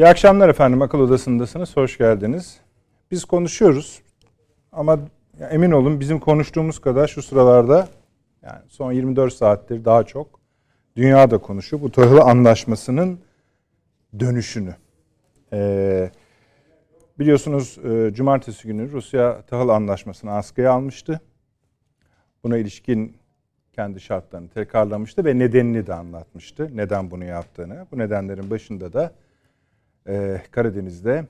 İyi akşamlar efendim. Akıl Odası'ndasınız. Hoş geldiniz. Biz konuşuyoruz ama emin olun bizim konuştuğumuz kadar şu sıralarda yani son 24 saattir daha çok dünya da konuşuyor. Bu tahıl anlaşmasının dönüşünü. Ee, biliyorsunuz e, cumartesi günü Rusya tahıl anlaşmasını askıya almıştı. Buna ilişkin kendi şartlarını tekrarlamıştı ve nedenini de anlatmıştı. Neden bunu yaptığını. Bu nedenlerin başında da e, Karadeniz'de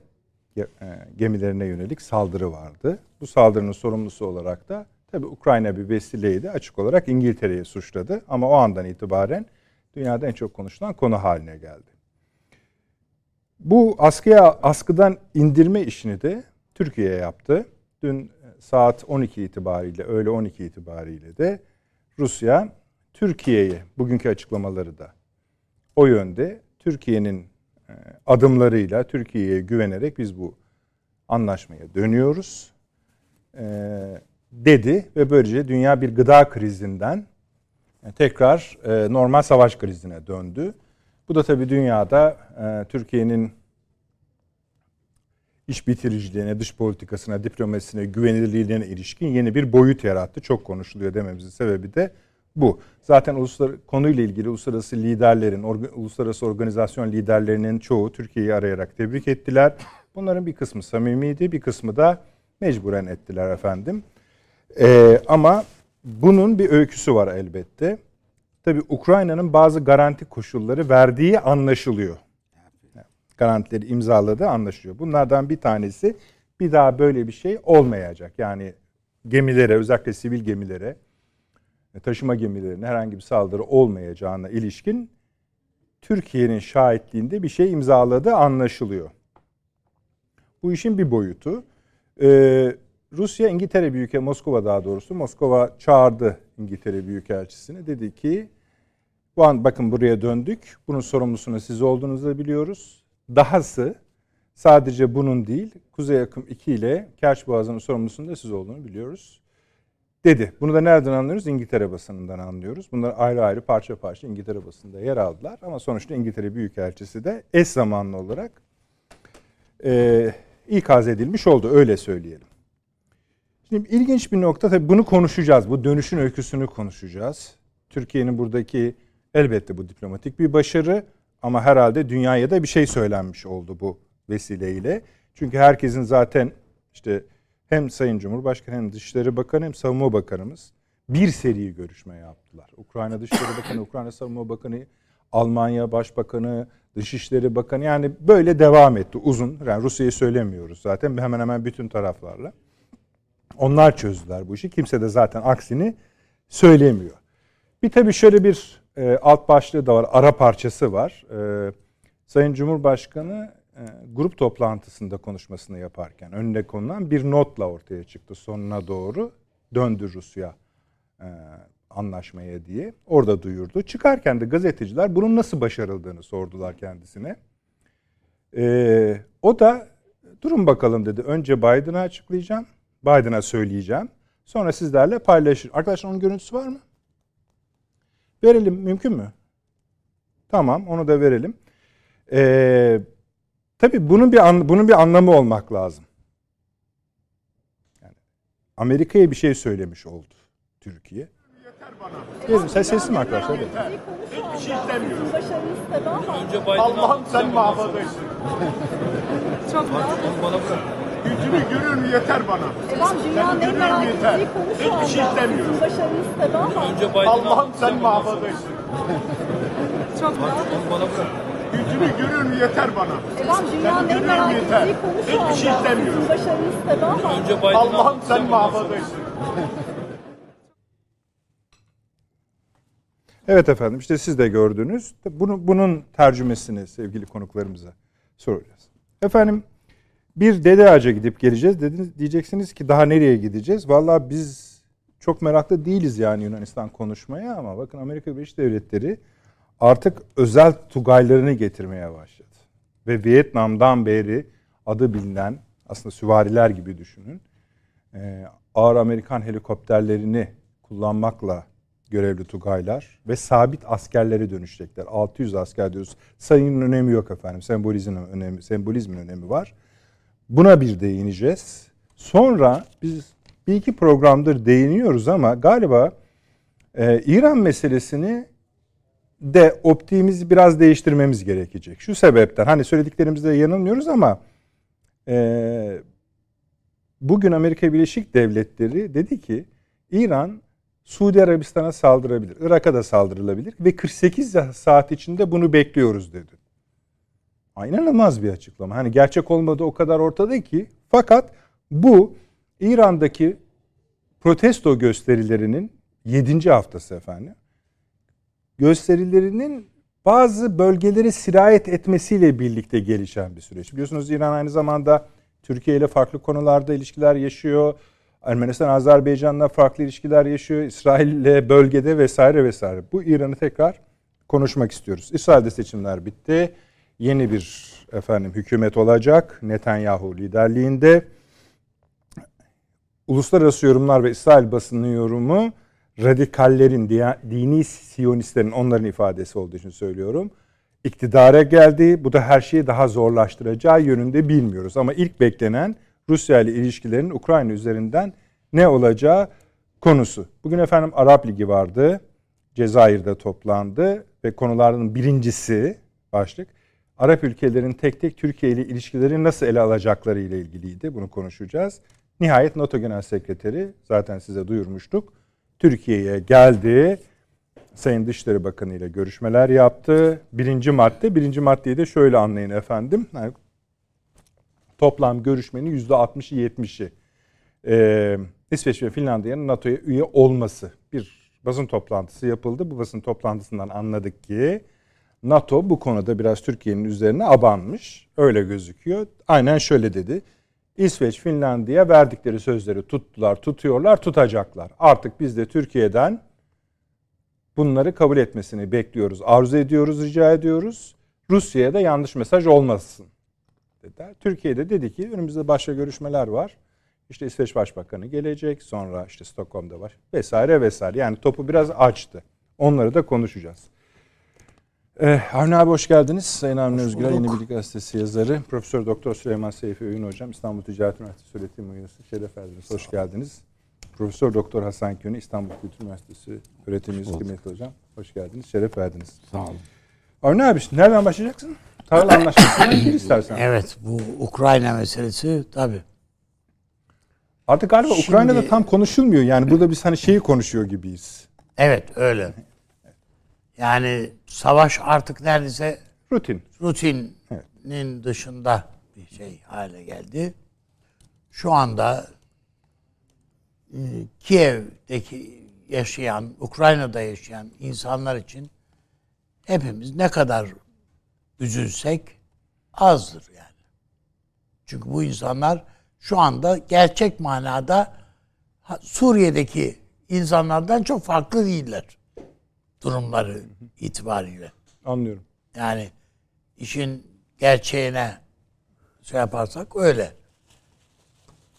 e, gemilerine yönelik saldırı vardı. Bu saldırının sorumlusu olarak da tabi Ukrayna bir vesileydi. Açık olarak İngiltere'yi suçladı. Ama o andan itibaren dünyada en çok konuşulan konu haline geldi. Bu askıya askıdan indirme işini de Türkiye yaptı. Dün saat 12 itibariyle, öğle 12 itibariyle de Rusya Türkiye'ye bugünkü açıklamaları da o yönde Türkiye'nin e, adımlarıyla Türkiye'ye güvenerek biz bu anlaşmaya dönüyoruz e, dedi ve böylece dünya bir gıda krizinden e, tekrar normal savaş krizine döndü. Bu da tabii dünyada Türkiye'nin iş bitiriciliğine, dış politikasına, diplomasisine, güvenilirliğine ilişkin yeni bir boyut yarattı. Çok konuşuluyor dememizin sebebi de bu. Zaten uluslar konuyla ilgili uluslararası liderlerin, or, uluslararası organizasyon liderlerinin çoğu Türkiye'yi arayarak tebrik ettiler. Bunların bir kısmı samimiydi, bir kısmı da mecburen ettiler efendim. Ee, ama bunun bir öyküsü var elbette. Tabii Ukrayna'nın bazı garanti koşulları verdiği anlaşılıyor. Garantileri imzaladığı anlaşılıyor. Bunlardan bir tanesi bir daha böyle bir şey olmayacak. Yani gemilere, özellikle sivil gemilere taşıma gemilerine herhangi bir saldırı olmayacağına ilişkin Türkiye'nin şahitliğinde bir şey imzaladığı anlaşılıyor. Bu işin bir boyutu. Ee, Rusya İngiltere Büyüke Moskova daha doğrusu Moskova çağırdı İngiltere Büyükelçisini. Dedi ki bu an bakın buraya döndük. Bunun sorumlusunu siz olduğunuzu da biliyoruz. Dahası sadece bunun değil Kuzey Akım 2 ile Kerç Boğazı'nın sorumlusunun da siz olduğunu biliyoruz dedi. Bunu da nereden anlıyoruz? İngiltere basınından anlıyoruz. Bunlar ayrı ayrı parça parça İngiltere basında yer aldılar. Ama sonuçta İngiltere Büyükelçisi de eş zamanlı olarak e, ikaz edilmiş oldu. Öyle söyleyelim. Şimdi ilginç bir nokta tabii bunu konuşacağız. Bu dönüşün öyküsünü konuşacağız. Türkiye'nin buradaki elbette bu diplomatik bir başarı ama herhalde dünyaya da bir şey söylenmiş oldu bu vesileyle. Çünkü herkesin zaten işte hem Sayın Cumhurbaşkanı hem Dışişleri Bakanı hem Savunma Bakanımız bir seri görüşme yaptılar. Ukrayna Dışişleri Bakanı, Ukrayna Savunma Bakanı, Almanya Başbakanı, Dışişleri Bakanı yani böyle devam etti uzun. Yani Rusya'yı söylemiyoruz zaten hemen hemen bütün taraflarla. Onlar çözdüler bu işi. Kimse de zaten aksini söylemiyor. Bir tabii şöyle bir e, alt başlığı da var. Ara parçası var. E, Sayın Cumhurbaşkanı grup toplantısında konuşmasını yaparken önüne konulan bir notla ortaya çıktı sonuna doğru döndü Rusya e, anlaşmaya diye orada duyurdu. Çıkarken de gazeteciler bunun nasıl başarıldığını sordular kendisine. E, o da durun bakalım dedi. Önce Biden'a açıklayacağım. Biden'a söyleyeceğim. Sonra sizlerle paylaşır. Arkadaşlar onun görüntüsü var mı? Verelim. Mümkün mü? Tamam onu da verelim. Eee Tabii bunun bir an, bunun bir anlamı olmak lazım. Yani Amerika'ya bir şey söylemiş oldu Türkiye. Yeter Sen sesli mi arkadaşlar? Hiçbir şey istemiyorum. Allah'ım sen mahvadaysın. Çok bana bırak. Gücünü görüyorum yeter bana. Tamam dünyanın en merak ettiği konu şu anda. Hiçbir şey istemiyorum. Başarılı istedi ama. Allah'ım sen mahvadaysın. Çok bana bırak. Gücünü görüyorum yeter bana. Tamam dünyanın en merak ettiği konu şu anda. Hiçbir şey istemiyorum. Başarılı istedi ama. Allah'ım sen mahvadaysın. Evet efendim işte siz de gördünüz. Bunu, bunun tercümesini sevgili konuklarımıza soracağız. Efendim Bir dede ağaca gidip geleceğiz. Dediniz, diyeceksiniz ki daha nereye gideceğiz? Vallahi biz çok meraklı değiliz yani Yunanistan konuşmaya ama bakın Amerika Birleşik Devletleri artık özel tugaylarını getirmeye başladı. Ve Vietnam'dan beri adı bilinen aslında süvariler gibi düşünün. Ee, ağır Amerikan helikopterlerini kullanmakla görevli tugaylar ve sabit askerlere dönüşecekler. 600 asker diyoruz. Sayının önemi yok efendim. Sembolizmin önemi, sembolizmin önemi var. Buna bir değineceğiz. Sonra biz bir iki programdır değiniyoruz ama galiba e, İran meselesini de optiğimizi biraz değiştirmemiz gerekecek. Şu sebepten hani söylediklerimizde yanılmıyoruz ama e, bugün Amerika Birleşik Devletleri dedi ki İran Suudi Arabistan'a saldırabilir, Irak'a da saldırılabilir ve 48 saat içinde bunu bekliyoruz dedi. İnanılmaz bir açıklama. Hani gerçek olmadığı o kadar ortada ki fakat bu İran'daki protesto gösterilerinin 7. haftası efendim. Gösterilerinin bazı bölgelere sirayet etmesiyle birlikte gelişen bir süreç. Biliyorsunuz İran aynı zamanda Türkiye ile farklı konularda ilişkiler yaşıyor. Ermenistan, Azerbaycan'la farklı ilişkiler yaşıyor. İsrail ile bölgede vesaire vesaire. Bu İran'ı tekrar konuşmak istiyoruz. İsrail'de seçimler bitti. Yeni bir efendim hükümet olacak Netanyahu liderliğinde. Uluslararası yorumlar ve İsrail basının yorumu radikallerin, dini siyonistlerin onların ifadesi olduğu için söylüyorum. İktidara geldi. Bu da her şeyi daha zorlaştıracağı yönünde bilmiyoruz. Ama ilk beklenen Rusya ile ilişkilerin Ukrayna üzerinden ne olacağı konusu. Bugün efendim Arap Ligi vardı. Cezayir'de toplandı ve konulardan birincisi başlık Arap ülkelerin tek tek Türkiye ile ilişkileri nasıl ele alacakları ile ilgiliydi. Bunu konuşacağız. Nihayet NATO Genel Sekreteri zaten size duyurmuştuk. Türkiye'ye geldi. Sayın Dışişleri Bakanı ile görüşmeler yaptı. Birinci madde, birinci maddeyi de şöyle anlayın efendim. Yani toplam görüşmenin yüzde 60'ı 70'i ee, İsveç ve Finlandiya'nın NATO'ya üye olması. Bir basın toplantısı yapıldı. Bu basın toplantısından anladık ki NATO bu konuda biraz Türkiye'nin üzerine abanmış. Öyle gözüküyor. Aynen şöyle dedi. İsveç, Finlandiya verdikleri sözleri tuttular, tutuyorlar, tutacaklar. Artık biz de Türkiye'den bunları kabul etmesini bekliyoruz, arzu ediyoruz, rica ediyoruz. Rusya'ya da yanlış mesaj olmasın dediler. Türkiye'de dedi ki önümüzde başka görüşmeler var. İşte İsveç Başbakanı gelecek, sonra işte Stockholm'da var vesaire vesaire. Yani topu biraz açtı. Onları da konuşacağız. Ee, Avni abi hoş geldiniz. Sayın Avni Özgür, Yeni Bilgi Gazetesi yazarı. Profesör Doktor Süleyman Seyfi Öğün Hocam, İstanbul Ticaret Üniversitesi öğretim üyesi. Şeref verdiniz. Hoş geldiniz. Profesör Doktor Hasan Köni, İstanbul Kültür Üniversitesi öğretim üyesi kıymetli hocam. Hoş geldiniz. Şeref verdiniz. Sağ olun. Avni abi nereden başlayacaksın? Tarla anlaşmasından gir istersen. Evet bu Ukrayna meselesi tabii. Artık galiba Şimdi- Ukrayna'da tam konuşulmuyor. Yani burada biz hani şeyi konuşuyor gibiyiz. Evet öyle. Yani savaş artık neredeyse Rutin. rutinin dışında bir şey hale geldi. Şu anda e, Kiev'deki yaşayan, Ukrayna'da yaşayan insanlar için hepimiz ne kadar üzülsek azdır yani. Çünkü bu insanlar şu anda gerçek manada Suriye'deki insanlardan çok farklı değiller durumları itibariyle. Anlıyorum. Yani işin gerçeğine şey yaparsak öyle.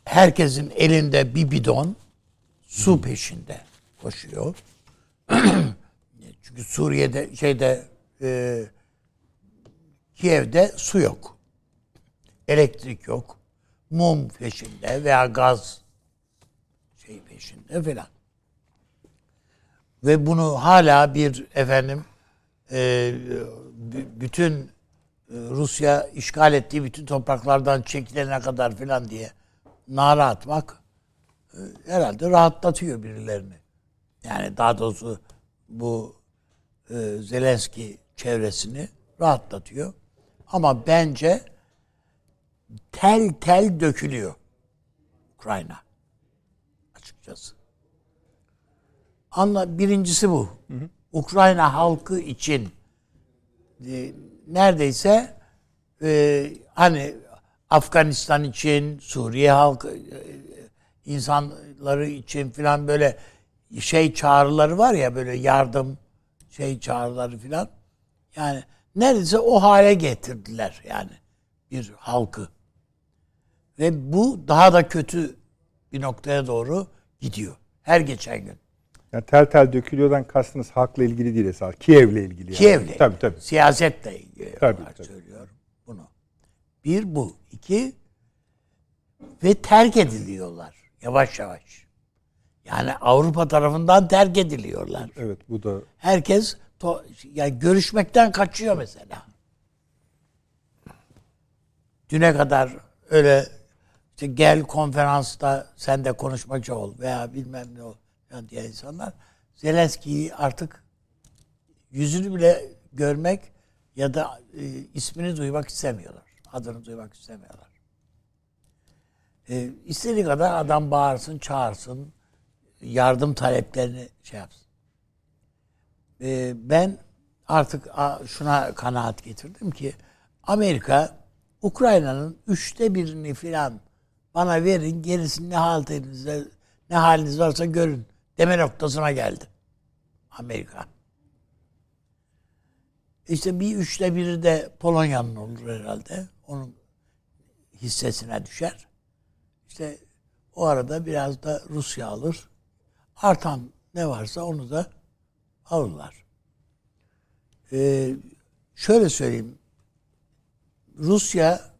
Herkesin elinde bir bidon su peşinde koşuyor. Çünkü Suriye'de şeyde e, Kiev'de su yok. Elektrik yok. Mum peşinde veya gaz şey peşinde falan. Ve bunu hala bir efendim e, bütün e, Rusya işgal ettiği bütün topraklardan çekilene kadar filan diye nara atmak e, herhalde rahatlatıyor birilerini. Yani daha doğrusu bu e, Zelenski çevresini rahatlatıyor. Ama bence tel tel dökülüyor Ukrayna açıkçası. Anla birincisi bu. Ukrayna halkı için e, neredeyse e, hani Afganistan için, Suriye halkı e, insanları için filan böyle şey çağrıları var ya böyle yardım şey çağrıları filan. Yani neredeyse o hale getirdiler yani bir halkı. Ve bu daha da kötü bir noktaya doğru gidiyor. Her geçen gün. Yani tel tel dökülüyordan kastınız halkla ilgili değil esas. Kiev'le ilgili. Yani. Kiev'le. Tabii tabii. Siyasetle ilgili Tabii, tabii. söylüyorum bunu. Bir bu. iki ve terk ediliyorlar. Yavaş yavaş. Yani Avrupa tarafından terk ediliyorlar. Evet bu da Herkes to, yani görüşmekten kaçıyor mesela. Düne kadar öyle işte gel konferansta sen de konuşmacı ol veya bilmem ne ol falan diye insanlar Zelenski'yi artık yüzünü bile görmek ya da e, ismini duymak istemiyorlar. Adını duymak istemiyorlar. E, istediği kadar adam bağırsın, çağırsın, yardım taleplerini şey yapsın. E, ben artık şuna kanaat getirdim ki Amerika Ukrayna'nın üçte birini filan bana verin gerisini ne halinizde ne haliniz varsa görün deme noktasına geldi. Amerika. İşte bir üçte biri de Polonya'nın olur herhalde. Onun hissesine düşer. İşte o arada biraz da Rusya alır. Artan ne varsa onu da alırlar. Ee, şöyle söyleyeyim. Rusya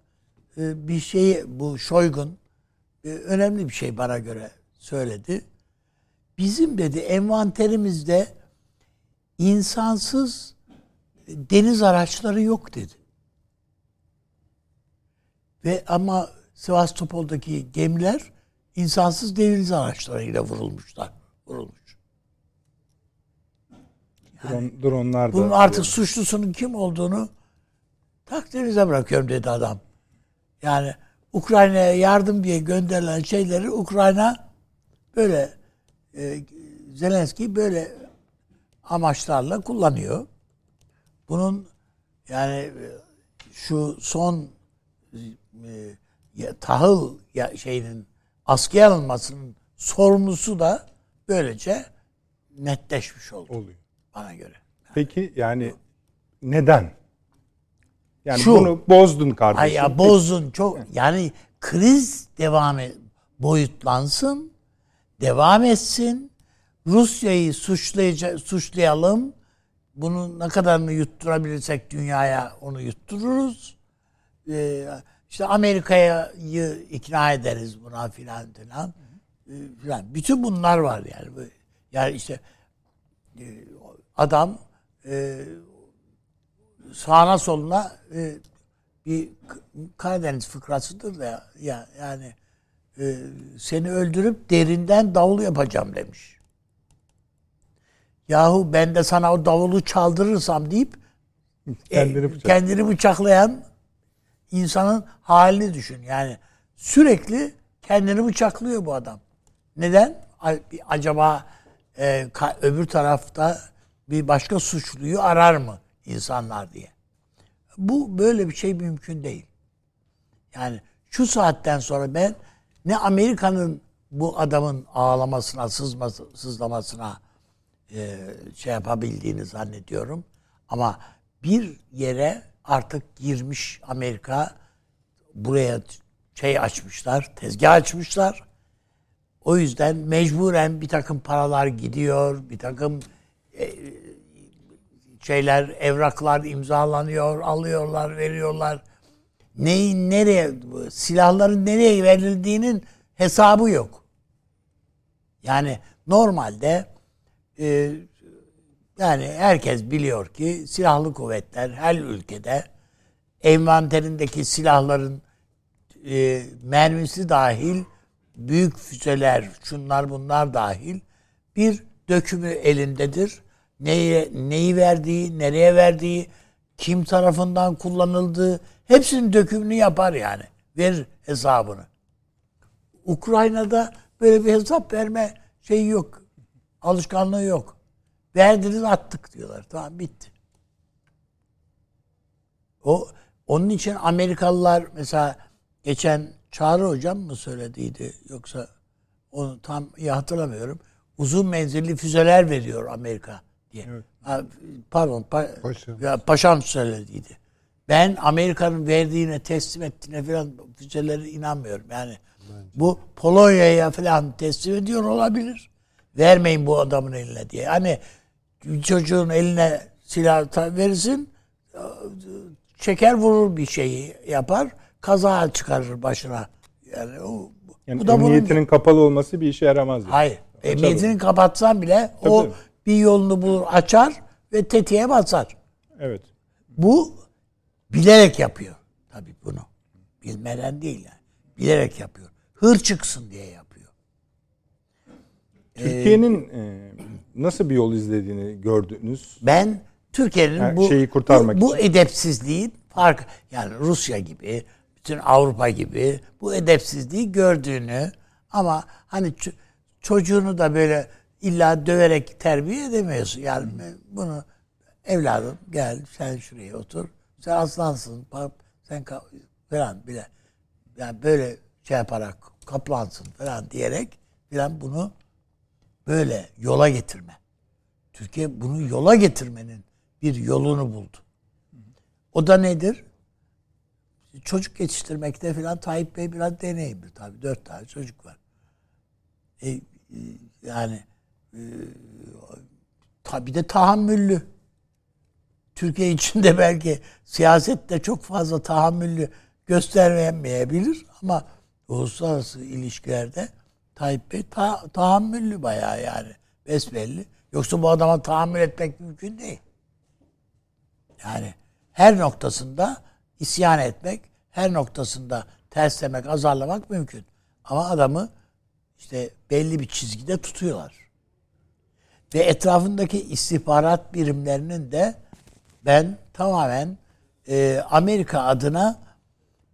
e, bir şeyi bu Şoygun e, önemli bir şey bana göre söyledi. Bizim dedi envanterimizde insansız deniz araçları yok dedi. Ve ama Sivastopol'daki gemiler insansız deniz araçlarıyla vurulmuşlar. Vurulmuş. drone, dronlar da Bunun artık suçlusunun kim olduğunu takdirinize bırakıyorum dedi adam. Yani Ukrayna'ya yardım diye gönderilen şeyleri Ukrayna böyle e, Zelenski böyle amaçlarla kullanıyor. Bunun yani e, şu son e, tahıl ya, şeyinin askıya alınmasının sorumlusu da böylece netleşmiş oldu oluyor. bana göre. Peki yani neden? Yani Şu. bunu bozdun kardeşim. Ay ya bozdun çok yani kriz devam et, boyutlansın, devam etsin. Rusya'yı suçlayalım. Bunu ne kadarını yutturabilirsek dünyaya onu yuttururuz. Ee, işte Amerika'yı ikna ederiz buna filan filan. Ee, filan. Bütün bunlar var yani. Yani işte e, adam e, sağına soluna e, bir Karadeniz fıkrasıdır da ya yani e, seni öldürüp derinden davul yapacağım demiş. Yahu ben de sana o davulu çaldırırsam deyip Kendini e, bıçak- kendini bıçaklayan insanın halini düşün. Yani sürekli kendini bıçaklıyor bu adam. Neden? Acaba e, ka- öbür tarafta bir başka suçluyu arar mı insanlar diye. Bu böyle bir şey mümkün değil. Yani şu saatten sonra ben ne Amerika'nın bu adamın ağlamasına, sızlamasına e, şey yapabildiğini zannediyorum. Ama bir yere artık girmiş Amerika buraya şey açmışlar, tezgah açmışlar. O yüzden mecburen bir takım paralar gidiyor, bir takım e, şeyler, evraklar imzalanıyor, alıyorlar, veriyorlar. Neyin nereye, silahların nereye verildiğinin hesabı yok. Yani normalde e, yani herkes biliyor ki silahlı kuvvetler her ülkede envanterindeki silahların e, mermisi dahil büyük füzeler, şunlar bunlar dahil bir dökümü elindedir. Neye, neyi verdiği, nereye verdiği, kim tarafından kullanıldığı hepsinin dökümünü yapar yani. Verir hesabını. Ukrayna'da böyle bir hesap verme şeyi yok. Alışkanlığı yok. Verdiniz attık diyorlar. Tamam bitti. O onun için Amerikalılar mesela geçen Çağrı hocam mı söylediydi yoksa onu tam iyi hatırlamıyorum. Uzun menzilli füzeler veriyor Amerika diye. Ha, Pardon pa- Paşam. ya, paşam söylediydi. Ben Amerika'nın verdiğine teslim ettiğine falan füzelere inanmıyorum. Yani bu Polonya'ya falan teslim ediyor olabilir. Vermeyin bu adamın eline diye. Hani çocuğun eline silah verirsin çeker vurur bir şeyi yapar kaza çıkarır başına. Yani o, Yani bu da bunun emniyetinin kapalı olması bir işe yaramaz. yani. Hayır. Emniyetini kapatsan bile Tabii, o bir yolunu bulur, açar ve tetiğe basar. Evet. Bu bilerek yapıyor. Tabii bunu. Bilmeden değil yani. Bilerek yapıyor. Hır çıksın diye yapıyor. Türkiye'nin e, nasıl bir yol izlediğini gördünüz. Ben Türkiye'nin bu şeyi kurtarmak bu, bu için. edepsizliğin fark yani Rusya gibi bütün Avrupa gibi bu edepsizliği gördüğünü ama hani çocuğunu da böyle illa döverek terbiye edemiyorsun. Yani bunu evladım gel sen şuraya otur. Sen aslansın. Sen falan bile yani böyle şey yaparak kaplansın falan diyerek falan bunu böyle yola getirme. Türkiye bunu yola getirmenin bir yolunu buldu. O da nedir? Çocuk yetiştirmekte falan Tayyip Bey biraz deneyimli tabii. Dört tane çocuk var. E, e, yani e, tabii de tahammüllü. Türkiye içinde belki siyasette çok fazla tahammüllü göstermeyebilir ama uluslararası ilişkilerde Tayyip Bey ta- tahammüllü bayağı yani besbelli. Yoksa bu adama tahammül etmek mümkün değil. Yani her noktasında isyan etmek, her noktasında terslemek, azarlamak mümkün. Ama adamı işte belli bir çizgide tutuyorlar. Ve etrafındaki istihbarat birimlerinin de ben tamamen e, Amerika adına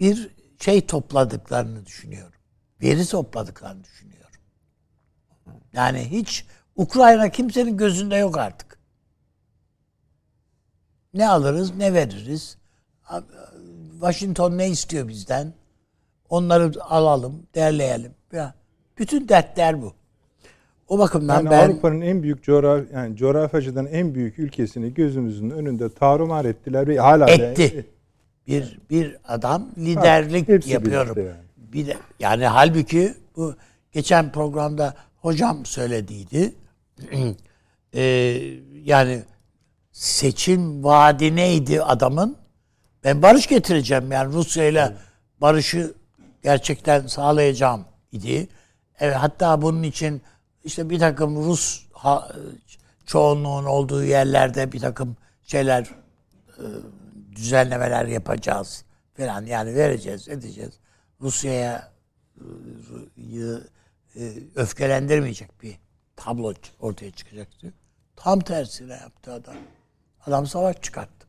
bir şey topladıklarını düşünüyorum. Veri topladıklarını düşünüyorum. Yani hiç Ukrayna kimsenin gözünde yok artık. Ne alırız, ne veririz. Washington ne istiyor bizden? Onları alalım, derleyelim. Bütün dertler bu. O bakımdan Yani ben Avrupa'nın en büyük coğraf yani coğrafyacıdan en büyük ülkesini gözümüzün önünde tarumar ettiler ve hala etti. Bir bir adam liderlik hepsi yapıyorum. yani. Bir de yani halbuki bu geçen programda hocam söylediydi. Ee, yani seçim vaadi neydi adamın? Ben barış getireceğim yani Rusya ile barışı gerçekten sağlayacağım idi. Evet, hatta bunun için işte bir takım Rus ha- çoğunluğun olduğu yerlerde bir takım şeyler e, düzenlemeler yapacağız falan yani vereceğiz edeceğiz. Rusya'ya e, e, öfkelendirmeyecek bir tablo ortaya çıkacaktı. Tam tersine yaptı adam. Adam savaş çıkarttı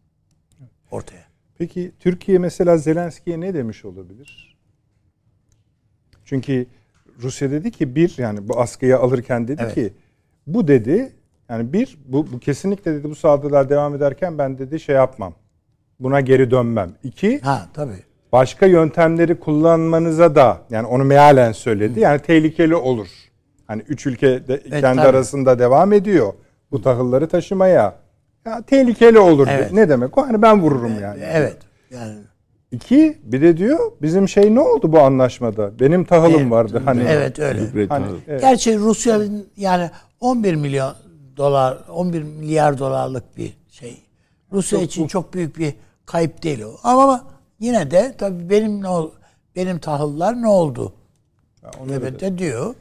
ortaya. Peki Türkiye mesela Zelenski'ye ne demiş olabilir? Çünkü Rusya dedi ki bir yani bu askıya alırken dedi Evet. ki bu dedi yani bir bu, bu kesinlikle dedi bu saldırılar devam ederken ben dedi şey yapmam. Buna geri dönmem. İki Ha tabii. başka yöntemleri kullanmanıza da yani onu mealen söyledi. Yani tehlikeli olur. Hani üç ülke de kendi tabii. arasında devam ediyor bu tahılları taşımaya. Ya tehlikeli olur. Evet. Ne demek o? Hani ben vururum yani. Evet. Yani İki bir de diyor bizim şey ne oldu bu anlaşmada? Benim tahılım Evet. vardı hani. evet öyle. Hani, evet. Gerçi Rusya'nın yani 11 milyon dolar, 11 milyar dolarlık bir şey. Rusya için çok büyük bir kayıp değil o. Ama yine de tabii benim ne ol, benim tahıllar ne oldu? Evet de diyor.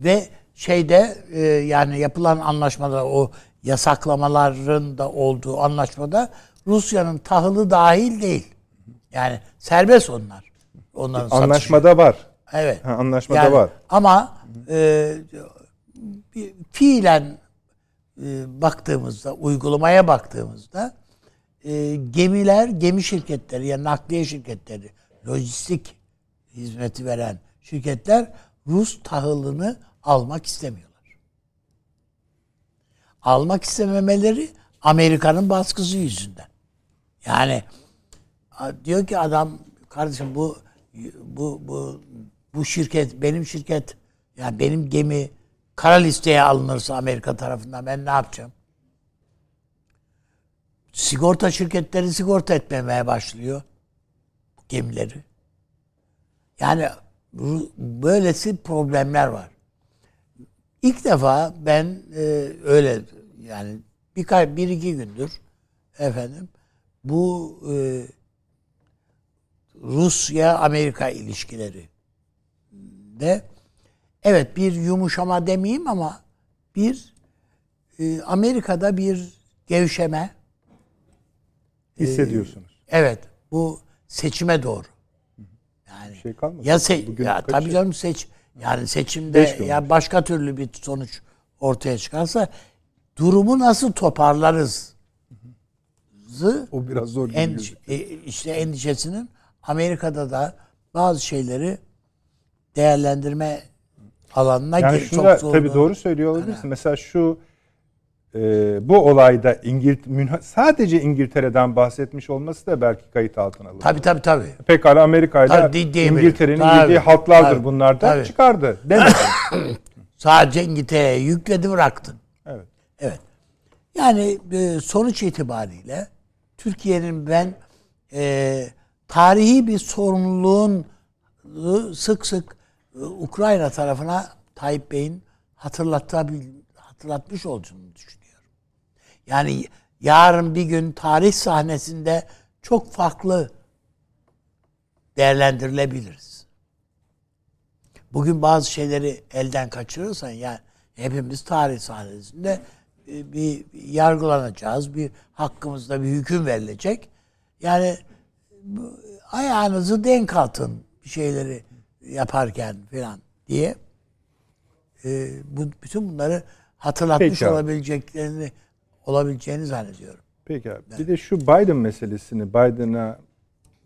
Ve şeyde e, yani yapılan anlaşmada o yasaklamaların da olduğu anlaşmada Rusya'nın tahılı dahil değil. Yani serbest onlar. Onların satışı. Anlaşmada var. Evet. Ha, anlaşmada Yani var. Ama e, fiilen e, baktığımızda, uygulamaya baktığımızda e, gemiler, gemi şirketleri yani nakliye şirketleri, lojistik hizmeti veren şirketler Rus tahılını almak istemiyorlar. Almak istememeleri Amerika'nın baskısı yüzünden. Yani diyor ki adam kardeşim bu bu bu bu şirket benim şirket yani benim gemi kara listeye alınırsa Amerika tarafından ben ne yapacağım? Sigorta şirketleri sigorta etmemeye başlıyor gemileri. Yani böylesi problemler var. İlk defa ben e, öyle yani birkaç bir iki gündür efendim bu e, Rusya Amerika ilişkileri de evet bir yumuşama demeyeyim ama bir e, Amerika'da bir gevşeme Hissediyorsunuz. evet bu seçime doğru. Yani şey kalmadı. ya se Bugün ya tabii canım seç yani seçimde ya başka türlü bir sonuç ortaya çıkarsa durumu nasıl toparlarız? Zı O biraz zor endişe, e, işte endişesinin Amerika'da da bazı şeyleri değerlendirme alanına Yani gir- şunda zor- tabii doğru söylüyor olabilirsin. Mesela şu e, bu olayda İngilt sadece İngiltere'den bahsetmiş olması da belki kayıt altına alınır. Tabii tabii tabii. Pekala Amerika ile Tabii, di- diyebilir. İngiltere'nin yediği haltlardır tabii, bunlar da tabii. çıkardı. Sadece İngiltere'ye yükledi bıraktın. evet. Evet. Yani e, sonuç itibariyle Türkiye'nin ben e, tarihi bir sorumluluğun e, sık sık e, Ukrayna tarafına Tayyip Bey'in hatırlatmış olduğunu düşünüyorum. Yani yarın bir gün tarih sahnesinde çok farklı değerlendirilebiliriz. Bugün bazı şeyleri elden kaçırırsan yani hepimiz tarih sahnesinde e, bir yargılanacağız. Bir hakkımızda bir hüküm verilecek. Yani ayağınızı denk atın şeyleri yaparken falan diye e, bu bütün bunları hatırlatmış Peki abi. olabileceklerini olabileceğini zannediyorum. Peki abi. Bir de şu Biden meselesini Biden'a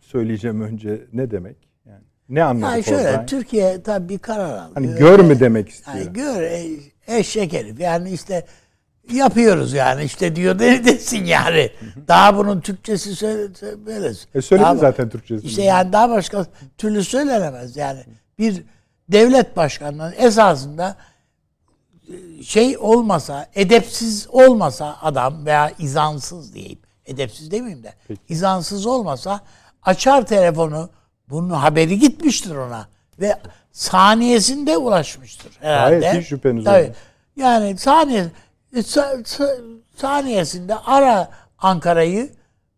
söyleyeceğim önce ne demek? Yani ne anladık Yani şöyle oradan? Türkiye tabii bir karar aldı. Hani gör mü demek istiyor? Yani gör e, eşek herif. Yani işte yapıyoruz yani işte diyor ne desin yani. Daha bunun Türkçesi söyle, söyleriz. E söyledi Daha- zaten Türkçesini. İşte yani daha başka türlü söylenemez yani. Bir devlet başkanının esasında e, şey olmasa, edepsiz olmasa adam veya izansız diyeyim. Edepsiz demeyeyim de. izansız olmasa açar telefonu bunun haberi gitmiştir ona ve saniyesinde ulaşmıştır herhalde. Gayet hiç şüpheniz Tabii. olmaz. Yani saniye sa- sa- saniyesinde ara Ankara'yı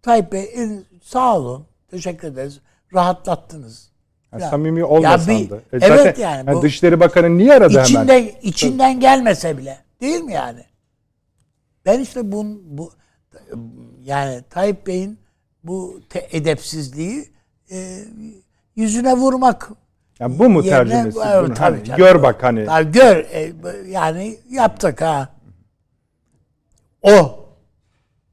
Tayyip Bey e, sağ olun. Teşekkür ederiz. Rahatlattınız. Yani Ya- samimi olmasan Ya bir- da. E evet zaten, yani bu- Dışişleri Bakanı niye aradı hemen? İçinde içinden gelmese bile. Değil mi yani? Ben işte bun, bu yani Tayyip Bey'in bu te- edepsizliği e, yüzüne vurmak Yani bu mu yerine- tercümesi? Evet, Bunun? tabii Hani canım. gör bak hani. Tabii gör e, yani yaptık ha. O.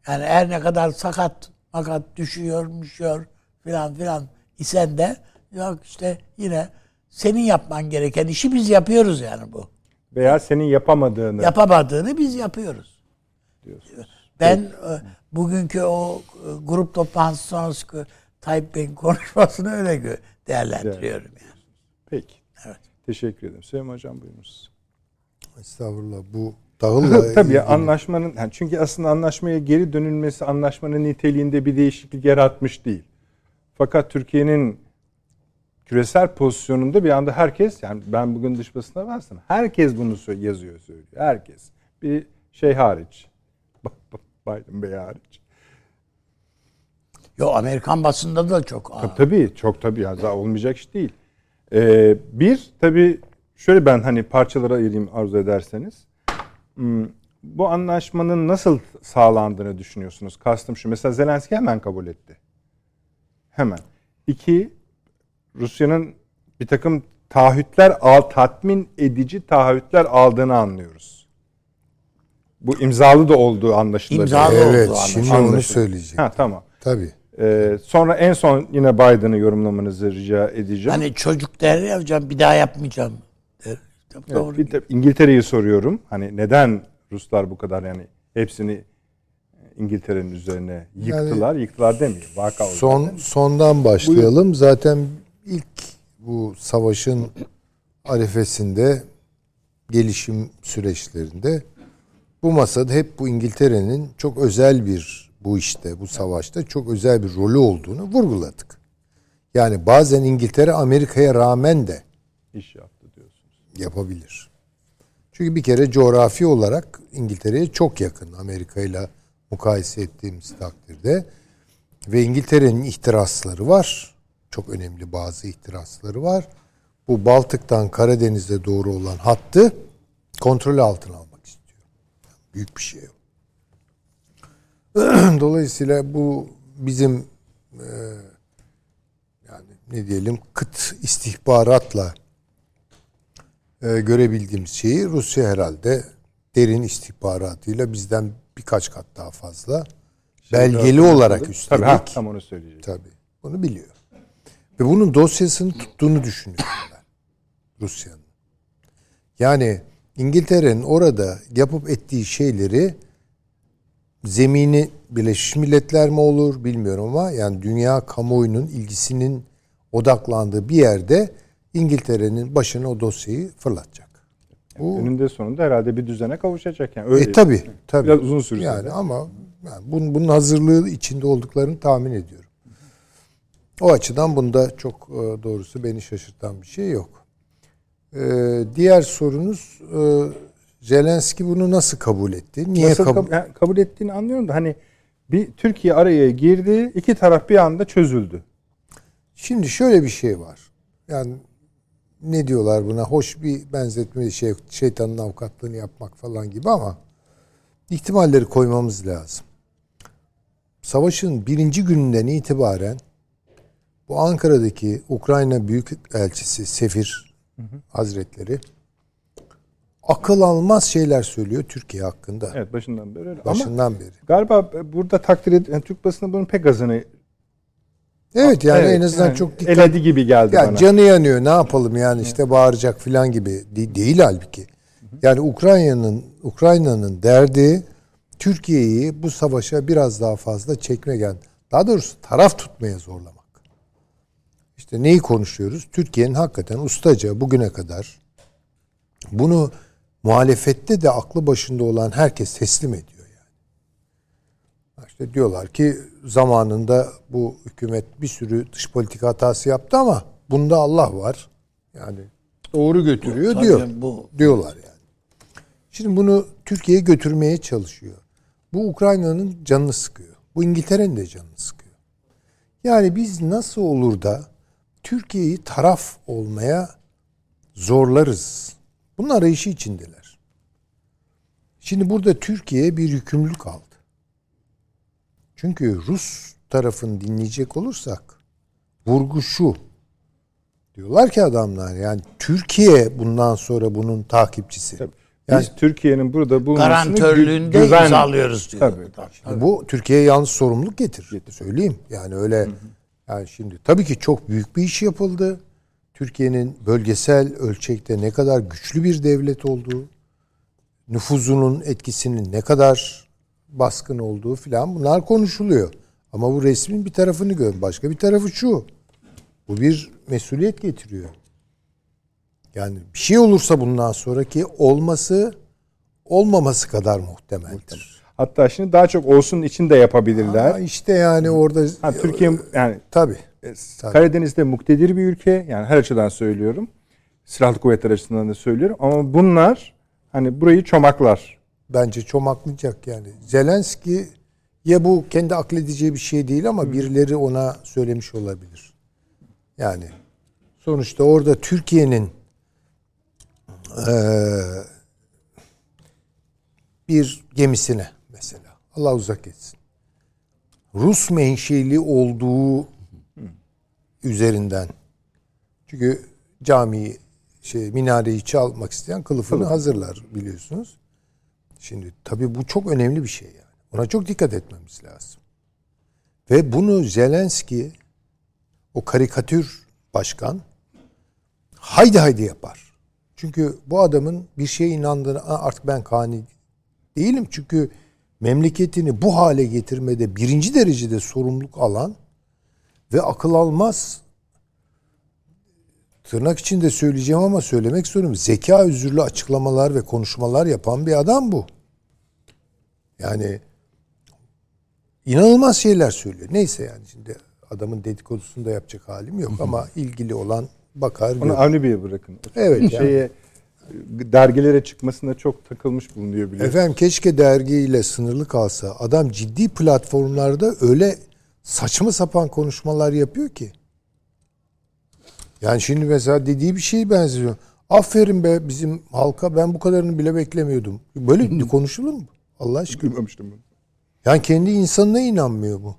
Yani her ne kadar sakat fakat düşüyor, düşüyor filan filan isen de yok işte yine senin yapman gereken işi biz yapıyoruz yani bu. Veya senin yapamadığını. Yapamadığını biz yapıyoruz. diyorsun. Ben e, bugünkü o e, grup toplantısı sonrası Tayyip Bey'in konuşmasını öyle değerlendiriyorum yani. Peki. Evet. Teşekkür ederim. Süleyman Hocam buyurunuz. Estağfurullah bu tahılla Tabii ilgili- anlaşmanın yani çünkü aslında anlaşmaya geri dönülmesi anlaşmanın niteliğinde bir değişiklik yaratmış değil. Fakat Türkiye'nin küresel pozisyonunda bir anda herkes yani ben bugün dış basına varsam herkes bunu yazıyor söylüyor. Herkes. Bir şey hariç. Biden Bey hariç. Yo Amerikan basında da çok. Tabii, tabii çok tabii ya olmayacak iş değil. Ee, bir tabii şöyle ben hani parçalara ayırayım arzu ederseniz. Hmm, Bu anlaşmanın nasıl sağlandığını düşünüyorsunuz? Kastım şu mesela Zelenski hemen kabul etti. Hemen. İki Rusya'nın bir takım taahhütler al, tatmin edici taahhütler aldığını anlıyoruz. Bu imzalı da olduğu anlaşılıyor. İmzalı Evet olduğu şimdi onu Anlaşıldı. söyleyeceğim. Ha tamam. Tabii. Ee, sonra en son yine Biden'ı yorumlamanızı rica edeceğim. Hani çocuk der ya hocam bir daha yapmayacağım Evet, doğru. bir de İngiltere'yi soruyorum. Hani neden Ruslar bu kadar yani hepsini İngiltere'nin üzerine yıktılar. yıktılar demiyor. Vaka oldu Son zaten. sondan başlayalım. Zaten ilk savaşın arifesinde gelişim süreçlerinde bu masada hep bu İngiltere'nin çok özel bir bu işte bu savaşta çok özel bir rolü olduğunu vurguladık. Yani bazen İngiltere Amerika'ya rağmen de İş yaptı. Yapabilir. Çünkü bir kere coğrafi olarak İngiltere'ye çok yakın Amerika ile mukayese ettiğimiz takdirde ve İngiltere'nin ihtirasları var. Çok önemli bazı ihtirasları var. Bu Baltık'tan Karadeniz'e doğru olan hattı kontrol altına almak istiyor. Büyük bir şey. Dolayısıyla bu bizim e, yani ne diyelim kıt istihbaratla e, görebildiğimiz şeyi Rusya herhalde derin istihbaratıyla bizden birkaç kat daha fazla belgeli olarak üstelik Tabii ha, tam onu söyleyeceğim. tabii bunu biliyor. Ve bunun dosyasını tuttuğunu düşünüyorum ben Rusya'nın. Yani İngiltere'nin orada yapıp ettiği şeyleri zemini Birleşmiş Milletler mi olur bilmiyorum ama yani dünya kamuoyunun ilgisinin odaklandığı bir yerde İngiltere'nin başına o dosyayı fırlatacak. Bu Önünde sonunda herhalde bir düzene kavuşacak yani. Öyle e tabi tabi. Biraz uzun sürse Yani de. ama yani bunun, bunun hazırlığı içinde olduklarını tahmin ediyorum. O açıdan bunda çok e, doğrusu beni şaşırtan bir şey yok. E, diğer sorunuz e, Zelenski bunu nasıl kabul etti? Niye Nasıl kabul? kab- yani kabul ettiğini anlıyorum da hani bir Türkiye araya girdi, iki taraf bir anda çözüldü. Şimdi şöyle bir şey var. Yani ne diyorlar buna? Hoş bir benzetme şey şeytanın avukatlığını yapmak falan gibi ama ihtimalleri koymamız lazım. Savaşın birinci gününden itibaren bu Ankara'daki Ukrayna Büyükelçisi Sefir Hazretleri akıl almaz şeyler söylüyor Türkiye hakkında. Evet başından beri öyle. Ama Başından beri. galiba burada takdir ed- yani Türk basını bunun pek azını Evet yani Evet, en azından yani çok dikkat eledi gibi geldi Ya bana. canı yanıyor ne yapalım yani işte bağıracak falan gibi De- değil halbuki. Yani Ukrayna'nın Ukrayna'nın derdi Türkiye'yi bu savaşa biraz daha fazla çekmek yani daha doğrusu taraf tutmaya zorlamak. İşte neyi konuşuyoruz? Türkiye'nin hakikaten ustaca bugüne kadar bunu muhalefette de aklı başında olan herkes teslim ediyor yani. İşte diyorlar ki zamanında bu hükümet bir sürü dış politika hatası yaptı ama bunda Allah var. Yani doğru götürüyor Tabii diyor. bu- Diyorlar yani. Şimdi bunu Türkiye'ye götürmeye çalışıyor. Bu Ukrayna'nın canını sıkıyor. Bu İngiltere'nin de canını sıkıyor. Yani biz nasıl olur da Türkiye'yi taraf olmaya zorlarız? Bunun arayışı içindeler. Şimdi burada Türkiye bir yükümlülük aldı. Çünkü Rus tarafını dinleyecek olursak vurgu şu. Diyorlar ki adamlar yani Türkiye bundan sonra bunun takipçisi. Tabii. Yani- Biz Türkiye'nin burada bulunmasını Garantörlüğünde gü- güven- imzalıyoruz diyor. Tabii. Şimdi Bu Türkiye'ye yalnız sorumluluk getirir. Söyleyeyim. Yani öyle yani şimdi tabii ki çok büyük bir iş yapıldı. Türkiye'nin bölgesel ölçekte ne kadar güçlü bir devlet olduğu, nüfuzunun etkisinin ne kadar baskın olduğu filan bunlar konuşuluyor. Ama bu resmin bir tarafını gör. Başka bir tarafı şu. Bu bir mesuliyet getiriyor. Yani bir şey olursa bundan sonraki olması olmaması kadar muhtemeldir. Hatta şimdi daha çok olsun için de yapabilirler. Ama işte yani orada Ha, Türkiye yani tabii. Tabii. Karadeniz'de muktedir bir ülke. Yani her açıdan söylüyorum. Silahlı kuvvetler açısından da söylüyorum. Ama bunlar hani burayı çomaklar. Bence çomaklayacak yani. Zelenski ya bu kendi akledeceği bir şey değil ama birileri ona söylemiş olabilir. Yani sonuçta orada Türkiye'nin eee, bir gemisine mesela Allah uzak etsin. Rus menşeli olduğu üzerinden çünkü camiyi şey minareyi çalmak isteyen kılıfını hazırlar biliyorsunuz. Şimdi tabii bu çok önemli bir şey yani. Ona çok dikkat etmemiz lazım. Ve bunu Zelenski o karikatür başkan haydi haydi yapar. Çünkü bu adamın bir şeye inandığını "Aa, artık ben kani değilim. Çünkü memleketini bu hale getirmede birinci derecede sorumluluk alan ve akıl almaz tırnak içinde söyleyeceğim ama söylemek zorundayım. Zeka özürlü açıklamalar ve konuşmalar yapan bir adam bu. Yani inanılmaz şeyler söylüyor. Neyse yani şimdi adamın dedikodusunu da yapacak halim yok ama ilgili olan bakar. Onu görür. Avni bırakın. Evet, yani. Şeye, dergilere çıkmasına çok takılmış bulunuyor biliyorsunuz. Efendim keşke dergiyle sınırlı kalsa. Adam ciddi platformlarda öyle saçma sapan konuşmalar yapıyor ki. Yani şimdi mesela dediği bir şey benziyor. Aferin be bizim halka ben bu kadarını bile beklemiyordum. Böyle konuşulur mu? Allah aşkına. Duymamıştım bunu. Yani kendi insanına inanmıyor bu.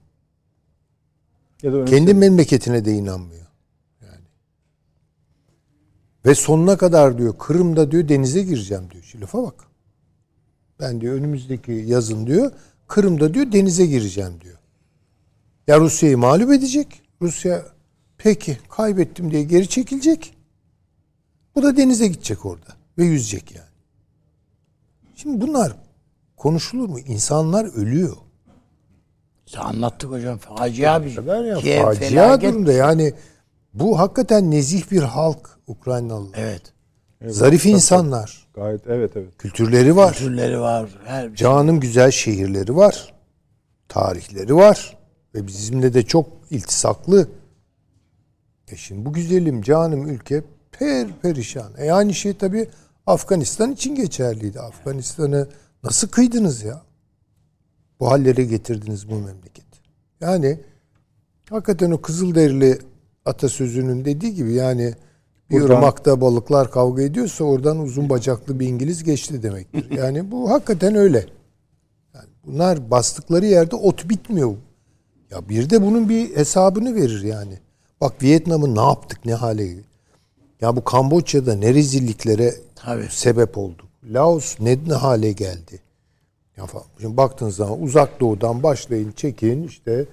Ya da Kendi memleketine de inanmıyor. Yani. Ve sonuna kadar diyor Kırım'da diyor denize gireceğim diyor. Şu lafa bak. Ben diyor önümüzdeki yazın diyor Kırım'da diyor denize gireceğim diyor. Ya Rusya'yı mağlup edecek. Rusya peki kaybettim diye geri çekilecek. Bu da denize gidecek orada ve yüzecek yani. Şimdi bunlar konuşulur mu? İnsanlar ölüyor. İşte anlattık hocam. Facia bir Kiev facia felaket. durumda yani bu hakikaten nezih bir halk Ukraynalı. Evet. Zarif insanlar. Gayet evet evet. Kültürleri var. Türleri var. Her şey. Canım güzel şehirleri var. Tarihleri var. Ve bizimle de çok iltisaklı. E şimdi bu güzelim canım ülke per perişan. E aynı şey tabii Afganistan için geçerliydi. Afganistan'ı nasıl kıydınız ya? Bu hallere getirdiniz bu memleketi. Yani hakikaten o Kızılderili atasözünün dediği gibi yani bir Buradan- ırmakta balıklar kavga ediyorsa oradan uzun bacaklı bir İngiliz geçti demektir. Yani bu hakikaten öyle. Yani bunlar bastıkları yerde ot bitmiyor. Ya bir de bunun bir hesabını verir yani. Bak Vietnam'ı ne yaptık ne hale Ya bu Kamboçya'da ne rezilliklere Tabii. sebep olduk. Laos ne, hale geldi. Ya falan. Şimdi baktığınız zaman uzak doğudan başlayın çekin işte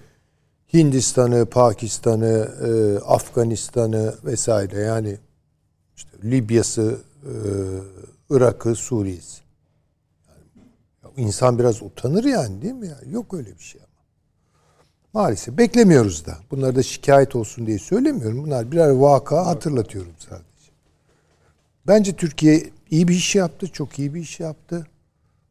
Hindistan'ı, Pakistan'ı, e, Afganistan'ı vesaire yani işte Libya'sı, e, Irak'ı, Suriye'si. Yani, ya insan biraz utanır yani değil mi? ya? Yok öyle bir şey ama. Maalesef beklemiyoruz da. Bunları da şikayet olsun diye söylemiyorum. Bunlar birer vaka hatırlatıyorum sadece. Bence Türkiye iyi bir iş yaptı, çok iyi bir iş yaptı.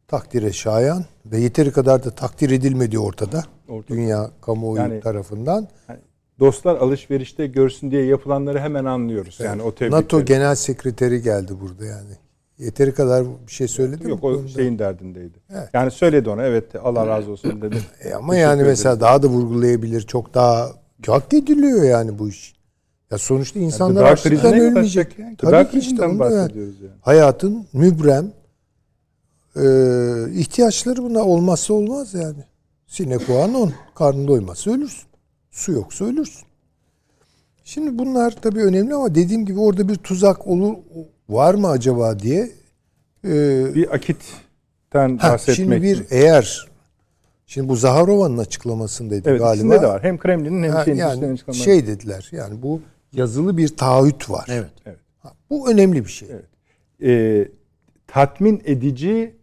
Takdire şayan ve yeteri kadar da takdir edilmediği ortada. Ortada. Dünya kamuoyu Yani- tarafından. Yani dostlar alışverişte görsün diye yapılanları hemen anlıyoruz. Yani o tebrikleri. NATO Genel Sekreteri geldi burada yani. Yeteri kadar bir şey söyledi mi? Yok o konuda? şeyin derdindeydi. Evet. Yani söyledi ona evet Allah razı olsun dedi. E ama Teşekkür yani ederim. mesela daha da vurgulayabilir. Çok daha hak ediliyor yani bu iş. Ya sonuçta insanlar Gıda açlıktan mi ölmeyecek. taşacak ya? Tabii ki işte bahsediyoruz yani. Hayatın mübrem e, ihtiyaçları buna olmazsa olmaz yani. Sine qua non. Karnın doymazsa ölürsün. Su yoksa ölürsün. Şimdi bunlar tabii önemli ama dediğim gibi orada bir tuzak olur var mı acaba diye e, Bir akitten Ha, bahsetmek. şimdi bir için. eğer şimdi bu Zaharova'nın açıklamasındaydı evet, galiba. ikisinde de var. Hem Kremlin'in hem Ha, yani şey dediler yani bu yazılı bir taahhüt var. Evet. Ha, bu önemli bir şey. Evet. Ee, tatmin edici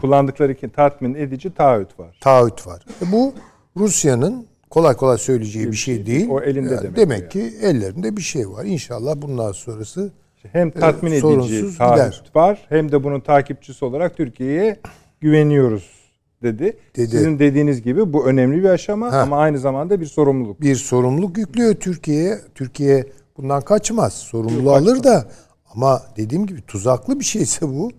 kullandıkları ki tatmin edici taahhüt var. Taahhüt var. E bu Rusya'nın kolay kolay söyleyeceği bir şey değil. O elinde Yani demek demek yani. ki ellerinde bir şey var. İnşallah bundan sonrası Hem tatmin edici sorunsuz taahhüt gider. var hem de bunun takipçisi olarak Türkiye'ye güveniyoruz dedi. Dedi. Sizin dediğiniz gibi bu önemli bir aşama Ha. ama aynı zamanda bir sorumluluk. bir sorumluluk yüklüyor Türkiye'ye. Türkiye bundan kaçmaz. Sorumluluğu alır da ama dediğim gibi tuzaklı bir şeyse bu.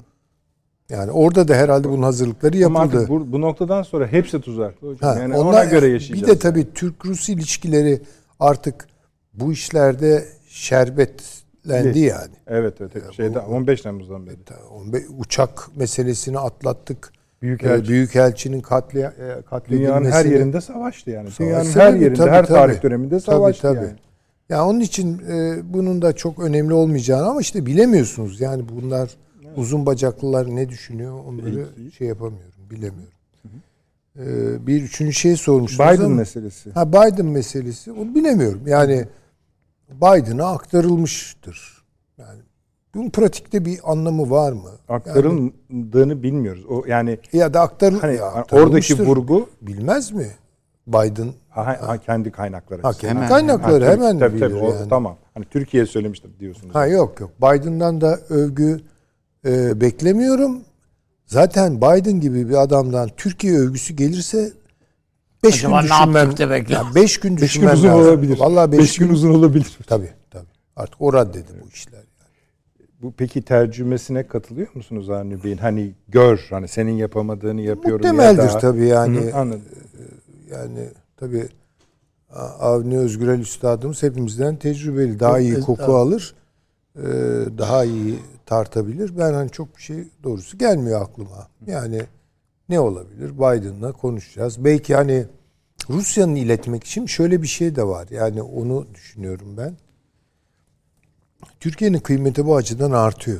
Yani orada da herhalde bunun hazırlıkları yapıldı. bu, bu noktadan sonra hepsi tuzaklı hocam. Ha, yani onlar- ona göre yaşayacağız. Bir de tabii Türk-Rus ilişkileri artık bu işlerde şerbetlendi yani. Evet evet. Şeyde 15 Temmuz'dan beri. On be- Uçak meselesini atlattık. Büyükelçi. Ee, Büyükelçinin katle, e, katledilmesi. Dünyanın her yerinde savaştı yani. Dünyanın Savaş her sebebi, yerinde, tabii, her tarih tabii. döneminde Tabii, savaştı tabii. yani. Ya onun için e, bunun da çok önemli olmayacağını ama işte bilemiyorsunuz. Yani bunlar uzun bacaklılar ne düşünüyor onları şey yapamıyorum, bilemiyorum. Ee, bir üçüncü şey sormuştunuz Biden ama- meselesi. Ha Biden meselesi onu bilemiyorum. Yani Biden'a aktarılmıştır. Yani bunun pratikte bir anlamı var mı? Aktarıldığını bilmiyoruz. O yani Ya da aktarıl hani ya oradaki vurgu bilmez mi? Biden Ha, ha, kendi kaynakları. ha, kendi kaynakları Ha, hemen tabii, bilir tabii, o- yani. Tamam. Hani Türkiye söylemiştir diyorsunuz. Ha yok yok. Biden'dan da övgü e, beklemiyorum. Zaten Biden gibi bir adamdan Türkiye övgüsü gelirse 5 gün düşünmem. yaptık demek Ya lazım. beş gün gün düşünmem uzun lazım. olabilir. Vallahi 5 Beş gün uzun olabilir. Tabii tabii. Artık o raddede bu işler. Bu peki tercümesine katılıyor musunuz Avni Bey'in? Hani gör, hani senin yapamadığını yapıyorum ya Muhtemeldir da- tabii yani. Hı, anladım. Yani tabii Avni Özgürel Üstadımız hepimizden tecrübeli. Daha iyi koku alır. e, Daha iyi tartabilir. Ben hani çok bir şey doğrusu gelmiyor aklıma. Yani ne olabilir? Biden'la konuşacağız. Belki hani Rusya'nın iletmek için şöyle bir şey de var. Yani onu düşünüyorum ben. Türkiye'nin kıymeti bu açıdan artıyor.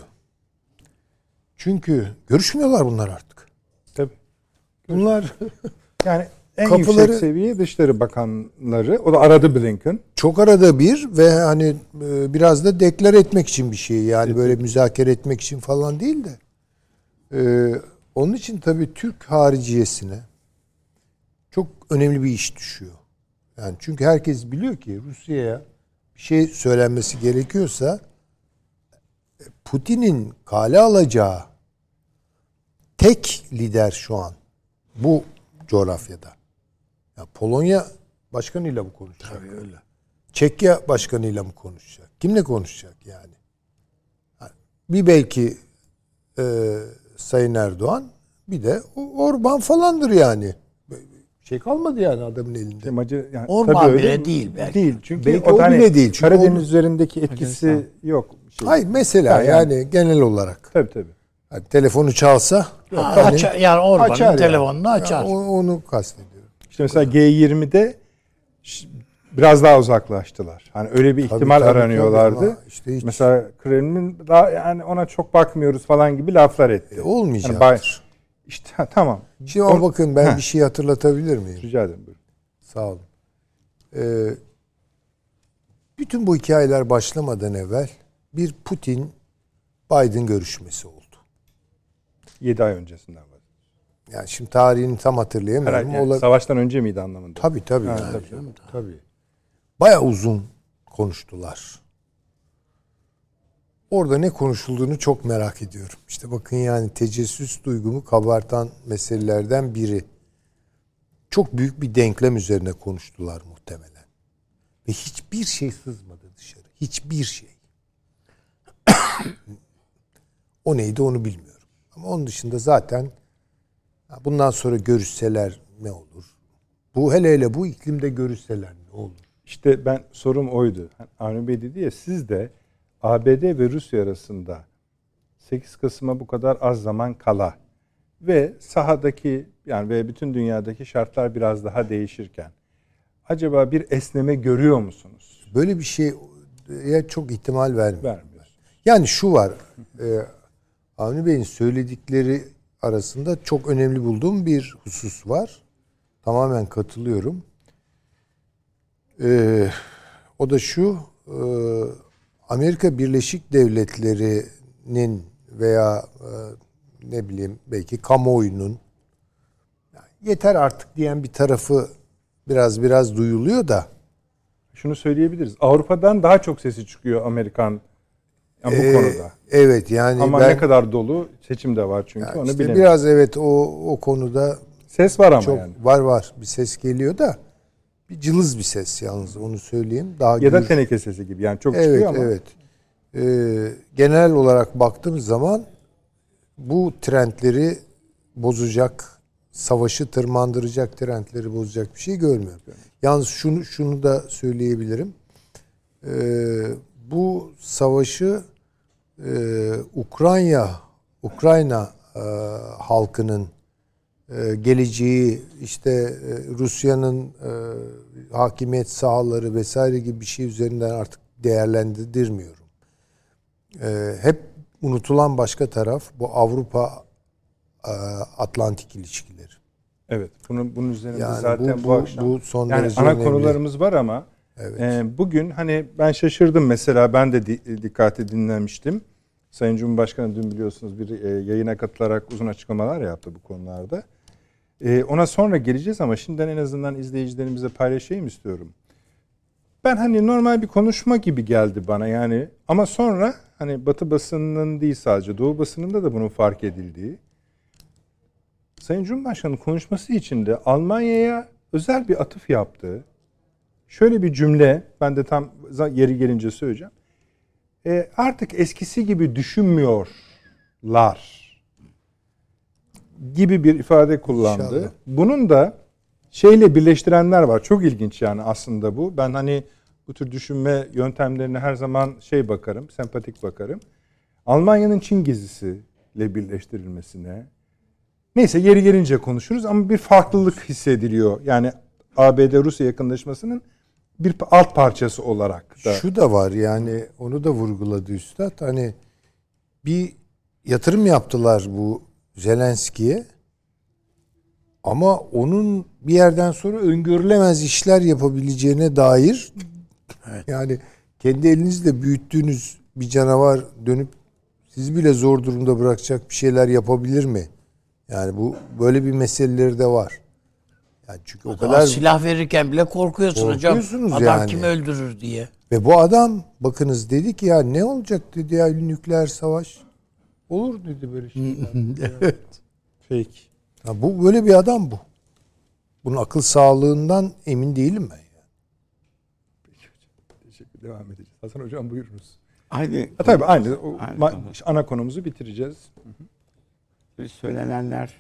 Çünkü görüşmüyorlar bunlar artık. Tabii. Bunlar Yani en Kapıları- yüksek seviye Dışişleri Bakanları, o da aradı Blinken. çok arada bir ve hani e, biraz da deklar etmek için bir şey. Yani böyle müzakere etmek için falan değil de. E, onun için tabii Türk hariciyesine çok önemli bir iş düşüyor. Yani çünkü herkes biliyor ki Rusya'ya şey söylenmesi gerekiyorsa e, Putin'in kale alacağı tek lider şu an bu coğrafyada. Ya Polonya başkanıyla mı konuşacak? Tabii öyle. Çekya başkanıyla mı konuşacak? Kimle konuşacak yani? Bir belki e, Sayın Erdoğan bir de Orban falandır yani. Şey kalmadı yani adamın elinde. Macar, yani Orban tabii öyle bile mi? değil belki. Değil çünkü Belki o, o hani bile değil. Çünkü Karadeniz onun- üzerindeki etkisi yok. Şey. Hayır mesela Yani- yani, genel olarak. Tabii tabii. Hani telefonu çalsa Ha, hani açar- yani Orban'ın açar yani. telefonunu Ya açar. o- onu kastediyorum. İşte mesela G20'de ş- biraz daha uzaklaştılar. Hani öyle bir Tabii, ihtimal tabii, aranıyorlardı. tabii işte hiç- Mesela Kremlin daha yani ona çok bakmıyoruz falan gibi laflar etti. E, olmayacaktır. Bay- işte ha, tamam. Şimdi ama O- bakın ben Heh. bir şey hatırlatabilir miyim? Rica ederim. buyurun. Sağ olun. Ee, bütün bu hikayeler başlamadan evvel bir Putin Biden görüşmesi oldu. 7 ay öncesinden var. Yani şimdi tarihini tam hatırlayamıyorum. Herhalde yani Ola- savaştan önce miydi anlamında? Tabii tabii. Ha, yani. tabii. tabii. Bayağı uzun konuştular. Orada ne konuşulduğunu çok merak ediyorum. İşte bakın yani tecessüs duygumu kabartan meselelerden biri. Çok büyük bir denklem üzerine konuştular muhtemelen. Ve hiçbir şey sızmadı dışarı. Hiçbir şey. o neydi onu bilmiyorum. Ama onun dışında zaten bundan sonra görüşseler ne olur? Bu hele hele bu iklimde görüşseler ne olur? İşte ben sorum oydu. Avni Bey dedi ya siz de ABD ve Rusya arasında 8 Kasım'a bu kadar az zaman kala ve sahadaki yani ve bütün dünyadaki şartlar biraz daha değişirken acaba bir esneme görüyor musunuz? Böyle bir şeye çok ihtimal vermiyor. Vermiyorsunuz. Yani şu var. E, Avni Bey'in söyledikleri arasında çok önemli bulduğum bir husus var. Tamamen katılıyorum. E, o da şu. e, Amerika Birleşik Devletleri'nin veya e, ne bileyim belki kamuoyunun yeter artık diyen bir tarafı biraz biraz duyuluyor da Şunu söyleyebiliriz. Avrupa'dan daha çok sesi çıkıyor Amerikan yani bu Ee, konuda. Evet yani Ama ben ne kadar dolu seçim de var çünkü yani onu işte bilemiyorum. biraz evet o o konuda Ses var ama çok yani. var var bir ses geliyor da bir cılız bir ses yalnız onu söyleyeyim. Daha Ya da gür- teneke sesi gibi yani çok Evet çıkıyor ama. evet. Ee, genel olarak baktığımız zaman bu trendleri bozacak, savaşı tırmandıracak trendleri bozacak bir şey görmüyorum. Yalnız şunu şunu da söyleyebilirim. Ee, bu savaşı e, Ukrayna Ukrayna e, halkının e, geleceği işte e, Rusya'nın e, hakimiyet sahaları vesaire gibi bir şey üzerinden artık değerlendirmiyorum. E, hep unutulan başka taraf bu Avrupa e, Atlantik ilişkileri. Evet. Bunun bunun üzerinde Yani zaten bu, bu- bu- akşam. bu son yani derece ana önemli. konularımız var ama Evet. e, bugün hani ben şaşırdım mesela ben de di- dikkatli dinlemiştim. Sayın Cumhurbaşkanı dün biliyorsunuz bir yayına katılarak uzun açıklamalar yaptı bu konularda. Ee, ona sonra geleceğiz ama şimdiden en azından izleyicilerimize paylaşayım istiyorum. Ben hani normal bir konuşma gibi geldi bana yani ama sonra hani Batı basınının değil sadece Doğu basınında da bunun fark edildiği. Sayın Cumhurbaşkanı konuşması içinde Almanya'ya özel bir atıf yaptı. Şöyle bir cümle ben de tam yeri gelince söyleyeceğim. E, artık eskisi gibi düşünmüyorlar gibi bir ifade kullandı. İnşallah. Bunun da şeyle birleştirenler var. Çok ilginç yani aslında bu. Ben hani bu tür düşünme yöntemlerine her zaman şey bakarım, sempatik bakarım. Almanya'nın Çin gezisiyle birleştirilmesine. Neyse yeri gelince konuşuruz ama bir farklılık hissediliyor. Yani ABD-Rusya yakınlaşmasının bir alt parçası olarak da. Şu da var yani onu da vurguladı üstad. Hani bir yatırım yaptılar bu Zelenski'ye. Ama onun bir yerden sonra öngörülemez işler yapabileceğine dair yani kendi elinizle büyüttüğünüz bir canavar dönüp sizi bile zor durumda bırakacak bir şeyler yapabilir mi? Yani bu böyle bir meseleleri de var. Yani çünkü o Kadar kadar silah verirken bile korkuyorsun hocam. Adam yani. kimi öldürür diye. Ve bu adam bakınız dedi ki ya ne olacak dedi ya nükleer savaş. Olur dedi böyle şeyler. Evet. Fake. Ya bu böyle bir adam bu. Bunun akıl sağlığından emin değilim ben. Yani. Teşekkür devam edeceğiz. Hasan hocam buyurunuz. Aynı Ha, tabii aynı. O, Aynı ma- konu. ana konumuzu bitireceğiz. söylenenler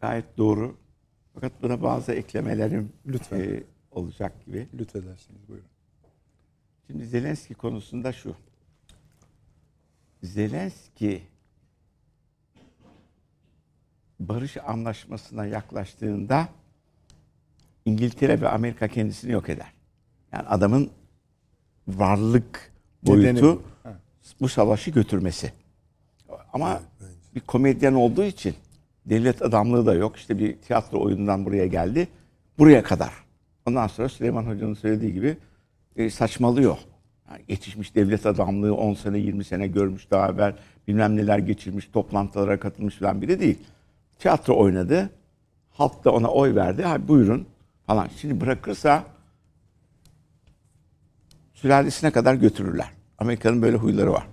gayet doğru. Fakat buna bazı eklemelerim Lütfen. e, olacak gibi. Lütfedersiniz buyurun. Şimdi Zelenski konusunda şu. Zelenski barış anlaşmasına yaklaştığında İngiltere ve Amerika kendisini yok eder. Yani adamın varlık boyutu bu savaşı götürmesi. Ama bir komedyen olduğu için devlet adamlığı da yok. İşte bir tiyatro oyunundan buraya geldi. Buraya kadar. Ondan sonra Süleyman Hoca'nın söylediği gibi e, saçmalıyor. Yetişmiş devlet adamlığı 10 sene 20 sene görmüş daha evvel bilmem neler geçirmiş toplantılara katılmış falan biri değil. Tiyatro oynadı. Halk da ona oy verdi. Ha buyurun falan. Şimdi bırakırsa sülalesine kadar götürürler. Amerika'nın böyle huyları var.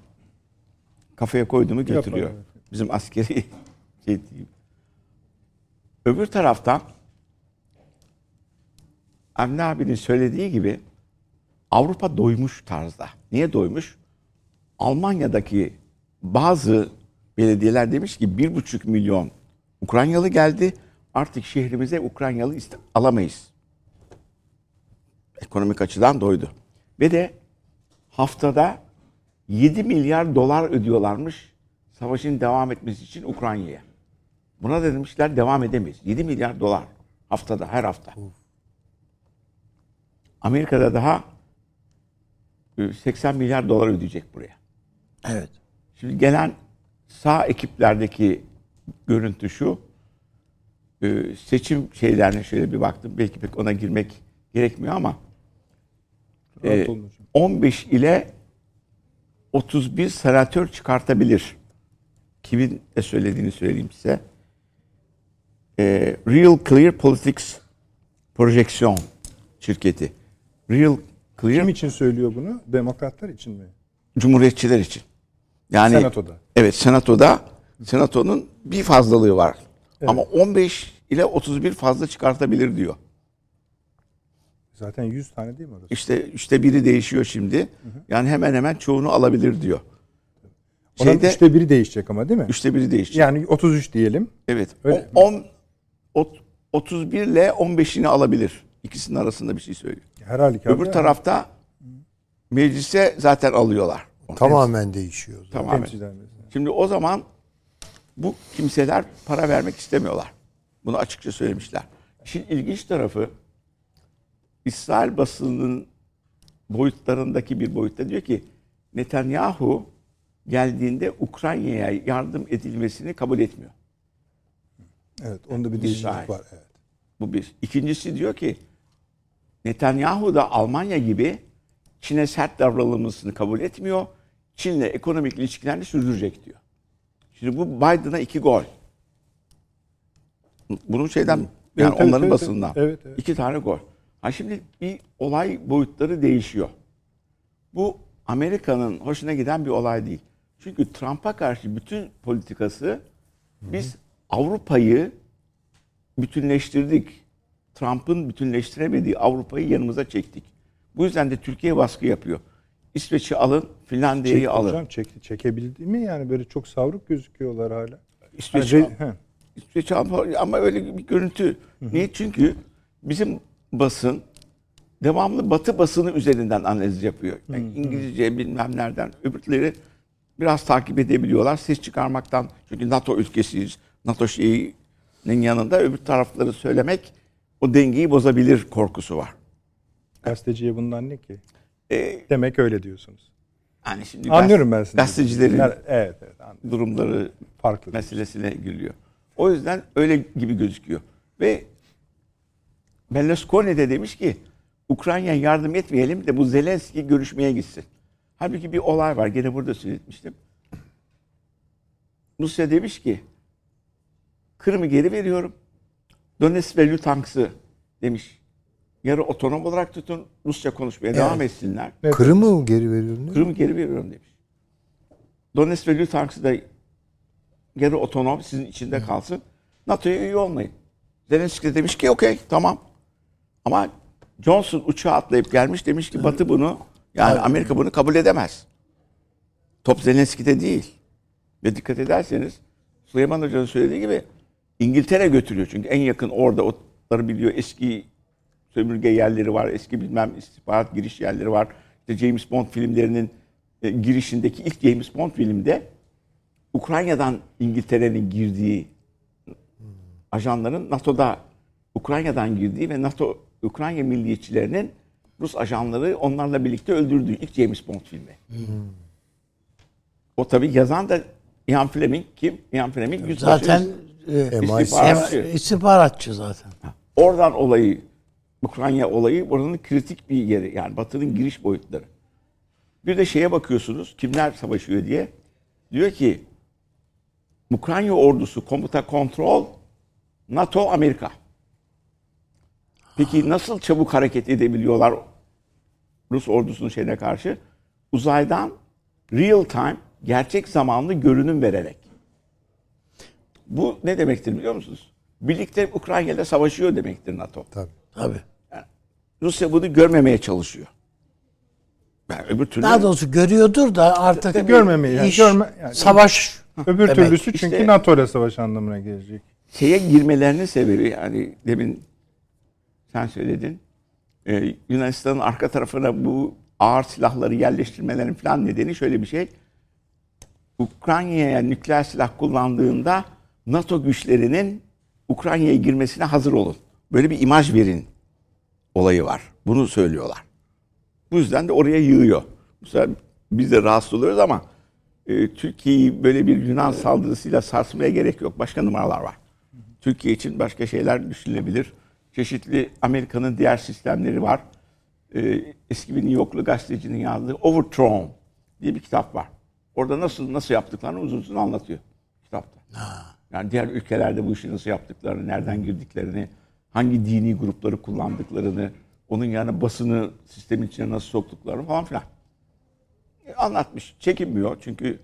Kafaya koydu mu götürüyor. Bizim askeri şey değil. Öbür taraftan Avni abinin söylediği gibi Avrupa doymuş tarzda. Niye doymuş? Almanya'daki bazı belediyeler demiş ki bir buçuk milyon Ukraynalı geldi. Artık şehrimize Ukraynalı alamayız. Ekonomik açıdan doydu. Ve de haftada 7 milyar dolar ödüyorlarmış savaşın devam etmesi için Ukrayna'ya. Buna da demişler devam edemeyiz. 7 milyar dolar haftada her hafta. Amerika'da daha 80 milyar dolar ödeyecek buraya. Evet. Şimdi gelen sağ ekiplerdeki görüntü şu. e, Seçim şeylerine şöyle bir baktım. Belki pek ona girmek gerekmiyor ama e, olun hocam. 15 ile 31 senatör çıkartabilir. Kimin de söylediğini söyleyeyim size. E, Real Clear Politics Projection şirketi. Real Kim için söylüyor bunu? Demokratlar için mi? Cumhuriyetçiler için. Yani Senatoda. Evet, senatoda senatonun bir fazlalığı var. Ama 15 ile 31 fazla çıkartabilir diyor. Zaten 100 tane değil mi orası? İşte işte biri değişiyor şimdi. Yani hemen hemen çoğunu alabilir diyor. Onun Şeyde üçte biri değişecek ama değil mi? üçte biri değişecek. Yani 33 diyelim. evet. Öyle O- on- ot- 31 ile 15'ini alabilir. İkisinin arasında bir şey söylüyor. Her halükarda. Öbür tarafta meclise zaten alıyorlar. Tamamen değişiyor. Tamamen. Temsilciler Meclisi. Şimdi o zaman bu kimseler para vermek istemiyorlar. Bunu açıkça söylemişler. İşin ilginç tarafı İsrail basınının boyutlarındaki bir boyutta diyor ki Netanyahu geldiğinde Ukrayna'ya yardım edilmesini kabul etmiyor. Evet, onda bir değişiklik var. Evet. Bu bir. İkincisi diyor ki Netanyahu da Almanya gibi Çin'e sert davranılmasını kabul etmiyor. Çin'le ekonomik ilişkilerini sürdürecek diyor. Şimdi bu Biden'a iki gol. Bunun şeyden yani Evet, onların evet, basından. evet, evet. İki tane gol. Ha şimdi bir olay boyutları değişiyor. Bu Amerika'nın hoşuna giden bir olay değil. Çünkü Trump'a karşı bütün politikası biz Avrupa'yı bütünleştirdik. Trump'ın bütünleştiremediği Avrupa'yı yanımıza çektik. Bu yüzden de Türkiye baskı yapıyor. İsveç'i alın, Finlandiya'yı alın. hocam çekti, çekebildi mi yani böyle çok savruk gözüküyorlar hala. İsveç'i al. re- he. İsveç ama öyle bir görüntü. Niye? Çünkü bizim basın devamlı Batı basını üzerinden analiz yapıyor. Yani İngilizce bilmem nereden öbürleri biraz takip edebiliyorlar. Ses çıkarmaktan çünkü NATO ülkesiyiz. NATO şeyinin yanında öbür tarafları söylemek o dengeyi bozabilir korkusu var. Gazeteciye bundan ne ki? Ee, Demek öyle diyorsunuz. yani şimdi Anlıyorum ben sizi. Gazetecilerin Evet evet durumları farklı. meselesine gülüyor. O yüzden öyle gibi gözüküyor. Ve Berlusconi de demiş ki Ukrayna'ya yardım etmeyelim de bu Zelenski görüşmeye gitsin. Halbuki bir olay var. Gene burada söylemiştim. Rusya demiş ki Kırım'ı geri veriyorum. Donetsk ve Luhansk'ı demiş. Yarı otonom olarak tutun. Rusça konuşmaya devam etsinler. Evet. Kırım'ı mı geri veriyorum? Kırım'ı geri veriyorum demiş. Donetsk ve Luhansk'ı da geri otonom sizin içinde kalsın. NATO'ya üye olmayın. Zelenski de demiş ki okey tamam. Ama Johnson uçağa atlayıp gelmiş demiş ki Batı bunu yani Amerika bunu kabul edemez. Top Zelenski'de değil. Ve dikkat ederseniz Süleyman Hoca'nın söylediği gibi İngiltere götürüyor. Çünkü en yakın orada otları biliyor. Eski sömürge yerleri var. Eski bilmem istihbarat giriş yerleri var. İşte James Bond filmlerinin e, girişindeki ilk James Bond filmde Ukrayna'dan İngiltere'nin girdiği ajanların NATO'da Ukrayna'dan girdiği ve NATO Ukrayna milliyetçilerinin Rus ajanları onlarla birlikte öldürdüğü ilk James Bond filmi. O tabii yazan da Ian Fleming kim? Ian Fleming yüzbaşı. Zaten e, MI6. İstihbaratçı. istihbaratçı zaten. Oradan olayı, Ukrayna olayı oranın kritik bir yeri. Yani Batı'nın giriş boyutları. Bir de şeye bakıyorsunuz, kimler savaşıyor diye. Diyor ki, Ukrayna ordusu komuta kontrol, NATO, Amerika. Peki nasıl çabuk hareket edebiliyorlar Rus ordusunun şeyine karşı? Uzaydan real time, gerçek zamanlı görünüm vererek. Bu ne demektir biliyor musunuz? Birlikte Ukrayna'da savaşıyor demektir NATO. Tabii. Tabii. Rusya bunu görmemeye çalışıyor. Yani öbür türlü Daha doğrusu görüyordur da artık Tabii görmemeyi, yani iş, görme- yani- savaş Öbür demek. türlüsü çünkü İşte- NATO ile savaş anlamına gelecek. şeye girmelerinin sebebi yani demin sen söyledin. Ee, Yunanistan'ın arka tarafına bu ağır silahları yerleştirmelerin falan nedeni şöyle bir şey. Ukrayna'ya nükleer silah kullandığında NATO güçlerinin Ukrayna'ya girmesine hazır olun. Böyle bir imaj verin olayı var. Bunu söylüyorlar. Bu yüzden de oraya yığıyor. Sefer biz de rahatsız oluyoruz ama e, Türkiye'yi böyle bir Yunan saldırısıyla sarsmaya gerek yok. Başka numaralar var. Türkiye için başka şeyler düşünülebilir. Çeşitli Amerika'nın diğer sistemleri var. E, eski bir New Yorklu gazetecinin yazdığı Overthrown diye bir kitap var. Orada nasıl nasıl yaptıklarını uzun uzun anlatıyor kitapta. Yani diğer ülkelerde bu işi nasıl yaptıklarını, nereden girdiklerini, hangi dini grupları kullandıklarını, onun yani basını sistemin içine nasıl soktuklarını falan filan. E, Anlatmış. Çekinmiyor çünkü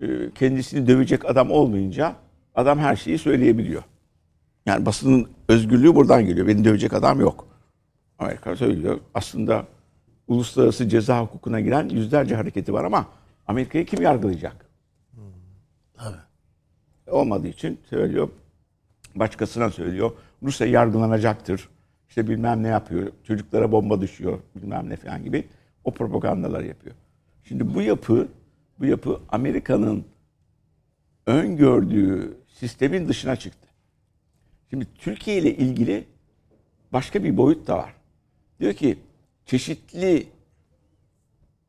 e, kendisini dövecek adam olmayınca adam her şeyi söyleyebiliyor. Yani basının özgürlüğü buradan geliyor. Beni dövecek adam yok. Amerika söylüyor. Aslında uluslararası ceza hukukuna giren yüzlerce hareketi var ama Amerika'yı kim yargılayacak? Olmadığı için söylüyor. Başkasına söylüyor. Rusya yargılanacaktır. İşte bilmem ne yapıyor. Çocuklara bomba düşüyor. Bilmem ne falan gibi. O propagandaları yapıyor. Şimdi bu yapı bu yapı Amerika'nın öngördüğü sistemin dışına çıktı. Şimdi Türkiye ile ilgili başka bir boyut da var. Diyor ki çeşitli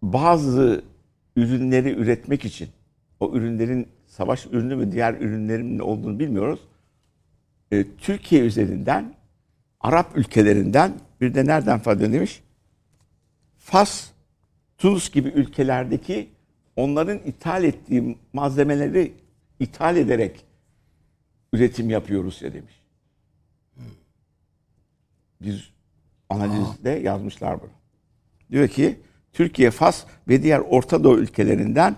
bazı ürünleri üretmek için o ürünlerin savaş ürünü mü diğer ürünlerin olduğunu bilmiyoruz. E, Türkiye üzerinden Arap ülkelerinden bir de nereden faydalanıyor demiş? Fas, Tunus gibi ülkelerdeki onların ithal ettiği malzemeleri ithal ederek üretim yapıyor Rusya demiş. bir analizde yazmışlar bunu. Diyor ki Türkiye, Fas ve diğer Orta Doğu ülkelerinden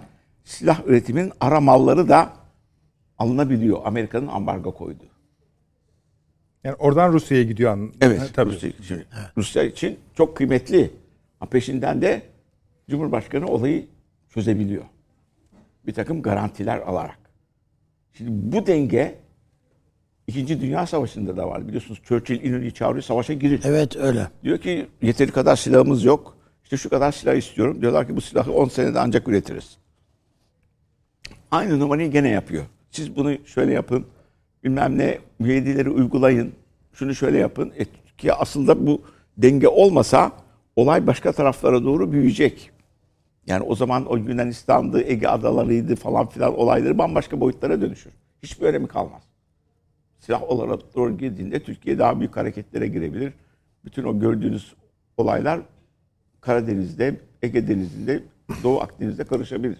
silah üretiminin ara malları da alınabiliyor. Amerika'nın ambargo koyduğu. Yani oradan Rusya'ya gidiyor. an- Evet, Ha, tabii. Rusya için, Rusya için çok kıymetli. Peşinden de Cumhurbaşkanı olayı çözebiliyor. Bir takım garantiler alarak. Şimdi bu denge İkinci Dünya Savaşı'nda da var. Biliyorsunuz Churchill İnönü'yü çağırıyor, savaşa girin. Evet öyle. Diyor ki yeteri kadar silahımız yok. İşte şu kadar silah istiyorum. Diyorlar ki bu silahı 10 senede ancak üretiriz. Aynı numarayı gene yapıyor. Siz bunu şöyle yapın. Bilmem ne müeyyideleri uygulayın. Şunu şöyle yapın. E, ki aslında bu denge olmasa olay başka taraflara doğru büyüyecek. Yani o zaman o Yunanistan'dı, Ege adalarıydı falan filan olayları bambaşka boyutlara dönüşür. Hiçbir önemi kalmaz. Silah olarak doğru girdiğinde Türkiye daha büyük hareketlere girebilir. Bütün o gördüğünüz olaylar Karadeniz'de, Ege Denizi'nde, Doğu Akdeniz'de karışabilir.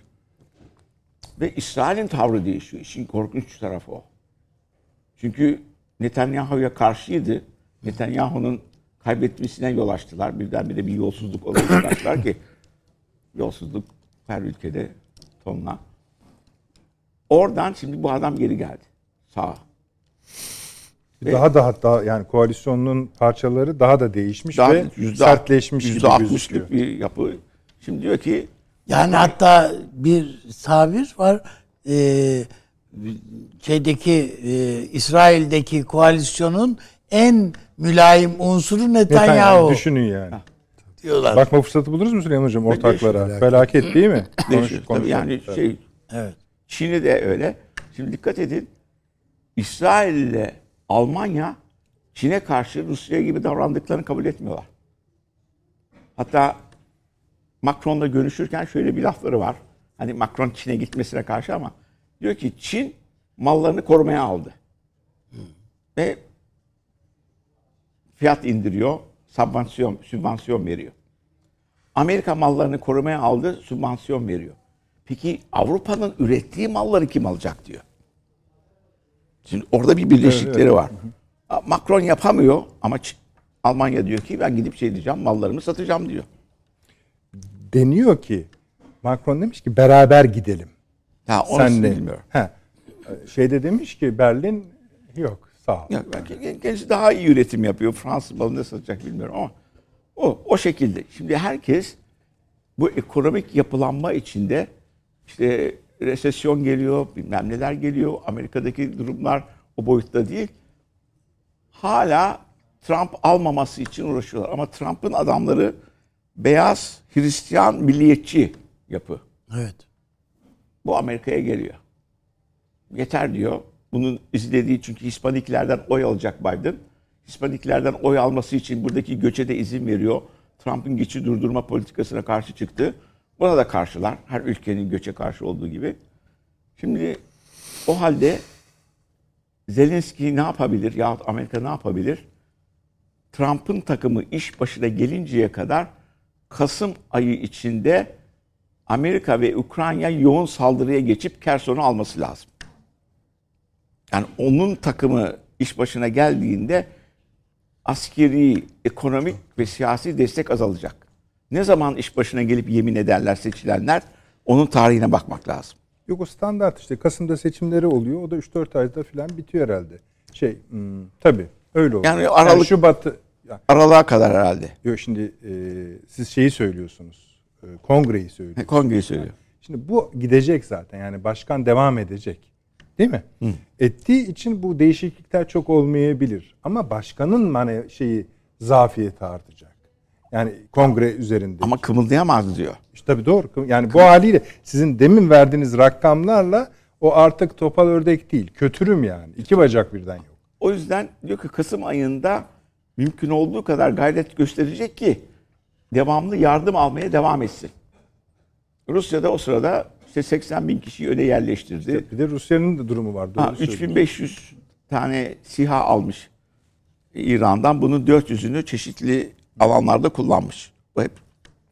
Ve İsrail'in tavrı değişiyor. İşin korkunç tarafı o. Çünkü Netanyahu'ya karşıydı. Netanyahu'nun kaybetmesine yol açtılar. Birdenbire bir yolsuzluk olayı ki yolsuzluk her ülkede tonla. Oradan şimdi bu adam geri geldi. Sağa. Daha da hatta yani koalisyonun parçaları daha da değişmiş Daha ve yüzde- sertleşmiş yüzde gibi gözüküyor. bir yapı. Şimdi diyor ki Yani hatta bir tabir var. Ee, şeydeki e, İsrail'deki koalisyonun en mülayim unsuru Netanyahu Netanyahu düşünün yani. diyorlar. Bakma fırsatı buluruz mu Süleyman Hocam ortaklara? Felaket. Felaket değil mi? değişiyor. Konuş- Tabii yani şey Evet. Çin'i de öyle. Şimdi dikkat edin. İsrail ile Almanya Çin'e karşı Rusya gibi davrandıklarını kabul etmiyorlar. Hatta Macron'la görüşürken şöyle bir lafları var. Hani Macron Çin'e gitmesine karşı ama diyor ki Çin mallarını korumaya aldı. Ve fiyat indiriyor, sübvansiyon, sübvansiyon veriyor. Amerika mallarını korumaya aldı, sübvansiyon veriyor. Peki Avrupa'nın ürettiği malları kim alacak diyor. Şimdi orada bir birleşikleri var. Macron yapamıyor ama Almanya diyor ki ben gidip şey diyeceğim mallarımı satacağım diyor. Deniyor ki Macron demiş ki beraber gidelim. Ha, onu Senle. bilmiyorum. Ha. Şeyde demiş ki Berlin yok sağ ol. Yok, belki kendisi daha iyi üretim yapıyor. Fransız malını satacak bilmiyorum ama o, o şekilde. Şimdi herkes bu ekonomik yapılanma içinde işte resesyon geliyor, bilmem neler geliyor. Amerika'daki durumlar o boyutta değil. Hala Trump almaması için uğraşıyorlar. Ama Trump'ın adamları beyaz, Hristiyan, milliyetçi yapı. Evet. Bu Amerika'ya geliyor. Yeter diyor. Bunun izlediği çünkü Hispaniklerden oy alacak Biden. Hispaniklerden oy alması için buradaki göçe de izin veriyor. Trump'ın geçi durdurma politikasına karşı çıktı. Buna da karşılar. Her ülkenin göçe karşı olduğu gibi. Şimdi o halde Zelenski ne yapabilir yahut Amerika ne yapabilir? Trump'ın takımı iş başına gelinceye kadar Kasım ayı içinde Amerika ve Ukrayna yoğun saldırıya geçip Kerson'u alması lazım. Yani onun takımı iş başına geldiğinde askeri, ekonomik ve siyasi destek azalacak. Ne zaman iş başına gelip yemin ederler seçilenler onun tarihine bakmak lazım. Yok o standart işte Kasım'da seçimleri oluyor. O da 3-4 ayda falan bitiyor herhalde. Şey hmm, tabii öyle oluyor. Yani Aralık- Şubat'ı Aralığa kadar herhalde. yok şimdi e, siz şeyi söylüyorsunuz. E, kongreyi söylüyorsunuz. Kongreyi söylüyor. Şimdi bu gidecek zaten. Yani başkan devam edecek. Değil mi? Ettiği için bu değişiklikler çok olmayabilir. Ama başkanın hani şeyi zafiyeti artacak. Yani kongre üzerinde. Ama kımıldayamaz diyor. İşte tabii doğru. Yani bu haliyle sizin demin verdiğiniz rakamlarla o artık topal ördek değil. Kötürüm yani. İki bacak birden yok. O yüzden diyor ki Kasım ayında mümkün olduğu kadar gayret gösterecek ki devamlı yardım almaya devam etsin. Rusya da o sırada işte 80 bin kişiyi öne yerleştirdi. Bir de Rusya'nın da durumu var. Ha, söylüyorsun. 3500 tane SİHA almış İran'dan. Bunun 400'ünü çeşitli alanlarda kullanmış. Bu hep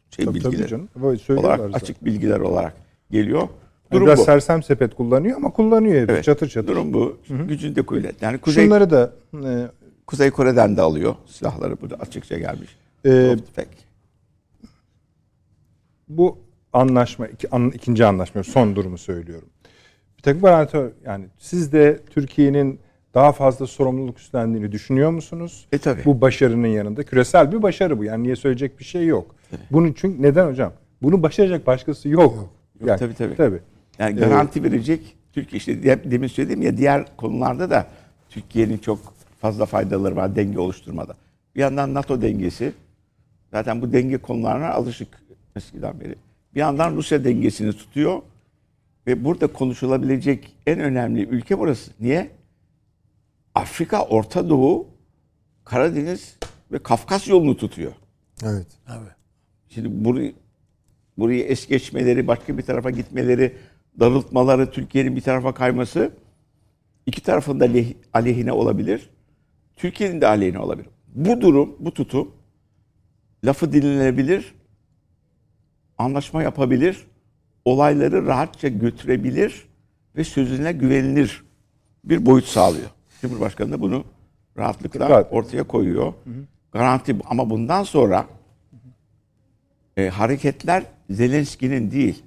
şey Tabii, tabii bilgiler canım. Böyle söylüyorlar olarak zaten. açık bilgiler olarak geliyor. Durum biraz bu. sersem sepet kullanıyor ama kullanıyor hep. Evet. Çatır çatır. Durum bu. Gücünde kuvvet. Yani Kuzey Şunları da e, Kuzey Kore'den de alıyor silahları burada açıkça gelmiş. Ee, tüfek. bu anlaşma iki, an- ikinci anlaşma son durumu söylüyorum. Bir takım garanti yani siz de Türkiye'nin daha fazla sorumluluk üstlendiğini düşünüyor musunuz? E tabii. Bu başarının yanında küresel bir başarı bu. Yani niye söyleyecek bir şey yok. Bunun çünkü neden hocam? Bunu başaracak başkası yok. Yok, tabii, tabii. Tabii. Yani garanti verecek Türkiye işte de- demin söyledim ya diğer konularda da Türkiye'nin çok fazla faydaları var denge oluşturmada. Bir yandan NATO dengesi zaten bu denge konularına alışık eskiden beri. Bir yandan Rusya dengesini tutuyor ve burada konuşulabilecek en önemli ülke burası. Niye? Afrika, Orta Doğu, Karadeniz ve Kafkas yolunu tutuyor. Evet. Tabii. Şimdi burayı, burayı es geçmeleri, başka bir tarafa gitmeleri, darıltmaları, Türkiye'nin bir tarafa kayması iki tarafın da aleyhine olabilir. Türkiye'nin de aleyhine olabilir. Bu durum, bu tutum lafı dinlenebilir, anlaşma yapabilir, olayları rahatça götürebilir ve sözüne güvenilir bir boyut sağlıyor. Cumhurbaşkanı da bunu rahatlıkla Dikkat. ortaya koyuyor. Garanti ama bundan sonra e, hareketler Zelenski'nin değil.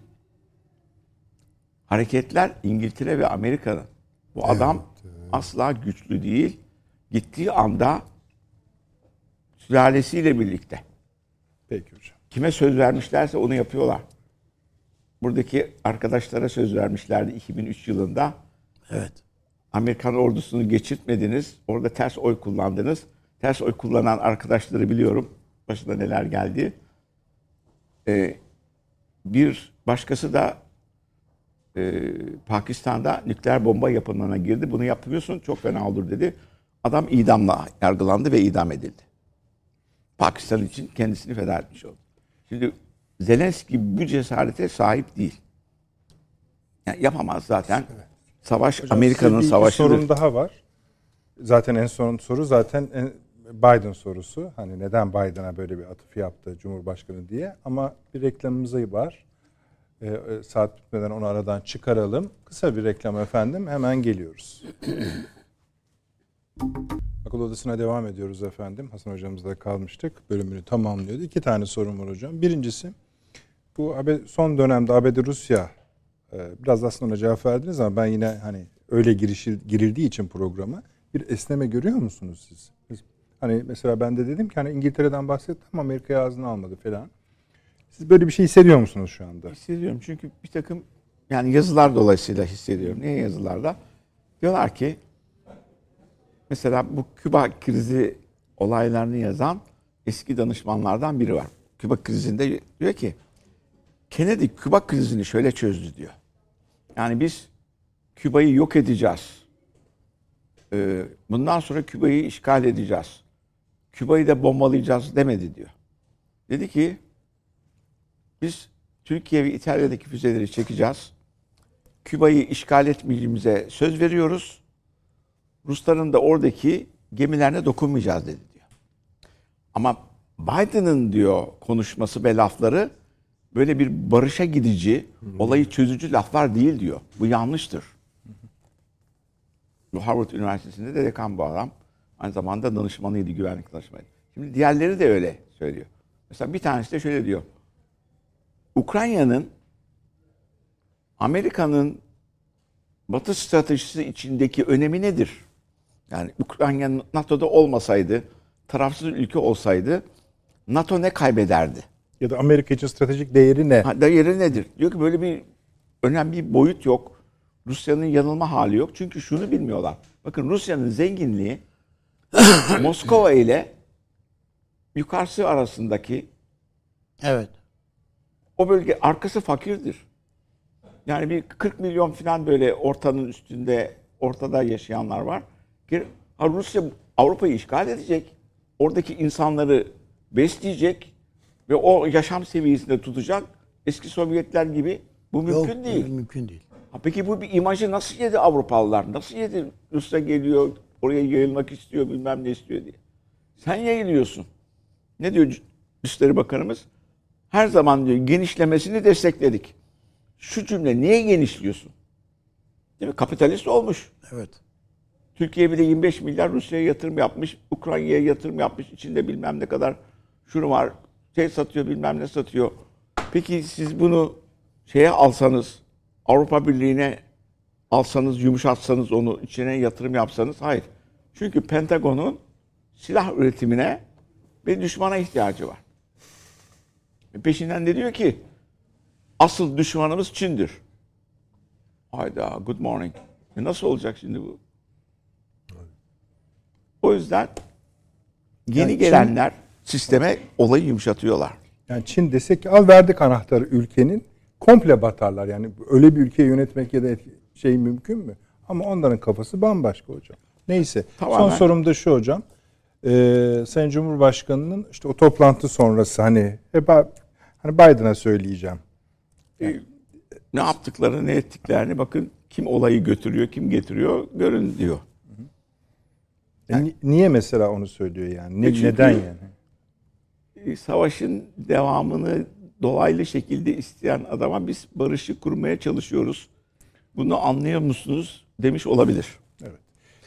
Hareketler İngiltere ve Amerika'nın. Bu adam asla güçlü değil. Gittiği anda sülalesiyle birlikte Peki hocam. kime söz vermişlerse onu yapıyorlar. Buradaki arkadaşlara söz vermişlerdi 2003 yılında. Evet. Amerikan ordusunu geçirtmediniz. Orada ters oy kullandınız. Ters oy kullanan arkadaşları biliyorum. Başına neler geldi. Ee, bir başkası da e, Pakistan'da nükleer bomba yapımına girdi. Bunu yapmıyorsun çok fena olur dedi. Adam idamla yargılandı ve idam edildi. Pakistan için kendisini feda etmiş oldu. Şimdi Zelenski bu cesarete sahip değil. Yani yapamaz zaten. Savaş Hocam, Amerika'nın size bir savaşıdır. sorun daha var. Zaten en son soru zaten en- Biden sorusu. Hani neden Biden'a böyle bir atıf yaptı Cumhurbaşkanı diye. Ama bir reklamımız var. Ee, e, saat bitmeden onu aradan çıkaralım. Kısa bir reklam efendim. Hemen geliyoruz. Akıl odasına devam ediyoruz efendim. Hasan hocamızda kalmıştık. Bölümünü tamamlıyordu. İki tane sorun var hocam. Birincisi bu son dönemde ABD Rusya e, biraz aslında ona cevap verdiniz ama ben yine hani öyle girişil, girildiği için programa bir esneme görüyor musunuz siz? Hani mesela ben de dedim ki hani İngiltere'den bahsettim ama Amerika'ya ağzına almadı falan. Siz böyle bir şey hissediyor musunuz şu anda? Hissediyorum çünkü bir takım yani yazılar dolayısıyla hissediyorum. Niye yazılarda? Diyorlar ki mesela bu Küba krizi olaylarını yazan eski danışmanlardan biri var. Küba krizinde diyor ki Kennedy Küba krizini şöyle çözdü diyor. Yani biz Küba'yı yok edeceğiz. Ee, bundan sonra Küba'yı işgal edeceğiz. Küba'yı da bombalayacağız demedi diyor. Dedi ki biz Türkiye ve İtalya'daki füzeleri çekeceğiz. Küba'yı işgal etmeyeceğimize söz veriyoruz. Rusların da oradaki gemilerine dokunmayacağız dedi diyor. Ama Biden'ın diyor konuşması ve lafları böyle bir barışa gidici, olayı çözücü laflar değil diyor. Bu yanlıştır. Bu Harvard Üniversitesi'nde de dekan bu adam. Aynı zamanda danışmanıydı, güvenlik danışmanıydı. Şimdi diğerleri de öyle söylüyor. Mesela bir tanesi de şöyle diyor. Ukrayna'nın Amerika'nın Batı stratejisi içindeki önemi nedir? Yani Ukrayna NATO'da olmasaydı, tarafsız ülke olsaydı NATO ne kaybederdi? Ya da Amerika için stratejik değeri ne? Ha, Değeri nedir? Diyor ki böyle bir önemli bir boyut yok. Rusya'nın yanılma hali yok. Çünkü şunu bilmiyorlar. Bakın Rusya'nın zenginliği Moskova ile yukarısı arasındaki Evet. o bölge arkası fakirdir. Yani bir 40 milyon falan böyle ortanın üstünde ortada yaşayanlar var. Rusya Avrupa'yı işgal edecek. Oradaki insanları besleyecek ve o yaşam seviyesinde tutacak. Eski Sovyetler gibi bu mümkün Yok, değil. Mümkün değil. Ha peki bu bir imajı nasıl yedi Avrupalılar? Nasıl yedi? Rusya geliyor, oraya yayılmak istiyor, bilmem ne istiyor diye. Sen yayılıyorsun. Ne diyor Dışişleri Bakanımız? Her zaman diyor genişlemesini destekledik. Şu cümle niye genişliyorsun? Değil mi? Kapitalist olmuş. Evet. Türkiye bir de 25 milyar Rusya'ya yatırım yapmış, Ukrayna'ya yatırım yapmış. İçinde bilmem ne kadar şunu var, şey satıyor, bilmem ne satıyor. Peki siz bunu şeye alsanız, Avrupa Birliği'ne alsanız, yumuşatsanız onu, içine yatırım yapsanız hayır. Çünkü Pentagon'un silah üretimine bir düşmana ihtiyacı var. E Peşinden de diyor ki asıl düşmanımız Çin'dir. Hayda good morning. E nasıl olacak şimdi bu? O yüzden yeni Yani Çin- gelenler sisteme olayı yumuşatıyorlar. Yani Çin desek ki al verdik anahtarı ülkenin komple batarlar. Yani öyle bir ülkeyi yönetmek ya da şey mümkün mü? Ama onların kafası bambaşka hocam. Neyse. Tamamen. Son sorum da şu hocam. Ee, Sayın Cumhurbaşkanı'nın işte o toplantı sonrası hani hep hani Biden'a söyleyeceğim. Ne yaptıklarını, ne ettiklerini bakın kim olayı götürüyor, kim getiriyor görün diyor. E, ni- niye mesela onu söylüyor yani? Ne, E çünkü- neden yani? E, Savaşın devamını dolaylı şekilde isteyen adama biz barışı kurmaya çalışıyoruz. Bunu anlıyor musunuz demiş olabilir.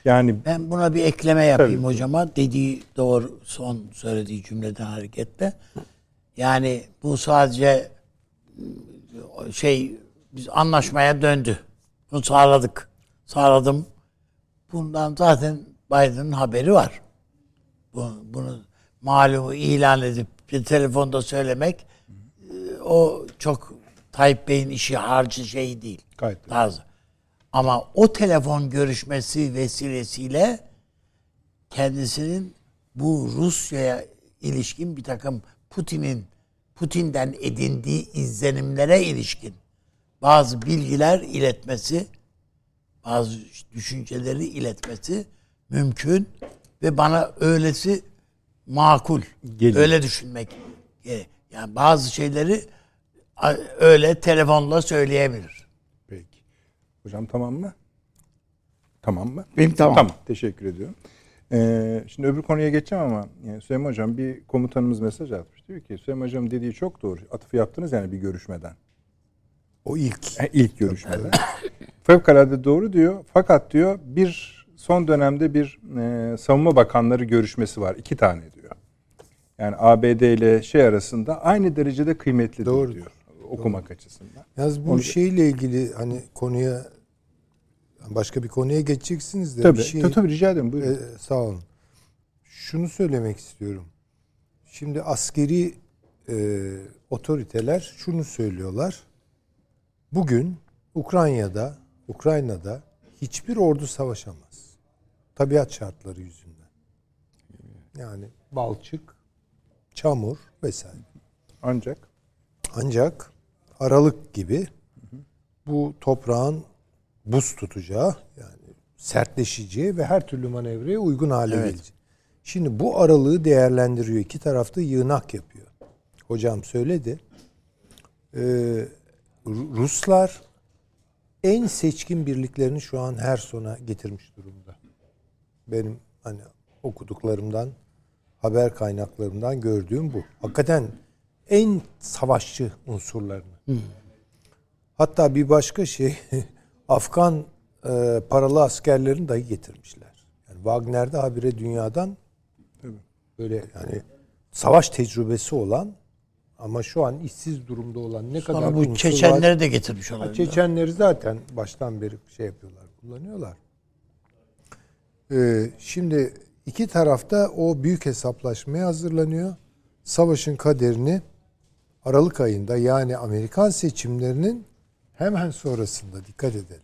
Yani Ben buna bir ekleme yapayım Tabii. hocama. Dediği doğru son söylediği cümleden hareketle. Yani bu sadece ıı, şey biz anlaşmaya döndü. Bunu sağladık. Sağladım. Bundan zaten Biden'ın haberi var. Bu, bunu malumu ilan edip bir telefonda söylemek ıı, o çok Tayyip Bey'in işi harcı şey değil. Gayet. Lazım. Ama o telefon görüşmesi vesilesiyle kendisinin bu Rusya'ya ilişkin bir takım Putin'in Putin'den edindiği izlenimlere ilişkin bazı bilgiler iletmesi, bazı düşünceleri iletmesi mümkün ve bana öylesi makul. Geliyor. Öyle düşünmek. Yani bazı şeyleri öyle telefonla söyleyebilir. peki. Hocam tamam mı? Tamam mı? Benim tamam. Tamam. Teşekkür ediyorum. Ee, şimdi öbür konuya geçeceğim ama yani Süleyman Hocam bir komutanımız mesaj atmış. Diyor ki Süleyman Hocam dediği çok doğru. Atıfı yaptınız yani bir görüşmeden. O ilk. Yani ilk görüşmeden. Fevkalade doğru diyor. Fakat diyor bir son dönemde bir e, savunma bakanları görüşmesi var. iki tane diyor. Yani ABD ile şey arasında aynı derecede kıymetli Doğru. diyor. Okumak açısından. Yalnız bu Onu- şeyle ilgili hani konuya başka bir konuya geçeceksiniz de Tabii, bir şey tabii, tabii rica ederim. Buyurun. Ee, sağ olun. Şunu söylemek istiyorum. Şimdi askeri e, otoriteler şunu söylüyorlar. Bugün Ukrayna'da Ukrayna'da hiçbir ordu savaşamaz. Tabiat şartları yüzünden. Yani balçık, çamur vesaire. Ancak Ancak Aralık gibi bu toprağın buz tutacağı yani sertleşeceği ve her türlü manevraya uygun hale gelecek. Şimdi bu aralığı değerlendiriyor. İki tarafta yığınak yapıyor. Hocam söyledi. Ee, Ru- Ruslar en seçkin birliklerini şu an her sona getirmiş durumda. Benim hani okuduklarımdan, haber kaynaklarımdan gördüğüm bu. Hakikaten en savaşçı unsurlarını. Hatta bir başka şey Afgan e, paralı askerlerini dahi getirmişler. Yani Wagner'de habire dünyadan böyle yani savaş tecrübesi olan ama şu an işsiz durumda olan ne kadar Sonra bu unsur var- Çeçenleri de getirmiş olabilir. Çeçenleri zaten baştan beri şey yapıyorlar, kullanıyorlar. Ee, şimdi iki tarafta o büyük hesaplaşmaya hazırlanıyor. Savaşın kaderini Aralık ayında yani Amerikan seçimlerinin hemen sonrasında dikkat edelim.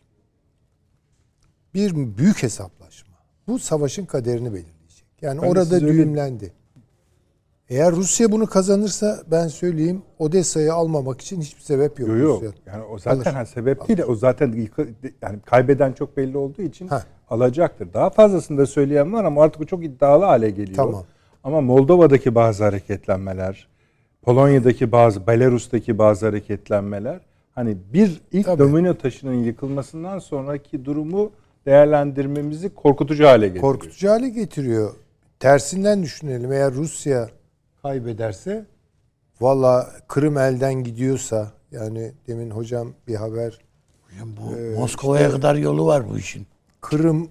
Bir büyük hesaplaşma. Bu savaşın kaderini belirleyecek. Yani Ben orada öyle- düğümlendi. Eğer Rusya bunu kazanırsa ben söyleyeyim Odessa'yı almamak için hiçbir sebep yok. Yok yok. Yani o zaten Alır. ha, sebep değil. de O zaten yani kaybeden çok belli olduğu için Ha. Alacaktır. Daha fazlasını da söyleyen var ama artık bu çok iddialı hale geliyor. Tamam. Ama Moldova'daki bazı hareketlenmeler, Polonya'daki bazı, Belarus'taki bazı hareketlenmeler hani bir ilk Tabii. domino taşının yıkılmasından sonraki durumu değerlendirmemizi korkutucu hale getiriyor. korkutucu hale getiriyor. Tersinden düşünelim. Eğer Rusya kaybederse valla Kırım elden gidiyorsa yani demin hocam bir haber Bu Moskova'ya kadar yolu var bu işin. Kırım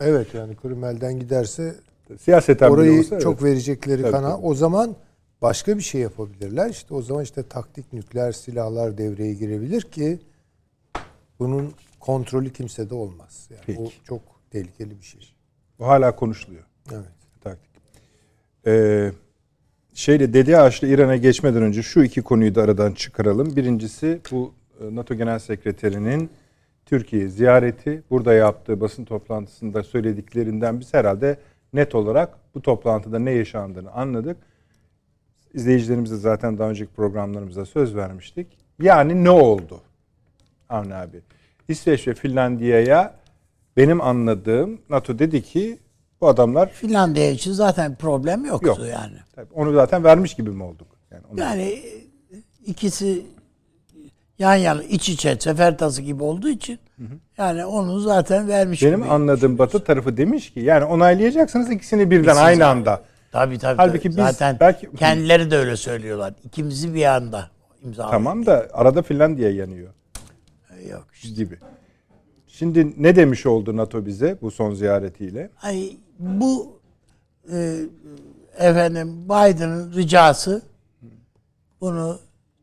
Evet yani Kırım elden giderse Siyaseten orayı olsa evet. çok verecekleri Tabii, kana tabii. o zaman başka bir şey yapabilirler. İşte o zaman işte taktik nükleer silahlar devreye girebilir ki bunun kontrolü kimsede olmaz. Yani Peki. o çok tehlikeli bir şey. Bu hala konuşuluyor. Evet. taktik. Ee, şeyle Dedi Ağaç'la İran'a geçmeden önce şu iki konuyu da aradan çıkaralım. Birincisi bu e, NATO Genel Sekreterinin Türkiye ziyareti. Burada yaptığı basın toplantısında söylediklerinden biz herhalde net olarak bu toplantıda ne yaşandığını anladık. İzleyicilerimize zaten daha önceki programlarımızda söz vermiştik. Yani ne oldu? Avni abi. İsveç ve Finlandiya'ya benim anladığım NATO dedi ki bu adamlar Finlandiya için zaten problem yoktu Yok. yani. Tabii onu zaten vermiş gibi mi olduk? Yani onu- Yani ikisi yan yana iç içe sefertası gibi olduğu için yani onu zaten vermiş benim gibi. anladığım Batı tarafı demiş ki yani onaylayacaksınız ikisini birden aynı anda. Tabii tabii. Halbuki tabii. biz zaten belki- kendileri de öyle söylüyorlar. İkimizi bir anda imza. Tamam da arada Finlandiya yanıyor Yok işte. gibi. Şimdi ne demiş oldu NATO bize bu son ziyaretiyle? Ay bu e, efendim Biden'ın ricası bunu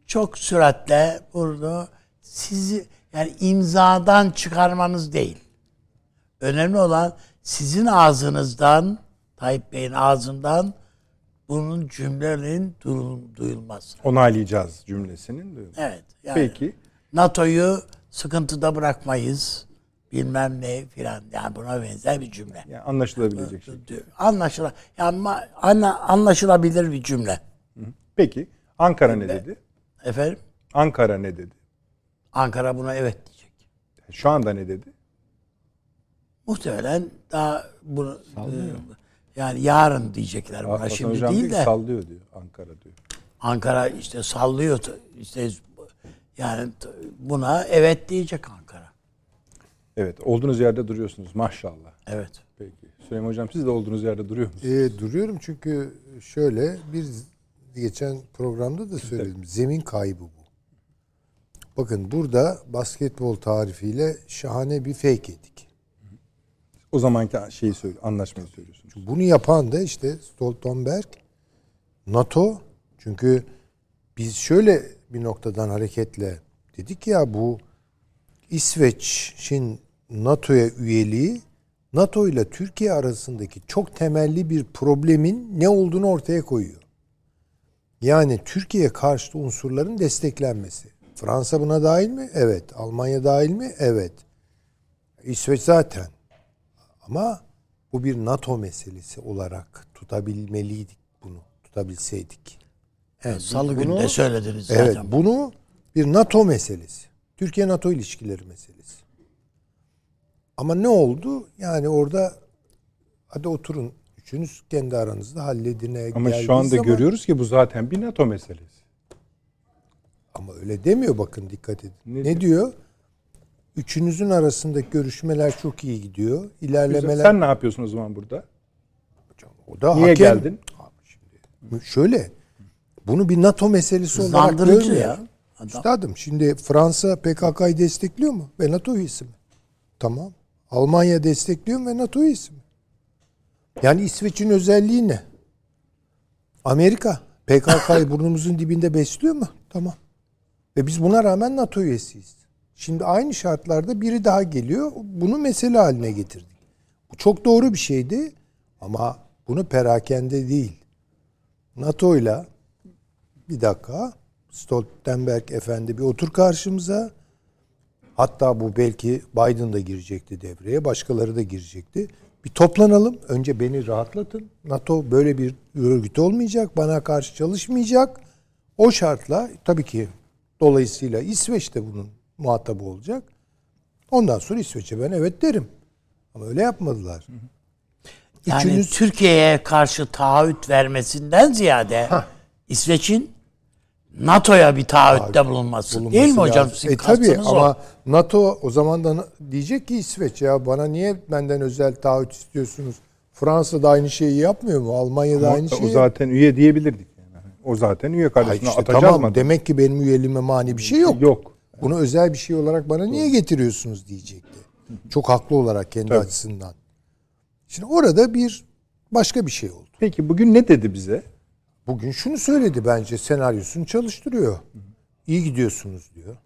çok süratle bunu sizi yani imzadan çıkarmanız değil. Önemli olan sizin ağzınızdan Tayyip Bey'in ağzından bunun cümlenin duyul- duyulması. Onaylayacağız cümlesinin. Evet. Yani Peki. NATO'yu sıkıntıda bırakmayız. Bilmem ne filan. Yani buna benzer bir cümle. Yani anlaşılabilecek şey. Anlaşıla, yani anla- anlaşılabilir bir cümle. Peki Ankara ne dedi? Efendim? Ankara ne dedi? Ankara buna evet diyecek. Şu anda ne dedi? Muhtemelen daha bunu e, yani yarın diyecekler buna Hasan şimdi Hocam değil de sallıyor diyor Ankara diyor. Ankara işte sallıyor işte yani buna evet diyecek Ankara. Evet olduğunuz yerde duruyorsunuz maşallah. Evet. Peki. Süleyman Hocam siz de olduğunuz yerde duruyor musunuz? E, duruyorum çünkü şöyle bir geçen programda da söyledim. Zemin kaybı bu. Bakın burada basketbol tarifiyle şahane bir fake edik. O zamanki şeyi söyle, anlaşmayı söylüyorsunuz. Bunu yapan da işte Stoltenberg, NATO. Çünkü biz şöyle bir noktadan hareketle dedik ya bu İsveç'in NATO'ya üyeliği NATO ile Türkiye arasındaki çok temelli bir problemin ne olduğunu ortaya koyuyor. Yani Türkiye karşıtı unsurların desteklenmesi. Fransa buna dahil mi? Evet. Almanya dahil mi? Evet. İsveç zaten. Ama bu bir NATO meselesi olarak tutabilmeliydik bunu. Tutabilseydik. Evet, salı bunu- günü de söylediniz zaten. Evet bunu bir NATO meselesi. Türkiye-NATO ilişkileri meselesi. Ama ne oldu? Yani orada hadi oturun üçünüz kendi aranızda halledine Ama geldiği şu anda zaman- görüyoruz ki bu zaten bir NATO meselesi. Ama öyle demiyor bakın dikkat edin. Ne Ne, diyor? Üçünüzün arasındaki görüşmeler çok iyi gidiyor. İlerlemeler Sen ne yapıyorsun o zaman burada? o da Niye hakem- geldin? Şimdi şöyle bunu bir NATO meselesi olarak görmüyor. ya. Adam. Üstadım şimdi Fransa PKK'yı destekliyor mu? Ve NATO üyesi mi? Tamam. Almanya destekliyor mu ve NATO üyesi mi? Yani İsveç'in özelliği ne? Amerika PKK'yı burnumuzun dibinde besliyor mu? Tamam. Ve biz buna rağmen NATO üyesiyiz. Şimdi aynı şartlarda biri daha geliyor. Bunu mesele haline getirdik. Bu çok doğru bir şeydi ama bunu perakende değil. NATO'yla bir dakika Stoltenberg efendi bir otur karşımıza. Hatta bu belki Biden da girecekti devreye. Başkaları da girecekti. Bir toplanalım. Önce beni rahatlatın. NATO böyle bir örgüt olmayacak. Bana karşı çalışmayacak. O şartla tabii ki dolayısıyla İsveç de bunun muhatabı olacak. Ondan sonra İsveç'e ben evet derim. Ama öyle yapmadılar. Yani Üçünüz Türkiye'ye karşı taahhüt vermesinden ziyade İsveç'in NATO'ya bir taahhütte bulunması. bulunması Değil mi hocam? Sizin E tabii kastınız o. ama NATO o zaman da diyecek ki İsveç ya bana niye benden özel taahhüt istiyorsunuz? Fransa da aynı şeyi yapmıyor mu? Almanya da Ama aynı o şeyi zaten üye diyebilirdik. Yani. O zaten üye kardeşine işte atacağız tamam mı? demek ki benim üyeliğime mani bir şey yok. Yok. Bunu özel bir şey olarak bana niye getiriyorsunuz diyecekti. Çok haklı olarak kendi Tabii. açısından. Şimdi orada bir başka bir şey oldu. Peki bugün ne dedi bize? Bugün şunu söyledi bence senaryosunu çalıştırıyor. İyi gidiyorsunuz diyor.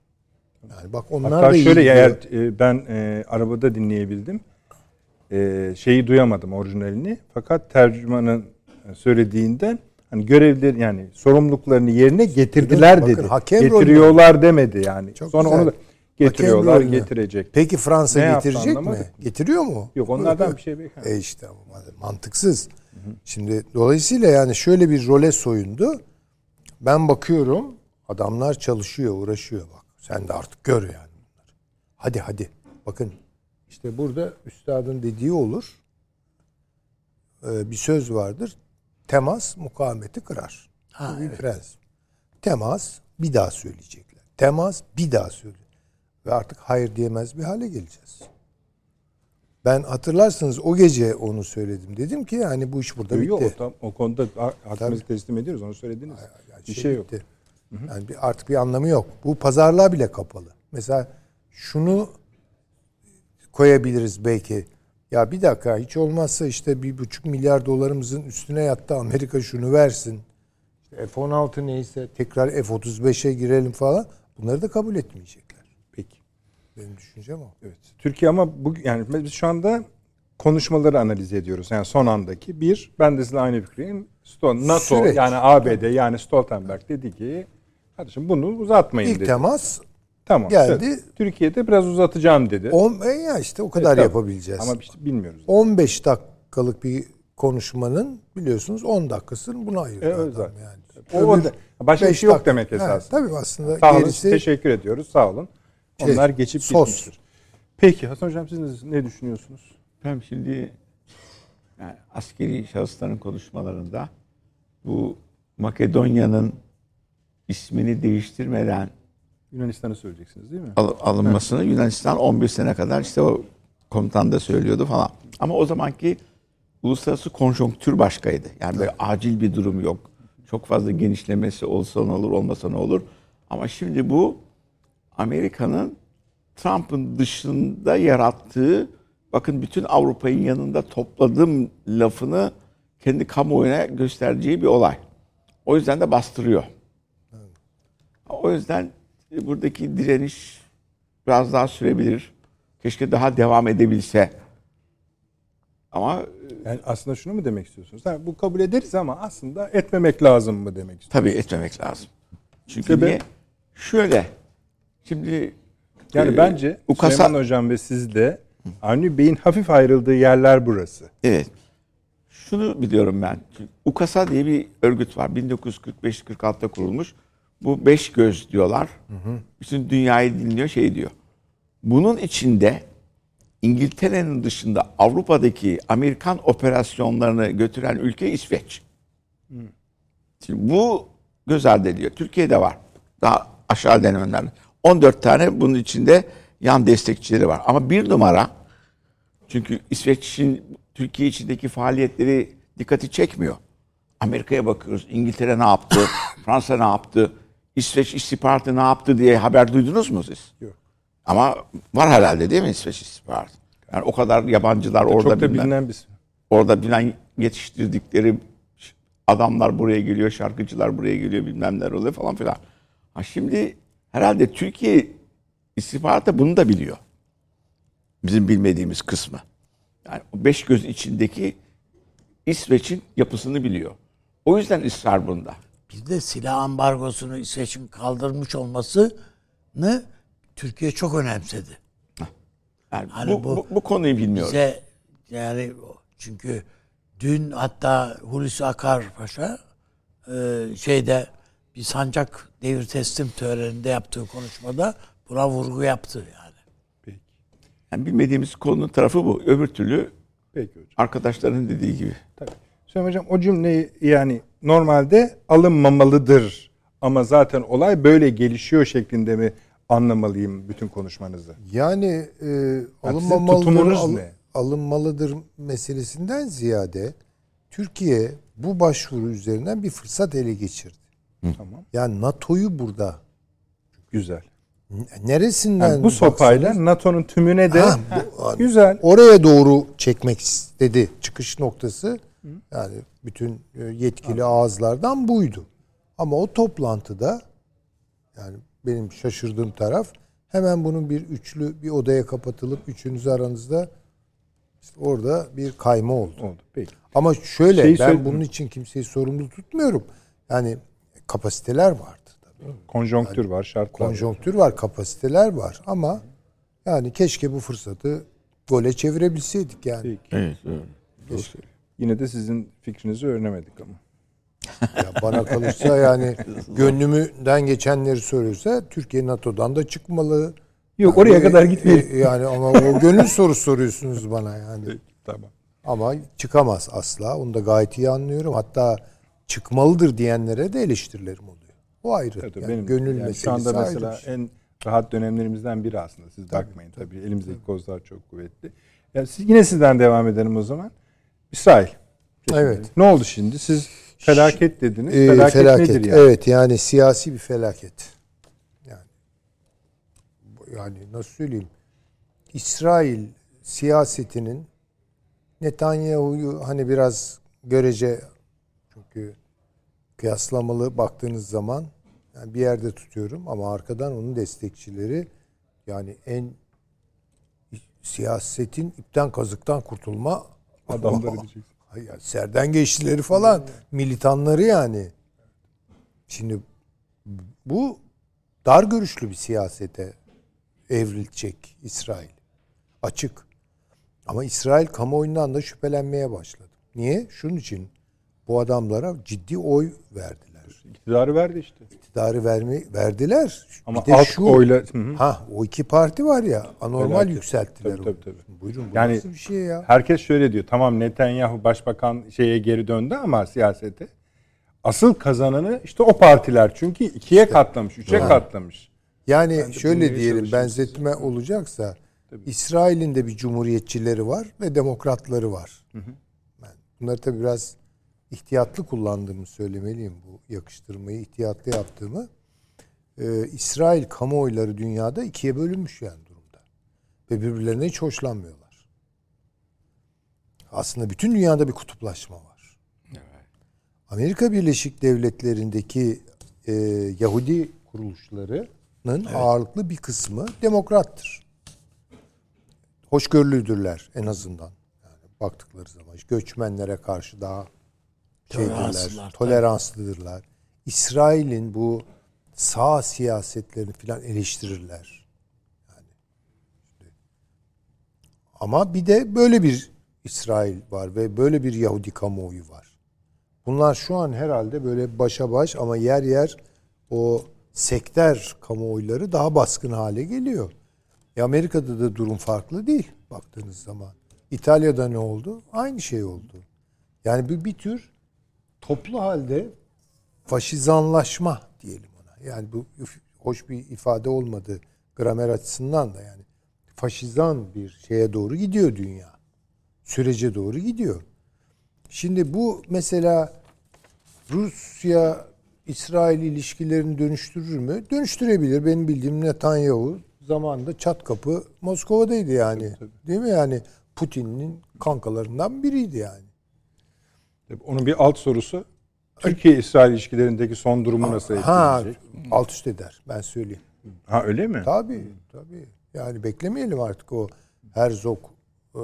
Yani bak onlar Hatta da iyi şöyle gidiyor. eğer e, ben e, arabada dinleyebildim. E, şeyi duyamadım orijinalini. Fakat tercümanın söylediğinden hani görevleri yani sorumluluklarını yerine getirdiler Bakın, dedi. hakem Getiriyorlar demedi yani. Çok Sonra güzel. onu da getiriyorlar, getirecek. Peki Fransa Ne getirecek mi? anlamadık. Getiriyor mu? Yok onlardan bir şey beklemem. E işte mantıksız. Şimdi dolayısıyla yani şöyle bir role soyundu. Ben bakıyorum adamlar çalışıyor, uğraşıyor bak. Sen de artık gör yani bunları. Hadi hadi. Bakın işte burada üstadın dediği olur. Ee, bir söz vardır. Temas mukavemeti kırar. Bu bir prensip. Temas bir daha söyleyecekler. Temas bir daha söyle. Ve artık hayır diyemez bir hale geleceğiz. Ben hatırlarsınız o gece onu söyledim. Dedim ki yani bu iş burada bitti. Yok tam, o konuda ha- hakkımızı teslim ediyoruz onu söylediniz. Yani bir şey yok. bitti. Yani bir, artık bir anlamı yok. Bu pazarlığa bile kapalı. Mesela şunu koyabiliriz belki. Ya bir dakika hiç olmazsa işte bir buçuk milyar dolarımızın üstüne yattı Amerika şunu versin. İşte F-16 neyse tekrar F-35'e girelim falan. Bunları da kabul etmeyecekler. Benim düşüncem o. Evet. Türkiye ama bu yani biz şu anda konuşmaları analiz ediyoruz. Yani son andaki bir ben de sizinle aynı fikirdeyim. Stol, NATO Süreç. yani ABD yani Stoltenberg dedi ki kardeşim bunu uzatmayın İlk dedi. temas tamam. geldi. söz. Türkiye'de biraz uzatacağım dedi. on, e ya işte o kadar Tabii. yapabileceğiz. Ama işte bilmiyoruz. 15 dakikalık bir konuşmanın biliyorsunuz 10 dakikasını buna ayırdı E, adam yani. O Öbür da- başka bir şey yok demek esasında. tabii aslında Sağ olun gerisi teşekkür ediyoruz sağ olun. Şey, Onlar geçip sos. gitmiştir. Peki Hasan Hocam siz ne düşünüyorsunuz? Efendim şimdi yani askeri şahısların konuşmalarında bu Makedonya'nın ismini değiştirmeden Yunanistan'ı söyleyeceksiniz değil mi? al- alınmasını Yunanistan 11 sene kadar işte o komutan da söylüyordu falan. Ama o zamanki uluslararası konjonktür başkaydı. Yani böyle acil bir durum yok. Çok fazla genişlemesi olsa ne olur olmasa ne olur. Ama şimdi bu Amerika'nın Trump'ın dışında yarattığı bakın bütün Avrupa'nın yanında topladım lafını kendi kamuoyuna göstereceği bir olay. O yüzden de bastırıyor. O yüzden e, buradaki direniş biraz daha sürebilir. Keşke daha devam edebilse. Ama e, Yani aslında şunu mu demek istiyorsunuz? Ha, bu kabul ederiz ama aslında etmemek lazım mı demek istiyorsunuz? tabii etmemek lazım. Çünkü Sebep? niye? Şöyle. Şimdi Yani e, bence Ukasa- Süleyman Hocam ve siz de Avni Bey'in hafif ayrıldığı yerler burası. Evet. Şunu biliyorum ben. UKASA diye bir örgüt var. 1945-46'da kurulmuş. Bu beş göz diyorlar. Bütün dünyayı dinliyor şey diyor. Bunun içinde İngiltere'nin dışında Avrupa'daki Amerikan operasyonlarını götüren ülke İsveç. Şimdi bu göz ardı ediliyor. Türkiye'de var. Daha aşağı denemeler. 14 tane bunun içinde yan destekçileri var. Ama bir numara çünkü İsveç'in Türkiye içindeki faaliyetleri dikkati çekmiyor. Amerika'ya bakıyoruz. İngiltere ne yaptı? Fransa ne yaptı? İsveç istihbaratı ne yaptı diye haber duydunuz mu siz? Yok. Ama var herhalde değil mi İsveç istihbaratı? Yani o kadar yabancılar orada Çok da bilmem- bilinen bir orada bilen yetiştirdikleri adamlar buraya geliyor, şarkıcılar buraya geliyor, bilmem neler oluyor falan filan. Ha şimdi herhalde Türkiye istihbaratı bunu da biliyor. Bizim bilmediğimiz kısmı. Yani o beş göz içindeki İsveç'in yapısını biliyor. O yüzden ısrar bunda. Bir de silah ambargosunu İsveç'in kaldırmış olmasını Türkiye çok önemsedi. Yani Hani bu, bu- bu, bu konuyu bilmiyoruz. Bize yani çünkü dün hatta Hulusi Akar Paşa e, şeyde bir sancak devir teslim töreninde yaptığı konuşmada buna vurgu yaptı yani. Peki. Yani bilmediğimiz konunun tarafı bu. Öbür türlü Peki hocam. arkadaşların dediği gibi. Tabii. Süleyman Hocam o cümleyi yani normalde alınmamalıdır ama zaten olay böyle gelişiyor şeklinde mi anlamalıyım bütün konuşmanızı? Yani e, alınmamalıdır, al- ne? alınmalıdır meselesinden ziyade Türkiye bu başvuru üzerinden bir fırsat ele geçirdi. Tamam. Yani NATO'yu burada Güzel. neresinden Yani bu sopayla NATO'nun tümüne de Ha, bu- hani Güzel. oraya doğru çekmek istedi. Çıkış noktası yani bütün e, yetkili ağızlardan buydu. Ama o toplantıda yani benim şaşırdığım taraf hemen bunun bir üçlü bir odaya kapatılıp üçünüz aranızda işte orada bir kayma oldu. Oldu. Peki. Ama şöyle Şeyi ben bunun için kimseyi sorumlu tutmuyorum. Yani kapasiteler vardı tabii. Konjonktür var, şartlar. Konjonktür var, kapasiteler var ama yani keşke bu fırsatı gole çevirebilseydik yani. Peki. Evet, evet. Yine de sizin fikrinizi öğrenemedik ama. Ya bana kalırsa yani gönlümden geçenleri söylüyorsa Türkiye NATO'dan da çıkmalı. Yok Yani, oraya kadar gitmeyelim. e, Yani ama o gönül sorusu soruyorsunuz bana yani. Tamam. Ama çıkamaz asla. Onu da gayet iyi anlıyorum. Hatta çıkmalıdır diyenlere de eleştirilerim oluyor. O ayrı. Tabii, tabii, Yani benim gönül yani meselesi şu anda ayrı mesela şey. en rahat dönemlerimizden biri aslında. Siz bakmayın tabii. Elimizdeki kozlar çok kuvvetli. Ya siz, yine sizden devam edelim o zaman. İsrail. Evet. Ne oldu şimdi? Siz felaket dediniz. Ee, felaket, felaket. nedir yani? Evet yani siyasi bir felaket. Yani yani nasıl söyleyeyim? İsrail siyasetinin Netanyahu'yu hani biraz görece çünkü kıyaslamalı baktığınız zaman yani bir yerde tutuyorum ama arkadan onun destekçileri yani en siyasetin ipten kazıktan kurtulma Adamları diyeceksin. Serden geçtileri falan militanları yani. Şimdi bu dar görüşlü bir siyasete evrilecek İsrail. Açık. Ama İsrail kamuoyundan da şüphelenmeye başladı. Niye? Şunun için bu adamlara ciddi oy verdiler. İktidarı verdi işte. İktidarı verme, verdiler. Ama bir de alt şu, oyla... Hı hı. Ha o iki parti var ya anormal Felaket. yükselttiler. Tabii, tabii, tabii. Buyurun bu Yani nasıl bir şey ya? Herkes şöyle diyor. Tamam Netanyahu başbakan şeye geri döndü ama siyasete. Asıl kazananı işte o partiler. Çünkü ikiye katlamış, üçe katlamış. Yani şöyle diyelim benzetme olacaksa İsrail'in de bir cumhuriyetçileri var ve demokratları var. Ben bunları tabii biraz ihtiyatlı kullandığımı söylemeliyim bu yakıştırmayı ihtiyatlı yaptığımı. Ee, İsrail kamuoyları dünyada ikiye bölünmüş yani durumda. Ve birbirlerine hiç hoşlanmıyorlar. Aslında bütün dünyada bir kutuplaşma var. Amerika Birleşik Devletleri'ndeki e, Yahudi kuruluşlarının ağırlıklı bir kısmı demokrattır. Hoşgörülüdürler en azından. Yani baktıkları zaman göçmenlere karşı daha Toleranslılar, toleranslıdırlar. İsrail'in bu sağ siyasetlerini filan eleştirirler. Yani ama bir de böyle bir İsrail var ve böyle bir Yahudi kamuoyu var. Bunlar şu an herhalde böyle başa baş ama yer yer o sektör kamuoyları daha baskın hale geliyor. E Amerika'da da durum farklı değil baktığınız zaman. İtalya'da ne oldu? Aynı şey oldu. Yani bir, bir tür toplu halde faşizanlaşma diyelim ona. Yani bu hoş bir ifade olmadı gramer açısından da yani. Faşizan bir şeye doğru gidiyor dünya. Sürece doğru gidiyor. Şimdi bu mesela Rusya İsrail ilişkilerini dönüştürür mü? Dönüştürebilir. Benim bildiğim Netanyahu zamanında çat kapı Moskova'daydı yani. Değil mi yani? Putin'in kankalarından biriydi yani. Onun bir alt sorusu Türkiye-İsrail ilişkilerindeki son durumu nasıl Ha etkileyecek? alt üst eder ben söyleyeyim. Ha öyle mi? Tabii tabii. Yani beklemeyelim artık o Herzog e,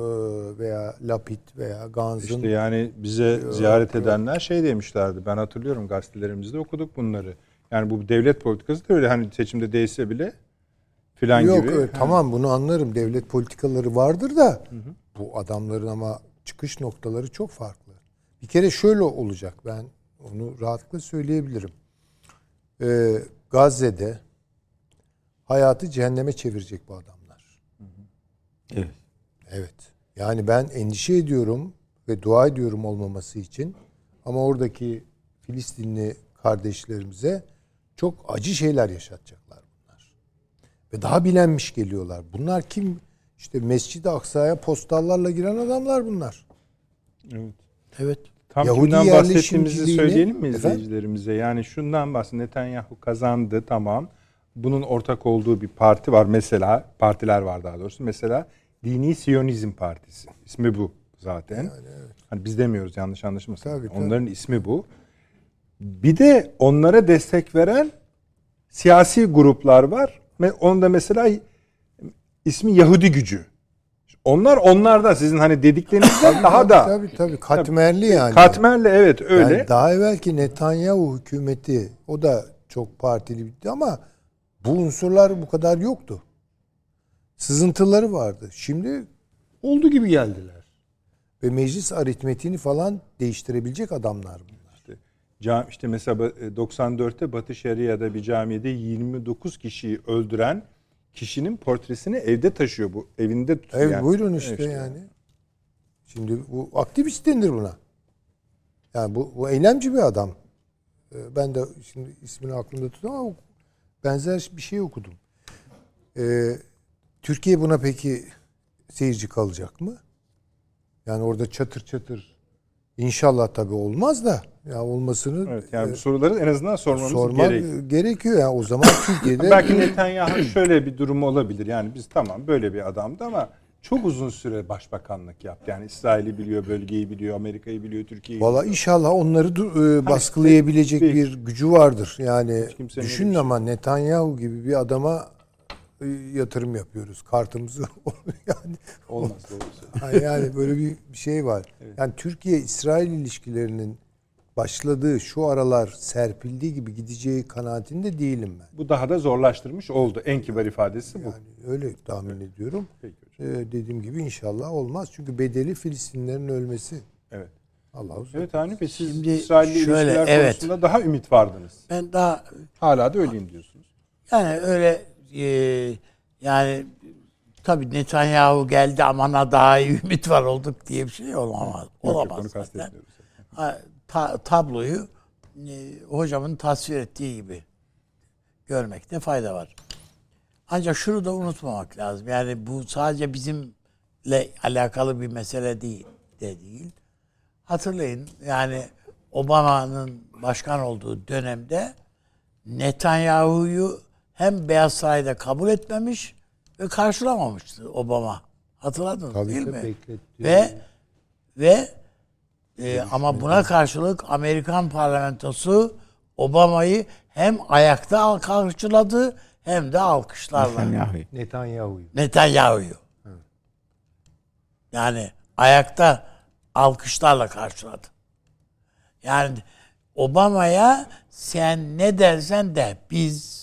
veya Lapid veya Gans'ın İşte yani bize ziyaret edenler şey demişlerdi. Ben hatırlıyorum gazetelerimizde okuduk bunları. Yani bu devlet politikası da öyle hani seçimde değilse bile filan Yok gibi. e, tamam bunu anlarım. Devlet politikaları vardır da bu adamların ama çıkış noktaları çok farklı. Bir kere şöyle olacak ben onu rahatlıkla söyleyebilirim. Ee, Gazze'de hayatı cehenneme çevirecek bu adamlar. Evet. Evet. Yani ben endişe ediyorum ve dua ediyorum olmaması için. Ama oradaki Filistinli kardeşlerimize çok acı şeyler yaşatacaklar bunlar. Ve daha bilenmiş geliyorlar. Bunlar kim? İşte Mescid-i Aksa'ya postallarla giren adamlar bunlar. Evet. Evet. Tam Yahudi kimden bahsettiğimizi söyleyelim mi Efendim? izleyicilerimize? Yani şundan bahset. Netanyahu kazandı tamam. Bunun ortak olduğu bir parti var mesela. Partiler var daha doğrusu. Mesela Dini Siyonizm Partisi. İsmi bu zaten. Hani biz demiyoruz yanlış anlaşılmasın. Tabii, tabii. Onların ismi bu. Bir de onlara destek veren siyasi gruplar var. Ve onda mesela ismi Yahudi gücü. Onlar onlarda sizin hani dediklerinizden daha da Tabii tabii katmerli yani. katmerle evet öyle. Yani daha evvelki Netanyahu hükümeti o da çok partili bitti ama bu unsurlar bu kadar yoktu. Sızıntıları vardı. Şimdi olduğu gibi geldiler. Ve meclis aritmetiğini falan değiştirebilecek adamlar bunlar. Cam, işte mesela ba- 94'te Batı Şeria'da bir camide 29 kişiyi öldüren kişinin portresini evde taşıyor bu. Evinde tutuyor. Evet yani. buyurun işte, Evet, yani. Şimdi bu aktivist denir buna. Yani bu, bu eylemci bir adam. Ee, Ben de şimdi ismini aklımda tutuyorum ama benzer bir şey okudum. Ee, Türkiye buna peki seyirci kalacak mı? Yani orada çatır çatır inşallah tabii olmaz da ya olmasını Evet, yani e, bu soruları en azından sormamız sormak gerek. gerekiyor. Yani o zaman Türkiye'de Belki Netanyahu şöyle bir durum olabilir. Yani biz tamam böyle bir adamdı ama çok uzun süre başbakanlık yaptı. Yani İsrail'i biliyor, bölgeyi biliyor, Amerika'yı biliyor, Türkiye'yi Valla inşallah onları du- e, baskılayabilecek bir- bir gücü vardır. Yani düşünün bir şey ama Netanyahu gibi bir adama e, yatırım yapıyoruz. Kartımızı yani Olmaz doğrusu. Yani böyle bir bir şey var. Yani Türkiye İsrail ilişkilerinin başladığı şu aralar serpildiği gibi gideceği kanaatinde değilim ben. Bu daha da zorlaştırmış oldu. En kibar ifadesi bu. Yani öyle tahmin ediyorum. Peki Ee, dediğim gibi inşallah olmaz. Çünkü bedeli Filistinlerin ölmesi. Evet. Allah uzak. Evet Avni Bey siz Şimdi İsrail'le şöyle, ilişkiler evet. konusunda daha ümit vardınız. Ben daha Hala da öyleyim diyorsunuz. Yani öyle e, yani tabii Netanyahu geldi amana daha iyi ümit var olduk diye bir şey olamaz. Yok, yok, Olamaz onu kastetmiyoruz. Ta- tabloyu e, hocamın tasvir ettiği gibi görmekte fayda var. Ancak şunu da unutmamak lazım. Yani bu sadece bizimle alakalı bir mesele değil de değil. Hatırlayın yani Obama'nın başkan olduğu dönemde Netanyahu'yu hem Beyaz Saray'da kabul etmemiş ve karşılamamıştı Obama. Hatırladınız Tabii değil mi? bekletti. Ve ve e, ama buna karşılık Amerikan parlamentosu Obama'yı hem ayakta karşıladı hem de alkışlarla. Netanyahu. Netanyahu'yu. Netanyahu'yu. Yani ayakta alkışlarla karşıladı. Yani Obama'ya sen ne dersen de biz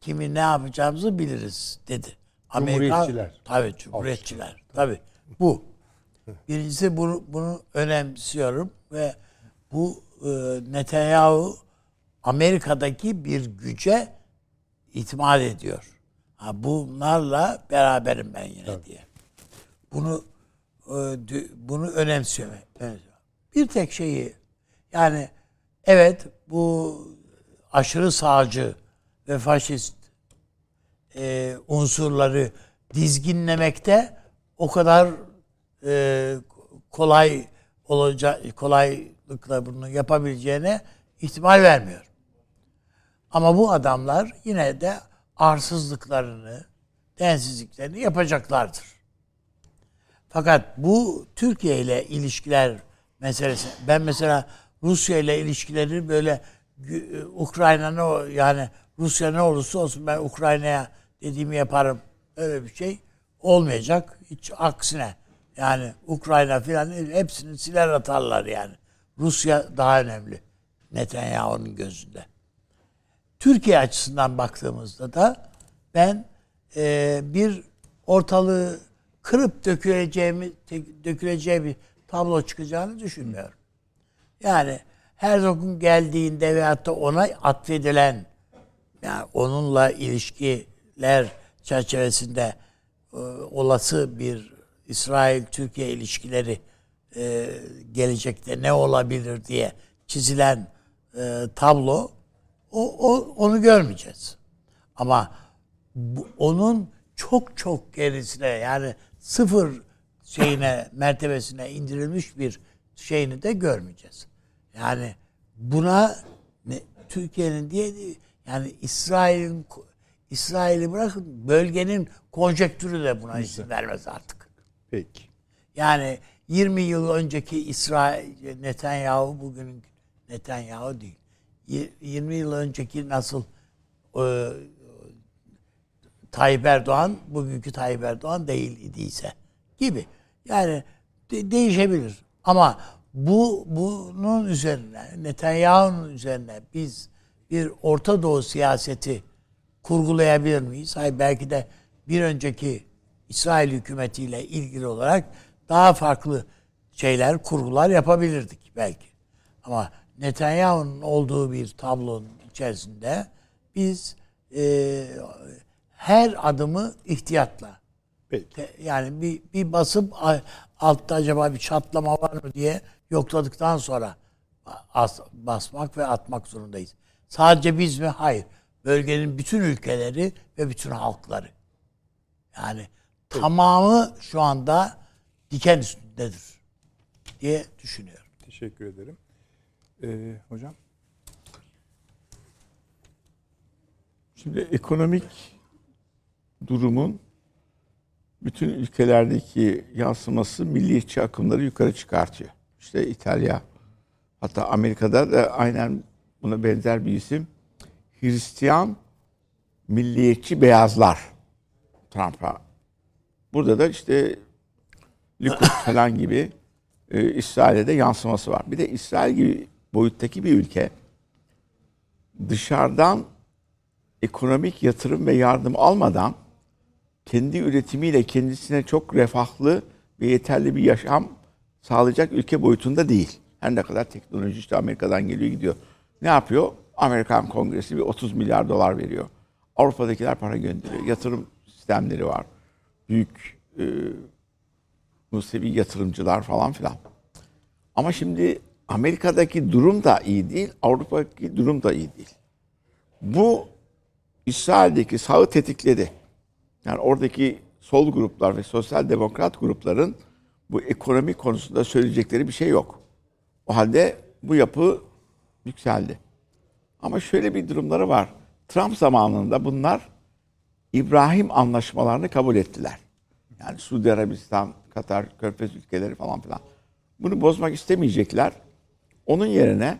kimi ne yapacağımızı biliriz dedi. Cumhuriyetçiler. Tabii cumhuriyetçiler. Tabii. Bu. Birincisi bunu, bunu önemsiyorum ve bu e, Netanyahu Amerika'daki bir güce itimat ediyor. Ha, bunlarla beraberim ben yine diye. Bunu e, bunu önemsiyor. Bir tek şeyi yani evet bu aşırı sağcı ve faşist e, unsurları dizginlemekte o kadar e, kolay olacak kolaylıkla bunu yapabileceğine ihtimal vermiyor. Ama bu adamlar yine de arsızlıklarını, densizliklerini yapacaklardır. Fakat bu Türkiye ile ilişkiler meselesi. Ben mesela Rusya ile ilişkileri böyle gü- Ukrayna ne yani Rusya ne olursa olsun ben Ukrayna'ya dediğimi yaparım. Öyle bir şey olmayacak. Hiç aksine. Yani Ukrayna filan hepsini siler atarlar yani. Rusya daha önemli Netanyahu'nun gözünde. Türkiye açısından baktığımızda da ben e, bir ortalığı kırıp döküleceğimi döküleceği bir tablo çıkacağını düşünmüyorum. Yani Herzog'un geldiğinde veyahut da ona atfedilen yani onunla ilişkiler çerçevesinde e, olası bir İsrail-Türkiye ilişkileri e, gelecekte ne olabilir diye çizilen e, tablo o, o onu görmeyeceğiz. Ama bu, onun çok çok gerisine yani sıfır şeyine mertebesine indirilmiş bir şeyini de görmeyeceğiz. Yani buna Türkiye'nin diye yani İsrail'in İsrail'i bırakın bölgenin konjektürü de buna izin vermez artık. Peki. Yani 20 yıl önceki İsrail Netanyahu bugünün Netanyahu değil. Y- 20 yıl önceki nasıl e, Tayyip Erdoğan bugünkü Tayyip Erdoğan değil idiyse gibi. Yani de- değişebilir. Ama bu bunun üzerine Netanyahu'nun üzerine biz bir Orta Doğu siyaseti kurgulayabilir miyiz? Hayır belki de bir önceki İsrail hükümetiyle ilgili olarak daha farklı şeyler, kurgular yapabilirdik belki. Ama Netanyahu'nun olduğu bir tablonun içerisinde biz e, her adımı ihtiyatla Peki. te- yani bir, bir basıp altta acaba bir çatlama var mı diye yokladıktan sonra as- basmak ve atmak zorundayız. Sadece biz mi? Hayır. Bölgenin bütün ülkeleri ve bütün halkları. Yani tamamı şu anda diken üstündedir diye düşünüyorum. Teşekkür ederim. Ee, hocam. Şimdi ekonomik durumun bütün ülkelerdeki yansıması milliyetçi akımları yukarı çıkartıyor. İşte İtalya, hatta Amerika'da da aynen buna benzer bir isim. Hristiyan milliyetçi beyazlar Trump'a. Burada da işte Likud falan gibi e, İsrail'e de yansıması var. Bir de İsrail gibi boyuttaki bir ülke dışarıdan ekonomik yatırım ve yardım almadan kendi üretimiyle kendisine çok refahlı ve yeterli bir yaşam sağlayacak ülke boyutunda değil. Her ne kadar teknoloji işte Amerika'dan geliyor gidiyor. Ne yapıyor? Amerikan Kongresi bir 30 milyar dolar veriyor. Avrupa'dakiler para gönderiyor. Yatırım sistemleri var. Büyük e, Musevi yatırımcılar falan filan. Ama şimdi Amerika'daki durum da iyi değil, Avrupa'daki durum da iyi değil. Bu İsrail'deki sağı tetikledi. Yani oradaki sol gruplar ve sosyal demokrat grupların bu ekonomi konusunda söyleyecekleri bir şey yok. O halde bu yapı yükseldi. Ama şöyle bir durumları var. Trump zamanında bunlar İbrahim anlaşmalarını kabul ettiler. Yani Suudi Arabistan, Katar, Körfez ülkeleri falan filan. Bunu bozmak istemeyecekler. Onun yerine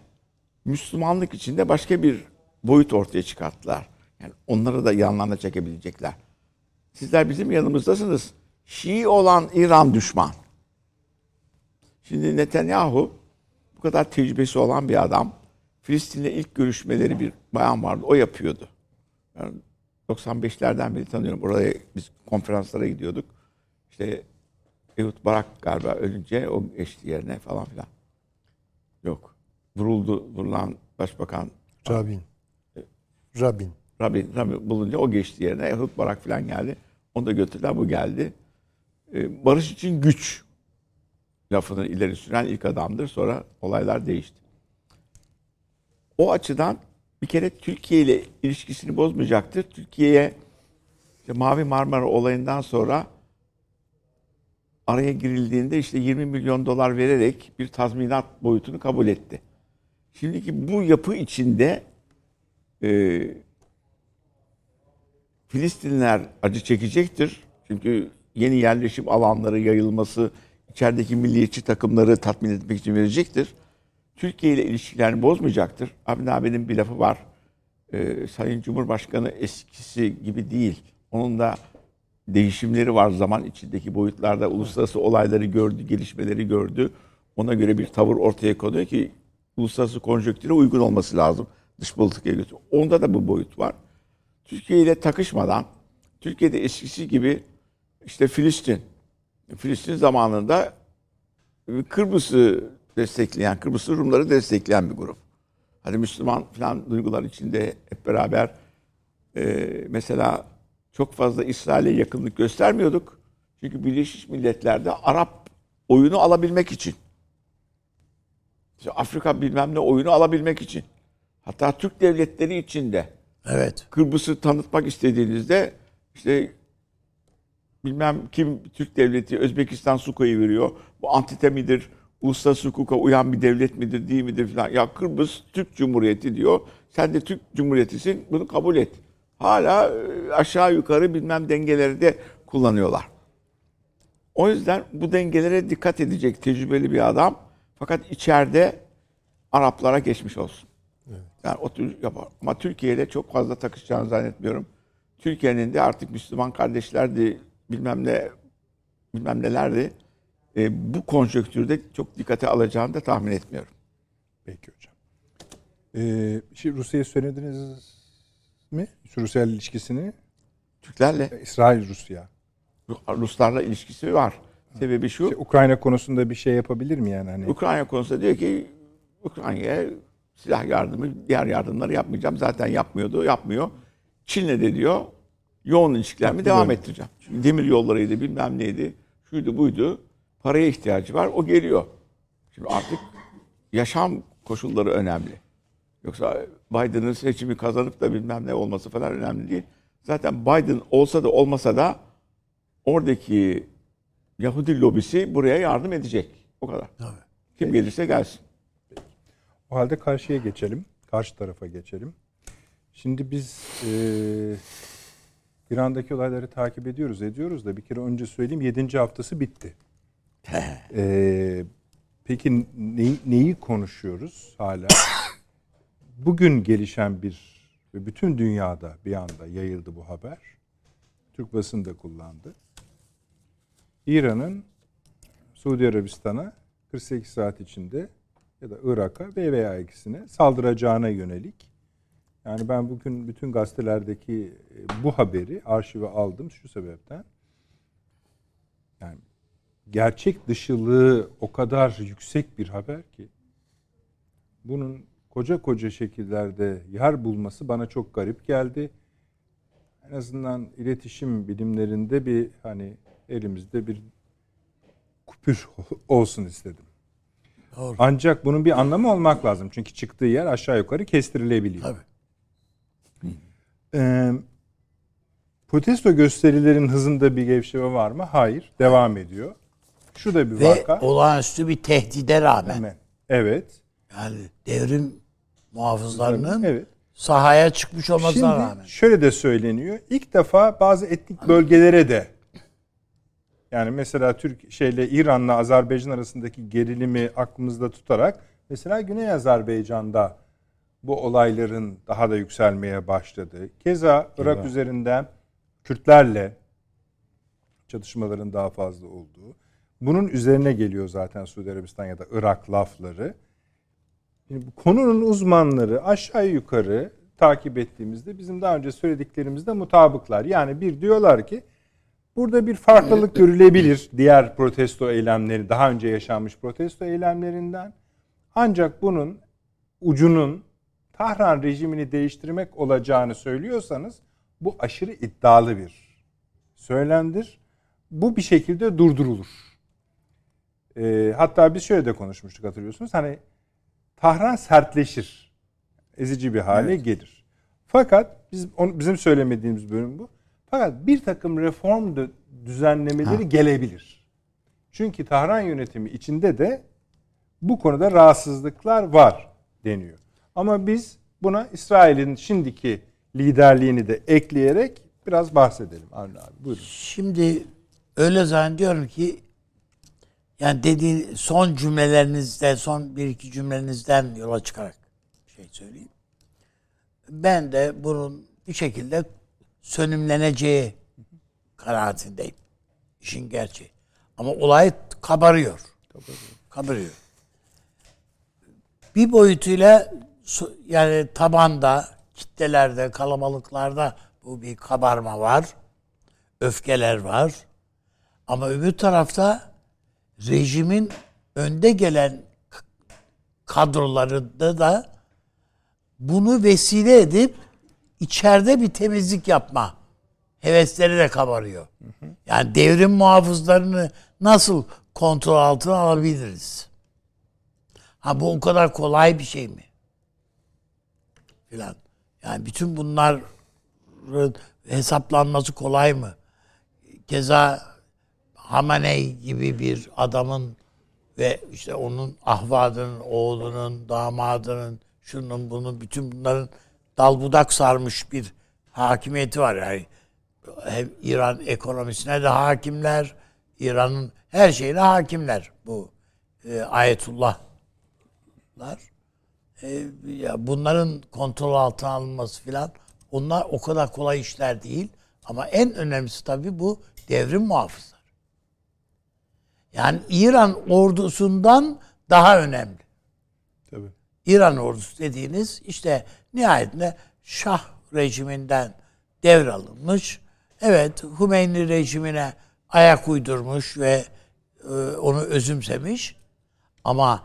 Müslümanlık içinde başka bir boyut ortaya çıkarttılar. Yani onları da yanlarına çekebilecekler. Sizler bizim yanımızdasınız. Şii olan İran düşman. Şimdi Netanyahu bu kadar tecrübesi olan bir adam. Filistin'le ilk görüşmeleri bir bayan vardı. O yapıyordu. Yani 95'lerden beri tanıyorum. Oraya biz konferanslara gidiyorduk. İşte Ehud Barak galiba ölünce o geçti yerine falan filan. Yok. Vuruldu, vurulan başbakan Rabin. Rabin. Rabin, Rabin bulunca o geçti yerine. Ehud Barak falan geldi. Onu da götürdüler, bu geldi. Ee, barış için güç lafını ileri süren ilk adamdır. Sonra olaylar değişti. O açıdan bir kere Türkiye ile ilişkisini bozmayacaktır. Türkiye'ye işte Mavi Marmara olayından sonra araya girildiğinde işte 20 milyon dolar vererek bir tazminat boyutunu kabul etti. Şimdiki bu yapı içinde e, Filistinliler acı çekecektir. Çünkü yeni yerleşim alanları yayılması, içerideki milliyetçi takımları tatmin etmek için verecektir. Türkiye ile ilişkilerini bozmayacaktır. Avni abinin bir lafı var. Ee, Sayın Cumhurbaşkanı eskisi gibi değil. Onun da değişimleri var zaman içindeki boyutlarda. Uluslararası olayları gördü, gelişmeleri gördü. Ona göre bir tavır ortaya koyuyor ki uluslararası konjonktüre uygun olması lazım. Dış politikaya götür. Onda da bu boyut var. Türkiye ile takışmadan Türkiye'de eskisi gibi işte Filistin Filistin zamanında Kıbrıs'ı destekleyen, Kıbrıslı Rumları destekleyen bir grup. Hani Müslüman falan duygular içinde hep beraber e, mesela çok fazla İsrail'e yakınlık göstermiyorduk. Çünkü Birleşmiş Milletler'de Arap oyunu alabilmek için. İşte Afrika bilmem ne oyunu alabilmek için. Hatta Türk devletleri içinde Evet. Kıbrıs'ı tanıtmak istediğinizde işte bilmem kim Türk devleti Özbekistan Suko'yu veriyor. Bu antite midir? Uluslararası hukuka uyan bir devlet midir değil midir falan. Ya Kıbrıs Türk Cumhuriyeti diyor. Sen de Türk Cumhuriyetisin bunu kabul et. hala e, aşağı yukarı bilmem dengeleri de kullanıyorlar. O yüzden bu dengelere dikkat edecek tecrübeli bir adam. Fakat içeride Araplara geçmiş olsun. Yani o tür yapar. Ama Türkiye'yle çok fazla takışacağını zannetmiyorum. Türkiye'nin de artık Müslüman kardeşlerdi, bilmem ne bilmem nelerdi. E, bu konjonktürde çok dikkate alacağını da tahmin etmiyorum. Peki hocam. Ee, şimdi Rusya'ya söylediniz mi? Rusya ilişkisini. Türklerle, İsrail-Rusya. Ruslarla ilişkisi var. Sebebi şu, İşte Ukrayna konusunda bir şey yapabilir mi yani? Hani Ukrayna konusunda diyor ki Ukrayna'ya silah yardımı, diğer yardımları yapmayacağım. Zaten yapmıyordu, yapmıyor. Çin'le de diyor yoğun ilişkilerimi devam ettireceğim. Çünkü demir yollarıydı, bilmem neydi, şuydu buydu. Paraya ihtiyacı var, o geliyor. Şimdi artık yaşam koşulları önemli. Yoksa Biden'ın seçimi kazanıp da bilmem ne olması falan önemli değil. Zaten Biden olsa da olmasa da oradaki Yahudi lobisi buraya yardım edecek. O kadar. Kim gelirse gelsin. O halde karşıya geçelim. Karşı tarafa geçelim. Şimdi biz eee İran'daki olayları takip ediyoruz, ediyoruz da bir kere önce söyleyeyim 7. haftası bitti. Eee, peki neyi, neyi konuşuyoruz hala? Bugün gelişen bir ve bütün dünyada bir anda yayıldı bu haber. Türk basını da kullandı. İran'ın Suudi Arabistan'a 48 saat içinde ya da Irak'a ve veya ikisine saldıracağına yönelik. Yani ben bugün bütün gazetelerdeki e, bu haberi arşive aldım şu sebepten. Yani gerçek dışılığı o kadar yüksek bir haber ki bunun koca koca şekillerde yer bulması bana çok garip geldi. En azından iletişim bilimlerinde bir hani elimizde bir kupür olsun istedim. Doğru. Ancak bunun bir anlamı olmak lazım. Çünkü çıktığı yer aşağı yukarı kestirilebiliyor. Tabii. Ee, protesto gösterilerin hızında bir gevşeme var mı? Hayır. Devam ediyor. Şu da bir Ve vaka. olağanüstü bir tehdide rağmen Hemen. Evet. yani devrim muhafızlarının Evet. sahaya çıkmış olmasına Şimdi rağmen. şöyle de söyleniyor. İlk defa bazı etnik bölgelere de yani mesela Türk şeyle İran'la Azerbaycan arasındaki gerilimi aklımızda tutarak mesela Güney Azerbaycan'da bu olayların daha da yükselmeye başladı. Keza Irak üzerinden Kürtlerle çatışmaların daha fazla olduğu. Bunun üzerine geliyor zaten Suudi Arabistan ya da Irak lafları. Şimdi bu konunun uzmanları aşağı yukarı takip ettiğimizde bizim daha önce söylediklerimizde mutabıklar. Yani bir diyorlar ki burada bir farklılık görülebilir diğer protesto eylemleri, daha önce yaşanmış protesto eylemlerinden. Ancak bunun ucunun Tahran rejimini değiştirmek olacağını söylüyorsanız bu aşırı iddialı bir söylemdir. Bu bir şekilde durdurulur. Ee, hatta biz şöyle de konuşmuştuk hatırlıyorsunuz. Hani Tahran sertleşir. Ezici bir hale gelir. Fakat biz onu, bizim söylemediğimiz bölüm bu. Fakat bir takım reform dü- düzenlemeleri gelebilir. Çünkü Tahran yönetimi içinde de bu konuda rahatsızlıklar var deniyor. Ama biz buna İsrail'in şimdiki liderliğini de ekleyerek biraz bahsedelim Avni abi. Buyurun. Şimdi öyle zannediyorum ki yani dediğin son cümlelerinizde, son bir iki cümlenizden yola çıkarak şey söyleyeyim. Ben de bunun bir şekilde sönümleneceği kanaatindeyim. İşin gerçeği. Ama olay kabarıyor. Kabarıyor. Bir boyutuyla yani tabanda, kitlelerde, kalabalıklarda bu bir kabarma var. Öfkeler var. Ama öbür tarafta rejimin önde gelen kadrolarında da bunu vesile edip içeride bir temizlik yapma hevesleri de kabarıyor. Yani devrim muhafızlarını nasıl kontrol altına alabiliriz? Ha bu o kadar kolay bir şey mi? Filan. Yani bütün bunların hesaplanması kolay mı? Keza Hamaney gibi bir adamın ve işte onun ahvadının, oğlunun, damadının, şunun bunun bütün bunların dal budak sarmış bir hakimiyeti var yani. Hem İran ekonomisine de hakimler, İran'ın her şeyine hakimler bu e, ayetullahlar. E, ya bunların kontrol altına alınması filan onlar o kadar kolay işler değil. Ama en önemlisi tabii bu devrim muhafızları. Yani İran ordusundan daha önemli. Tabii. İran ordusu dediğiniz işte nihayetinde Şah rejiminden devralınmış. Evet Hümeyni rejimine ayak uydurmuş ve e, onu özümsemiş. Ama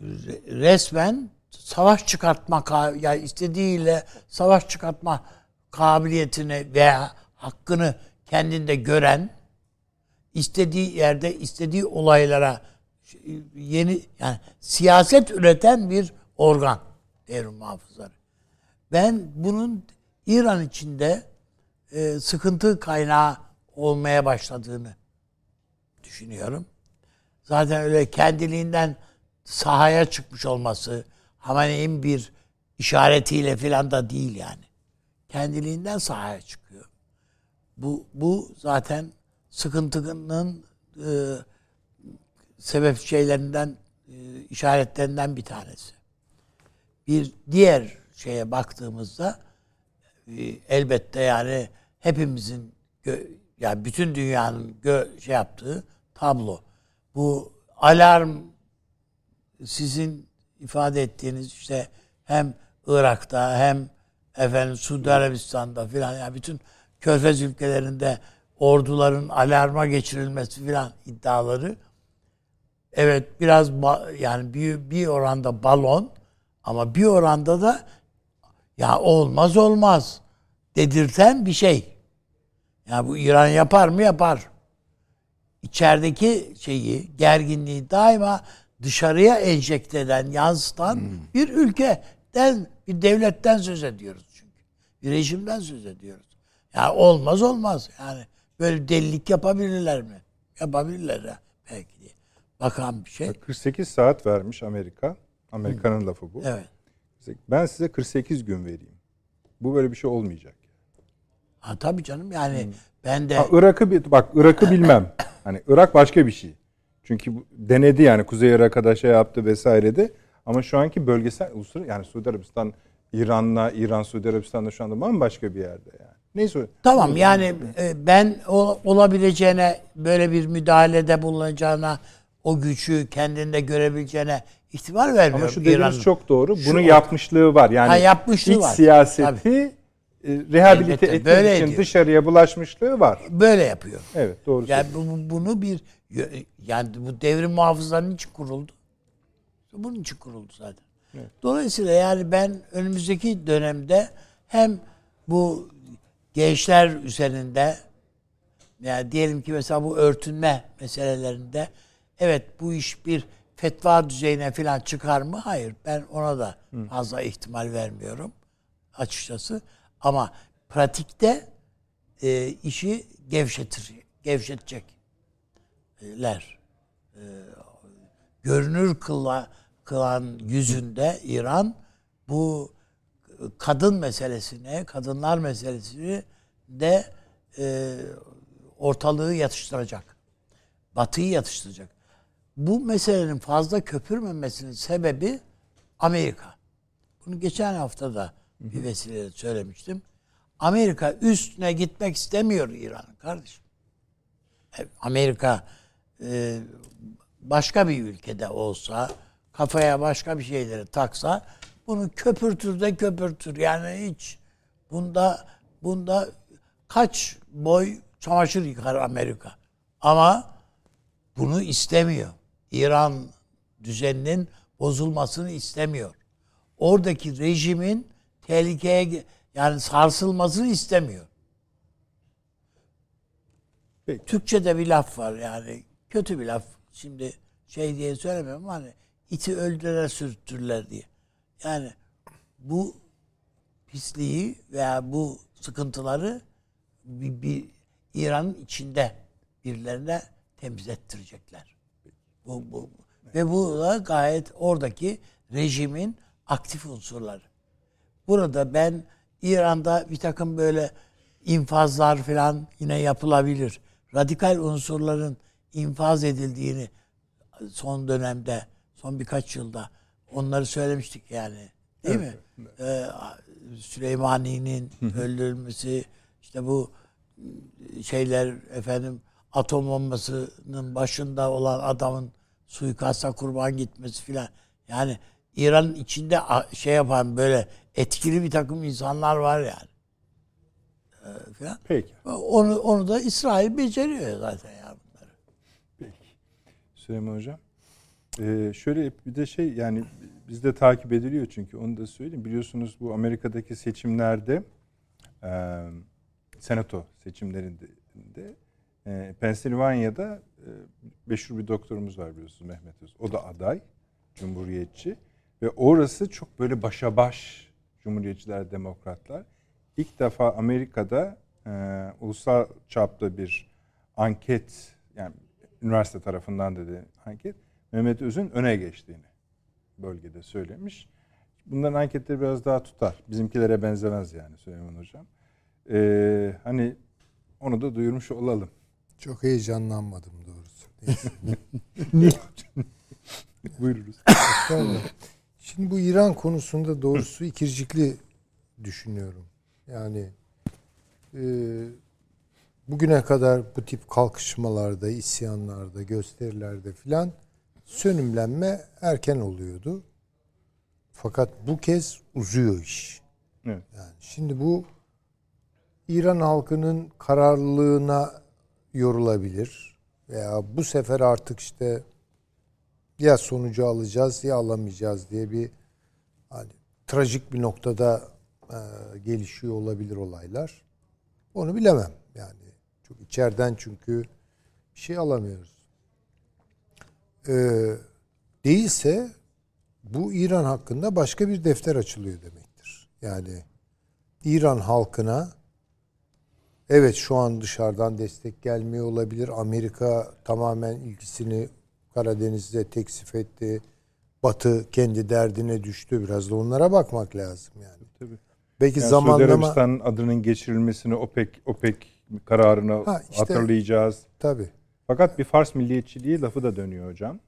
re- resmen savaş çıkartma ka- yani istediğiyle savaş çıkartma kabiliyetini veya hakkını kendinde gören istediği yerde istediği olaylara yeni yani siyaset üreten bir organ devrim muhafızları. Ben bunun İran içinde e, sıkıntı kaynağı olmaya başladığını düşünüyorum. Zaten öyle kendiliğinden sahaya çıkmış olması Hamene'nin bir işaretiyle filan da değil yani. Kendiliğinden sahaya çıkıyor. Bu bu zaten sıkıntının e, sebep şeylerinden e, işaretlerinden bir tanesi. Bir diğer şeye baktığımızda e, elbette yani hepimizin gö- yani bütün dünyanın gö- şey yaptığı tablo. Bu alarm sizin ifade ettiğiniz işte hem Irak'ta hem efendim Suudi Arabistan'da filan yani bütün Körfez ülkelerinde orduların alarma geçirilmesi filan iddiaları evet biraz ba- yani bir, bir oranda balon ama bir oranda da ya olmaz olmaz dedirten bir şey. Ya bu İran yapar mı yapar. İçerideki şeyi, gerginliği daima dışarıya enjekte eden, yansıtan bir ülkeden, bir devletten söz ediyoruz çünkü. Bir rejimden söz ediyoruz. Ya olmaz olmaz. Yani böyle delilik yapabilirler mi? Yapabilirler ya belki diye. Bakan bir şey. 48 saat vermiş Amerika. Amerika'nın lafı bu. Evet. Ben size 48 gün vereyim. Bu böyle bir şey olmayacak. Ha tabii canım yani ben de Ha, Irak'ı bak Irak'ı bilmem. Hani Irak başka bir şey. Çünkü denedi yani Kuzey Irak'a da şey yaptı vesaire de. Ama şu anki bölgesel uluslararası yani Suudi Arabistan İran'la İran Suudi Arabistan'da şu anda bambaşka bir yerde yani. Neyse. Tamam yani e, ben o, olabileceğine böyle bir müdahalede bulunacağına o gücü kendinde görebileceğine ihtimal vermiyorum. Ama şu dediğiniz İran'ın. çok doğru. Şu Bunu or- yapmışlığı var. Yani Ha, yapmışlığı iç var. siyaseti e, rehabilite Elbette, etmek böyle için ediyor. dışarıya bulaşmışlığı var. Böyle yapıyor. Evet doğru Yani bu- bunu bir yani bu devrim muhafızlarının için kuruldu. Bunun için kuruldu zaten. Dolayısıyla yani ben önümüzdeki dönemde hem bu gençler üzerinde yani diyelim ki mesela bu örtünme meselelerinde evet bu iş bir fetva düzeyine falan çıkar mı? Hayır. Ben ona da fazla ihtimal vermiyorum açıkçası. Ama pratikte e, işi gevşetir, gevşetecekler. E, görünür kıla, kılan yüzünde İran bu kadın meselesine, kadınlar meselesini de e, ortalığı yatıştıracak. Batıyı yatıştıracak. Bu meselenin fazla köpürmemesinin sebebi Amerika. Bunu geçen hafta da bir vesileyle söylemiştim. Amerika üstüne gitmek istemiyor İran'ın kardeşim. E, Amerika e, başka bir ülkede olsa, kafaya başka bir şeyleri taksa bunu köpürtür de köpürtür. Yani hiç bunda bunda kaç boy çamaşır yıkar Amerika. Ama bunu istemiyor. İran düzeninin bozulmasını istemiyor. Oradaki rejimin tehlikeye yani sarsılmasını istemiyor. Peki. Türkçe'de bir laf var yani kötü bir laf. Şimdi şey diye söylemiyorum ama hani iti öldüre sürtürler diye. Yani bu pisliği veya bu sıkıntıları bir, bir İran'ın içinde birilerine temizlettirecekler. Bu, bu, ve bu da gayet oradaki rejimin aktif unsurları. Burada ben İran'da bir takım böyle infazlar falan yine yapılabilir. Radikal unsurların infaz edildiğini son dönemde, son birkaç yılda onları söylemiştik yani. Değil mi? Ee, Süleymani'nin öldürülmesi, işte bu şeyler efendim atom bombasının başında olan adamın suikasta kurban gitmesi filan. Yani İran'ın içinde şey yapan böyle etkili bir takım insanlar var yani. Ee, filan. Peki. Onu onu da İsrail beceriyor zaten ya bunları. Süleyman Hocam. Ee, şöyle bir de şey yani bizde takip ediliyor çünkü onu da söyleyeyim. Biliyorsunuz bu Amerika'daki seçimlerde e, senato seçimlerinde de, e, Pensilvanya'da e, meşhur bir doktorumuz var biliyorsunuz Mehmet Öz. O da aday, cumhuriyetçi ve orası çok böyle başa baş cumhuriyetçiler, demokratlar. İlk defa Amerika'da e, ulusal çapta bir anket yani üniversite tarafından dedi anket Mehmet Öz'ün öne geçtiğini bölgede söylemiş. Bunların anketleri biraz daha tutar. Bizimkilere benzemez yani Süleyman Hocam. Ee, hani onu da duyurmuş olalım. Çok heyecanlanmadım doğrusu. Estağfurullah. Şimdi bu İran konusunda doğrusu ikircikli düşünüyorum. Yani e, bugüne kadar bu tip kalkışmalarda, isyanlarda, gösterilerde filan sönümlenme erken oluyordu. Fakat bu kez uzuyor iş. Evet. Yani şimdi bu İran halkının kararlılığına yorulabilir veya bu sefer artık işte ya sonucu alacağız ya alamayacağız diye bir hani trajik bir noktada e, gelişiyor olabilir olaylar. Onu bilemem yani. Çok içeriden çünkü bir şey alamıyoruz. Ee, değilse bu İran hakkında başka bir defter açılıyor demektir. Yani İran halkına evet şu an dışarıdan destek gelmiyor olabilir. Amerika tamamen ilgisini Karadeniz'de teksif etti. Batı kendi derdine düştü. Biraz da onlara bakmak lazım yani. Tabii. Belki Yani Suudi zamanlama Arabistan'ın adının geçirilmesini OPEC OPEC kararını Ha, işte- hatırlayacağız. tabii. Fakat bir Fars milliyetçiliği lafı da dönüyor hocam.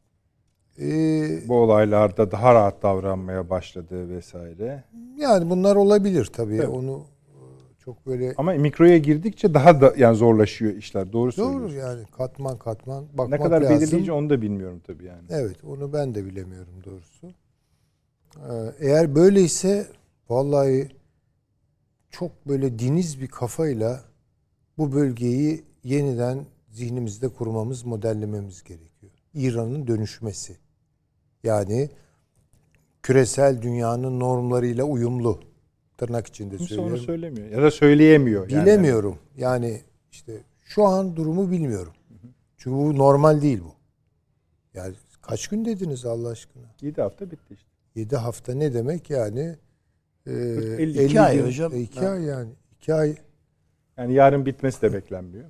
Ee, Bu olaylarda daha rahat davranmaya başladı vesaire. yani bunlar olabilir tabii. Evet. Onu e, çok böyle Ama mikroya girdikçe daha da yani zorlaşıyor işler. Doğru doğru söylüyorsun. yani katman katman bakmak Ne kadar lazım. belirleyici onu da bilmiyorum tabii yani. Evet onu ben de bilemiyorum doğrusu. Ee, Eğer böyleyse vallahi çok böyle diniz bir kafayla bu bölgeyi yeniden zihnimizde kurmamız, modellememiz gerekiyor. İran'ın dönüşmesi. Yani küresel dünyanın normlarıyla uyumlu. Tırnak içinde Kimse söylüyorum. onu söylemiyor ya da söyleyemiyor. Yani. Bilemiyorum. Yani işte şu an durumu bilmiyorum. Çünkü bu normal değil bu. Yani kaç gün dediniz Allah aşkına? 7 hafta bitti işte. 7 hafta ne demek yani? Ee, 50 50 ay gün- hocam. e, iki ay yani. 2 ay. Yani yarın bitmesi de beklenmiyor.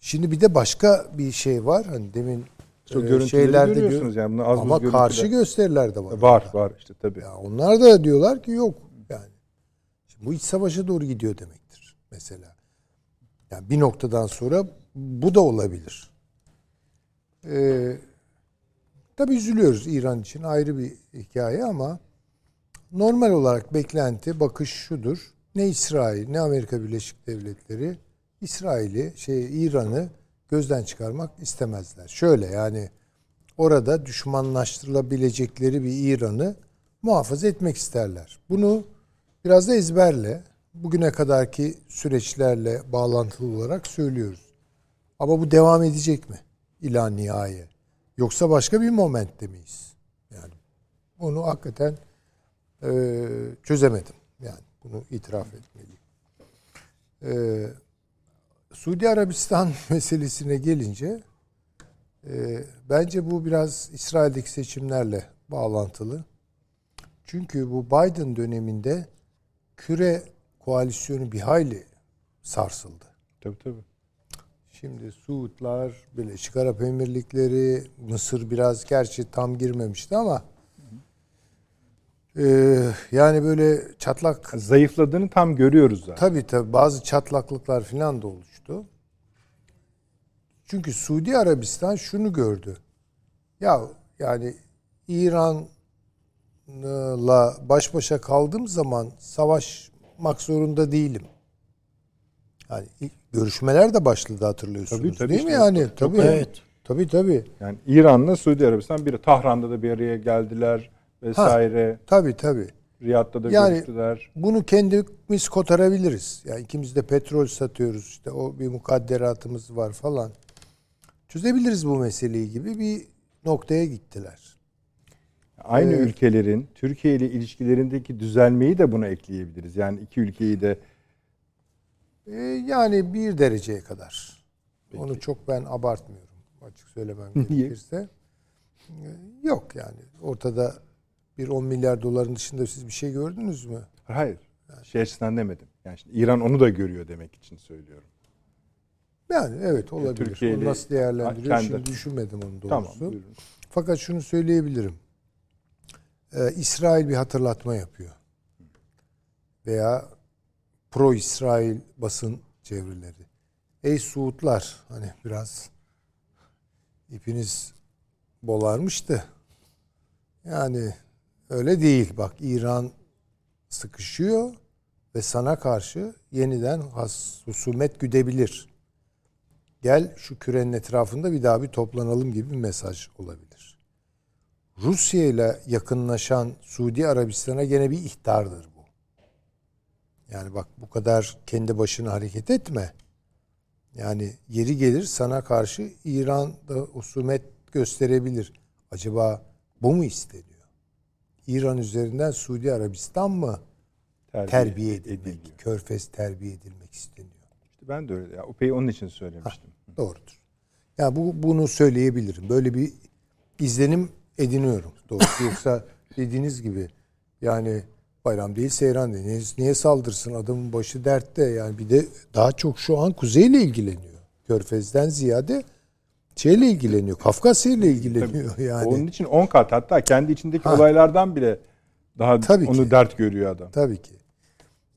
Şimdi bir de başka bir şey var. Hani demin Çok e, şeylerde görüyorsunuz gör- yani. Bunu az ama görüntüler- karşı gösteriler de var. Var var işte tabii. Ya onlar da diyorlar ki yok yani. Şimdi bu iç savaşa doğru gidiyor demektir mesela. Yani bir noktadan sonra bu da olabilir. Ee, tabii üzülüyoruz İran için ayrı bir hikaye ama normal olarak beklenti bakış şudur. Ne İsrail ne Amerika Birleşik Devletleri İsrail'i şey İran'ı gözden çıkarmak istemezler. Şöyle yani orada düşmanlaştırılabilecekleri bir İran'ı muhafaza etmek isterler. Bunu biraz da ezberle, bugüne kadarki süreçlerle bağlantılı olarak söylüyoruz. Ama bu devam edecek mi? İla nihaye. Yoksa başka bir momentte miyiz? Yani bunu hakikaten e, çözemedim. Yani bunu itiraf etmeliyim. E, Suudi Arabistan meselesine gelince e, bence bu biraz İsrail'deki seçimlerle bağlantılı. Çünkü bu Biden döneminde küre koalisyonu bir hayli sarsıldı. Tabii tabii. Şimdi Suudlar, Birleşik Arap Emirlikleri, Mısır biraz gerçi tam girmemişti ama Ee, yani böyle çatlak Zayıfladığını tam görüyoruz zaten. Tabii tabii bazı çatlaklıklar falan da oluştu. Çünkü Suudi Arabistan şunu gördü. Ya yani İran'la baş başa kaldığım zaman savaşmak zorunda değilim. Yani görüşmeler de başladı hatırlıyorsunuz Tabii, tabii değil mi işte. yani? Çok tabii. evet. Tabii tabii. Yani İran'la Suudi Arabistan bir Tahran'da da bir araya geldiler vesaire. Tabii tabii. Riyad'da da Yani- görüştüler. Bunu kendimiz kotarabiliriz. Yani ikimiz de petrol satıyoruz. İşte o bir mukadderatımız var falan. Çözebiliriz bu meseleyi gibi bir noktaya gittiler. Aynı Evet. ülkelerin Türkiye ile ilişkilerindeki düzelmeyi de buna ekleyebiliriz. Yani iki ülkeyi de Ee, yani bir dereceye kadar. Onu çok ben abartmıyorum. Açık söylemem gerekirse. Ee, Yok yani. Ortada bir 10 milyar doların dışında siz bir şey gördünüz mü? hayır şey açısından demedim. Yani şimdi İran onu da görüyor demek için söylüyorum. Yani evet olabilir. Türkiye Onu nasıl değerlendiriyor Kendi- şimdi düşünmedim onu doğrusu. Tamam buyurun. Fakat şunu söyleyebilirim. Ee, İsrail bir hatırlatma yapıyor. Veya pro İsrail basın çevreleri. Ey Suudlar hani biraz ipiniz bolarmıştı. Yani öyle değil. Bak İran sıkışıyor ve sana karşı yeniden husumet güdebilir. Gel şu kürenin etrafında bir daha bir toplanalım gibi bir mesaj olabilir. Rusya ile yakınlaşan Suudi Arabistan'a gene bir ihtardır bu. Yani bak bu kadar kendi başına hareket etme. Yani yeri gelir sana karşı İran'da husumet gösterebilir. Acaba bu mu isteniyor? İran üzerinden Suudi Arabistan mı terbiye edilmek, ediliyor. körfez terbiye edilmek isteniyor? İşte ben de öyle. Ya, Upey'i onun için söylemiştim. Doğrudur. Ya bu bunu söyleyebilirim. Böyle bir izlenim ediniyorum. Doğrusu yoksa dediğiniz gibi yani bayram değil seyran değil. Niye, niye saldırsın adamın başı dertte yani bir de daha çok şu an kuzeyle ilgileniyor. Körfez'den ziyade şeyle ilgileniyor. Kafkasya ile ilgileniyor yani. Onun için 10 kat hatta kendi içindeki Ha. olaylardan bile daha Tabii onu ki. dert görüyor adam. Tabii ki.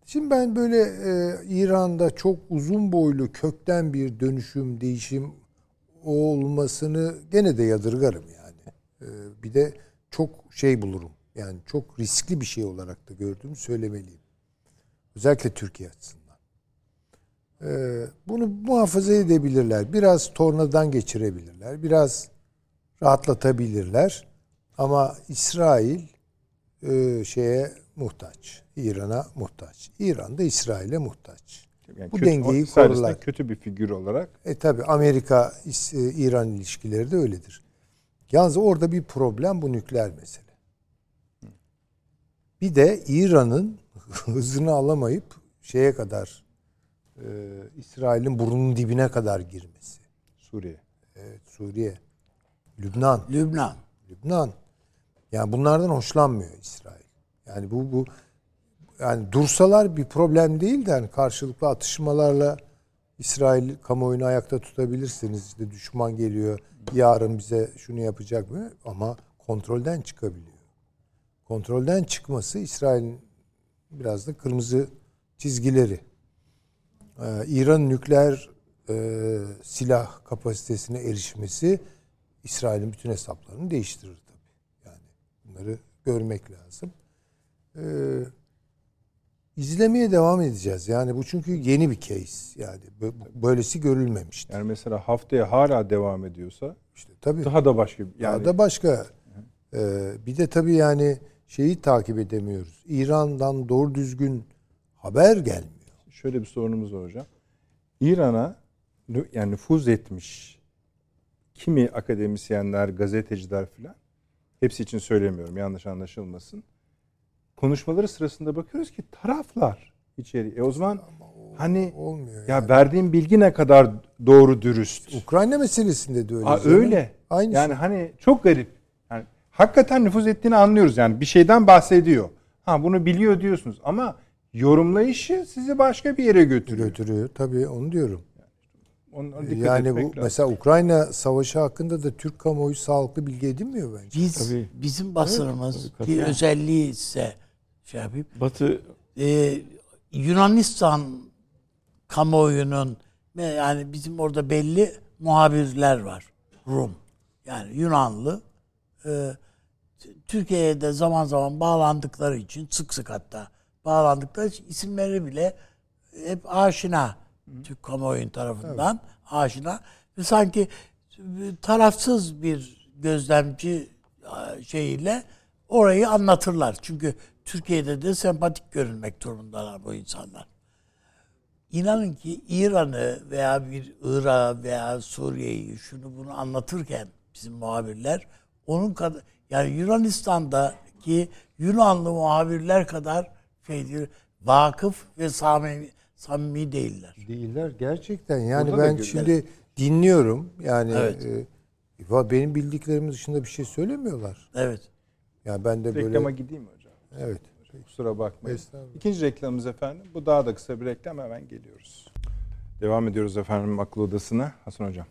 Şimdi ben böyle e, İran'da çok uzun boylu kökten bir dönüşüm, değişim olmasını gene de yadırgarım yani. E, bir de çok şey bulurum. Yani çok riskli bir şey olarak da gördüğümü söylemeliyim. Özellikle Türkiye açısından. E, bunu muhafaza edebilirler. Biraz tornadan geçirebilirler. Biraz rahatlatabilirler. Ama İsrail e, şeye muhtaç. İran'a muhtaç. İran da İsrail'e muhtaç. Yani Bu kötü- dengeyi korurlar. kötü bir figür olarak E tabi Amerika e, İran ilişkileri de öyledir. Yalnız orada bir problem bu nükleer mesele. Bir de İran'ın hızını alamayıp şeye kadar e, İsrail'in burnunun dibine kadar girmesi. Suriye. Evet, Suriye, Lübnan, Lübnan. Lübnan. Yani bunlardan hoşlanmıyor İsrail. Yani bu bu yani dursalar bir problem değil de hani karşılıklı atışmalarla İsrail kamuoyunu ayakta tutabilirsiniz. İşte düşman geliyor, yarın bize şunu yapacak mı? Ama kontrolden çıkabiliyor. Kontrolden çıkması İsrail'in biraz da kırmızı çizgileri. Ee, İran nükleer e, silah kapasitesine erişmesi İsrail'in bütün hesaplarını değiştirir tabii. Yani bunları görmek lazım. Ee, izlemeye devam edeceğiz. Yani bu çünkü yeni bir case. Yani bö- böylesi görülmemişti. Yani mesela haftaya hala devam ediyorsa İşte tabii. daha da başka yani da başka. Ee, bir de tabii yani şeyi takip edemiyoruz. İran'dan doğru düzgün haber gelmiyor. Şöyle bir sorunumuz var hocam. İran'a yani nüfuz etmiş kimi akademisyenler, gazeteciler filan hepsi için söylemiyorum yanlış anlaşılmasın. Konuşmaları sırasında bakıyoruz ki taraflar içeri. E o zaman hani Olmuyor. ya yani. verdiğim bilgi ne kadar doğru dürüst. Ukrayna meselesinde de öyle. Aa, öyle. Aynı yani hani çok garip. Yani hakikaten nüfuz ettiğini anlıyoruz. Yani bir şeyden bahsediyor. Ha bunu biliyor diyorsunuz ama yorumlayışı sizi başka bir yere götürüyor. götürüyor. Tabii onu diyorum. Ona dikkat Yani bu lazım. mesela Ukrayna savaşı hakkında da Türk kamuoyu sağlıklı bilgi edinmiyor bence. Biz Tabii. bizim basınımız tabii, bir katiyen. özelliği ise şey yapayım. Batı Ee, Yunanistan kamuoyunun yani bizim orada belli muhabirler var. Rum. Yani Yunanlı. T- Türkiye'ye de zaman zaman bağlandıkları için sık sık hatta bağlandıkları için isimleri bile hep aşina Türk kamuoyun tarafından aşina ve sanki tarafsız bir gözlemci şeyiyle orayı anlatırlar. Çünkü Türkiye'de de sempatik görünmek durumundalar bu insanlar. İnanın ki İran'ı veya bir Irak'ı veya Suriye'yi şunu bunu anlatırken bizim muhabirler onun kadar yani Yunanistan'daki Yunanlı muhabirler kadar şey değil, vakıf ve samimi, samimi değiller. Değiller gerçekten. Yani Burada da ben şimdi dinliyorum. Yani Evet. e, benim bildiklerimin dışında bir şey söylemiyorlar. Evet. Yani ben de böyle Reklama gideyim mi hocam? evet. Kusura bakmayın. İkinci reklamımız efendim. Bu daha da kısa bir reklam hemen geliyoruz. Devam ediyoruz efendim akıl odasına. Hasan hocam.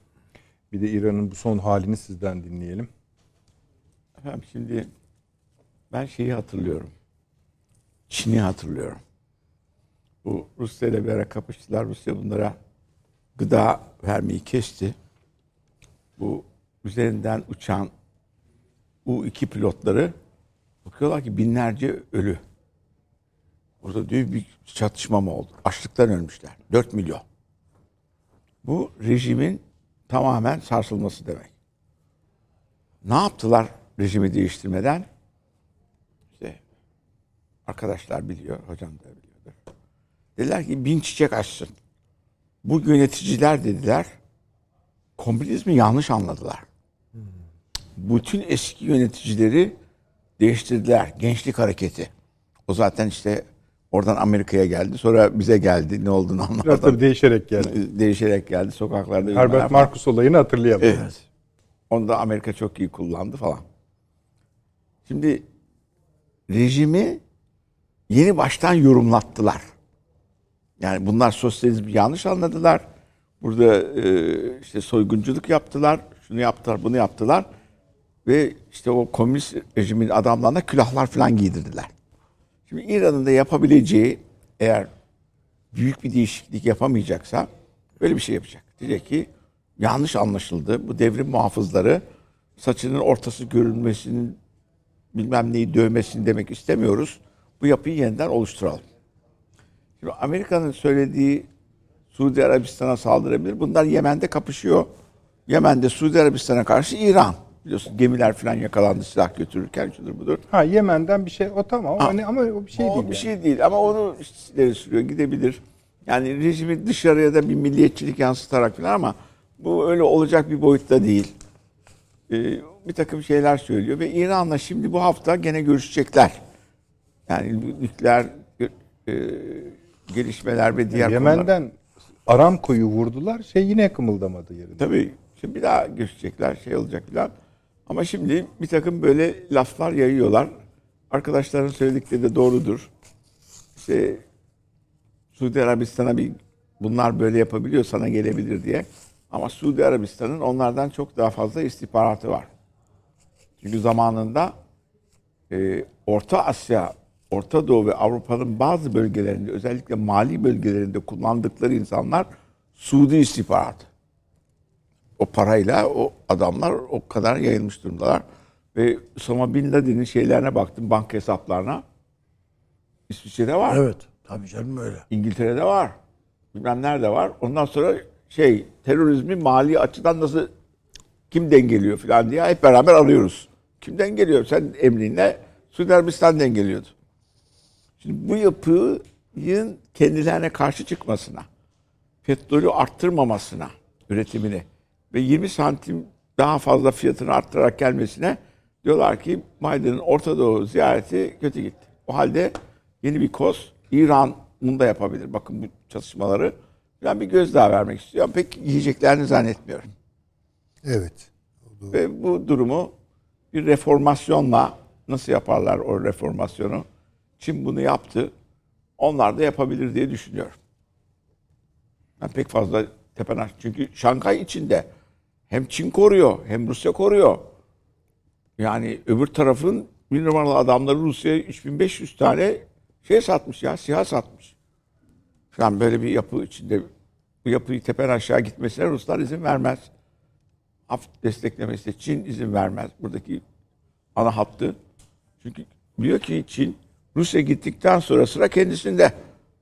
Bir de İran'ın bu son halini sizden dinleyelim. Efendim şimdi ben şeyi hatırlıyorum. Çin'i hatırlıyorum. Bu Rusya ile bir kapıştılar. Rusya bunlara gıda vermeyi kesti. Bu üzerinden uçan U-2 pilotları bakıyorlar ki binlerce ölü. Burada diyor bir çatışma mı oldu? Açlıktan ölmüşler. 4 milyon. Bu rejimin tamamen sarsılması demek. Ne yaptılar rejimi değiştirmeden? Arkadaşlar biliyor, hocam da biliyordur. Dediler ki bin çiçek açsın. Bu yöneticiler dediler, komünizmi yanlış anladılar. Bütün eski yöneticileri değiştirdiler. Gençlik hareketi. O zaten işte oradan Amerika'ya geldi. Sonra bize geldi. Ne olduğunu Biraz anlamadan. tabii değişerek geldi. Değişerek geldi. Sokaklarda Herbert. Marcus olayını hatırlayalım. Evet. Onu da Amerika çok iyi kullandı falan. Şimdi rejimi yeni baştan yorumlattılar. Yani bunlar sosyalizmi yanlış anladılar. Burada e, işte soygunculuk yaptılar, şunu yaptılar, bunu yaptılar. Ve işte o komünist rejimin adamlarına külahlar falan giydirdiler. Şimdi İran'ın da yapabileceği eğer büyük bir değişiklik yapamayacaksa böyle bir şey yapacak. Diyecek ki yanlış anlaşıldı. Bu devrim muhafızları saçının ortası görünmesinin bilmem neyi dövmesini demek istemiyoruz. Bu yapıyı yeniden oluşturalım. Şimdi Amerika'nın söylediği Suudi Arabistan'a saldırabilir. Bunlar Yemen'de kapışıyor. Yemen'de Suudi Arabistan'a karşı İran. Biliyorsun gemiler falan yakalandı silah götürürken şudur budur. Ha Yemen'den bir şey o tamam hani ama o bir şey o değil. bir yani. şey değil ama onu ileri sürüyor gidebilir. Yani rejimi dışarıya da bir milliyetçilik yansıtarak falan ama bu öyle olacak bir boyutta değil. Ee, bir takım şeyler söylüyor ve İran'la şimdi bu hafta gene görüşecekler. Yani nükleer e, gelişmeler ve diğer konular. Yemen'den Aramco'yu vurdular. Şey yine kımıldamadı yerinde. Tabii şimdi bir daha görüşecekler şey olacak falan. Ama şimdi bir takım böyle laflar yayıyorlar. Arkadaşların söyledikleri de doğrudur. İşte Suudi Arabistan'a bir bunlar böyle yapabiliyor sana gelebilir diye. Ama Suudi Arabistan'ın onlardan çok daha fazla istihbaratı var. Çünkü zamanında e, Orta Asya, Orta Doğu ve Avrupa'nın bazı bölgelerinde özellikle mali bölgelerinde kullandıkları insanlar Suudi istihbaratı o parayla o adamlar o kadar yayılmış durumdalar. Ve Osama Bin Laden'in şeylerine baktım, banka hesaplarına. İsviçre'de var, Evet. Tabii canım öyle. İngiltere'de var, bilmem nerede var. Ondan sonra şey, terörizmi mali açıdan nasıl, kim dengeliyor falan diye hep beraber arıyoruz. Kim dengeliyor? Sen emrinle Suudi Arabistan dengeliyordu. Şimdi bu yapının kendilerine karşı çıkmasına, petrolü arttırmamasına, üretimini ve 20 santim daha fazla fiyatını arttırarak gelmesine diyorlar ki Biden'ın Orta Doğu ziyareti kötü gitti. O halde yeni bir koz İran'ın da yapabilir. Bakın bu çalışmaları. Ben bir gözdağı vermek istiyorum. Pek yiyeceklerini zannetmiyorum. Evet. Ve bu durumu bir reformasyonla nasıl yaparlar o reformasyonu? Çin bunu yaptı. Onlar da yapabilir diye düşünüyorum. Ben pek fazla Tepenaş. Çünkü Şanghay içinde hem Çin koruyor hem Rusya koruyor. Yani öbür tarafın bir numaralı adamları Rusya'ya 3500 tane şey satmış ya, silah satmış. Falan böyle bir yapı içinde bu yapıyı tepen aşağı gitmesine Ruslar izin vermez. Hafif desteklemesine Çin izin vermez. Buradaki ana hattı. Çünkü biliyor ki Çin Rusya gittikten sonra sıra kendisinde.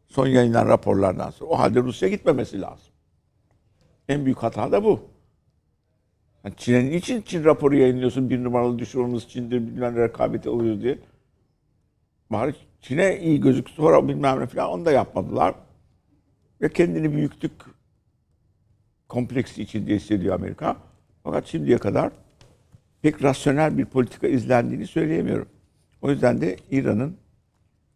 Son yayınlanan raporlardan sonra. O halde Rusya gitmemesi lazım. En büyük hata da bu. Yani Çin'e niçin Çin raporu yayınlıyorsun? Bir numaralı düşmanımız Çin'dir, bilmem rekabeti oluyor diye. Bari Çin'e iyi gözük sonra bilmem ne falan onu da yapmadılar. Ve kendini büyüklük kompleksi içinde hissediyor Amerika. Fakat şimdiye kadar pek rasyonel bir politika izlendiğini söyleyemiyorum. O yüzden de İran'ın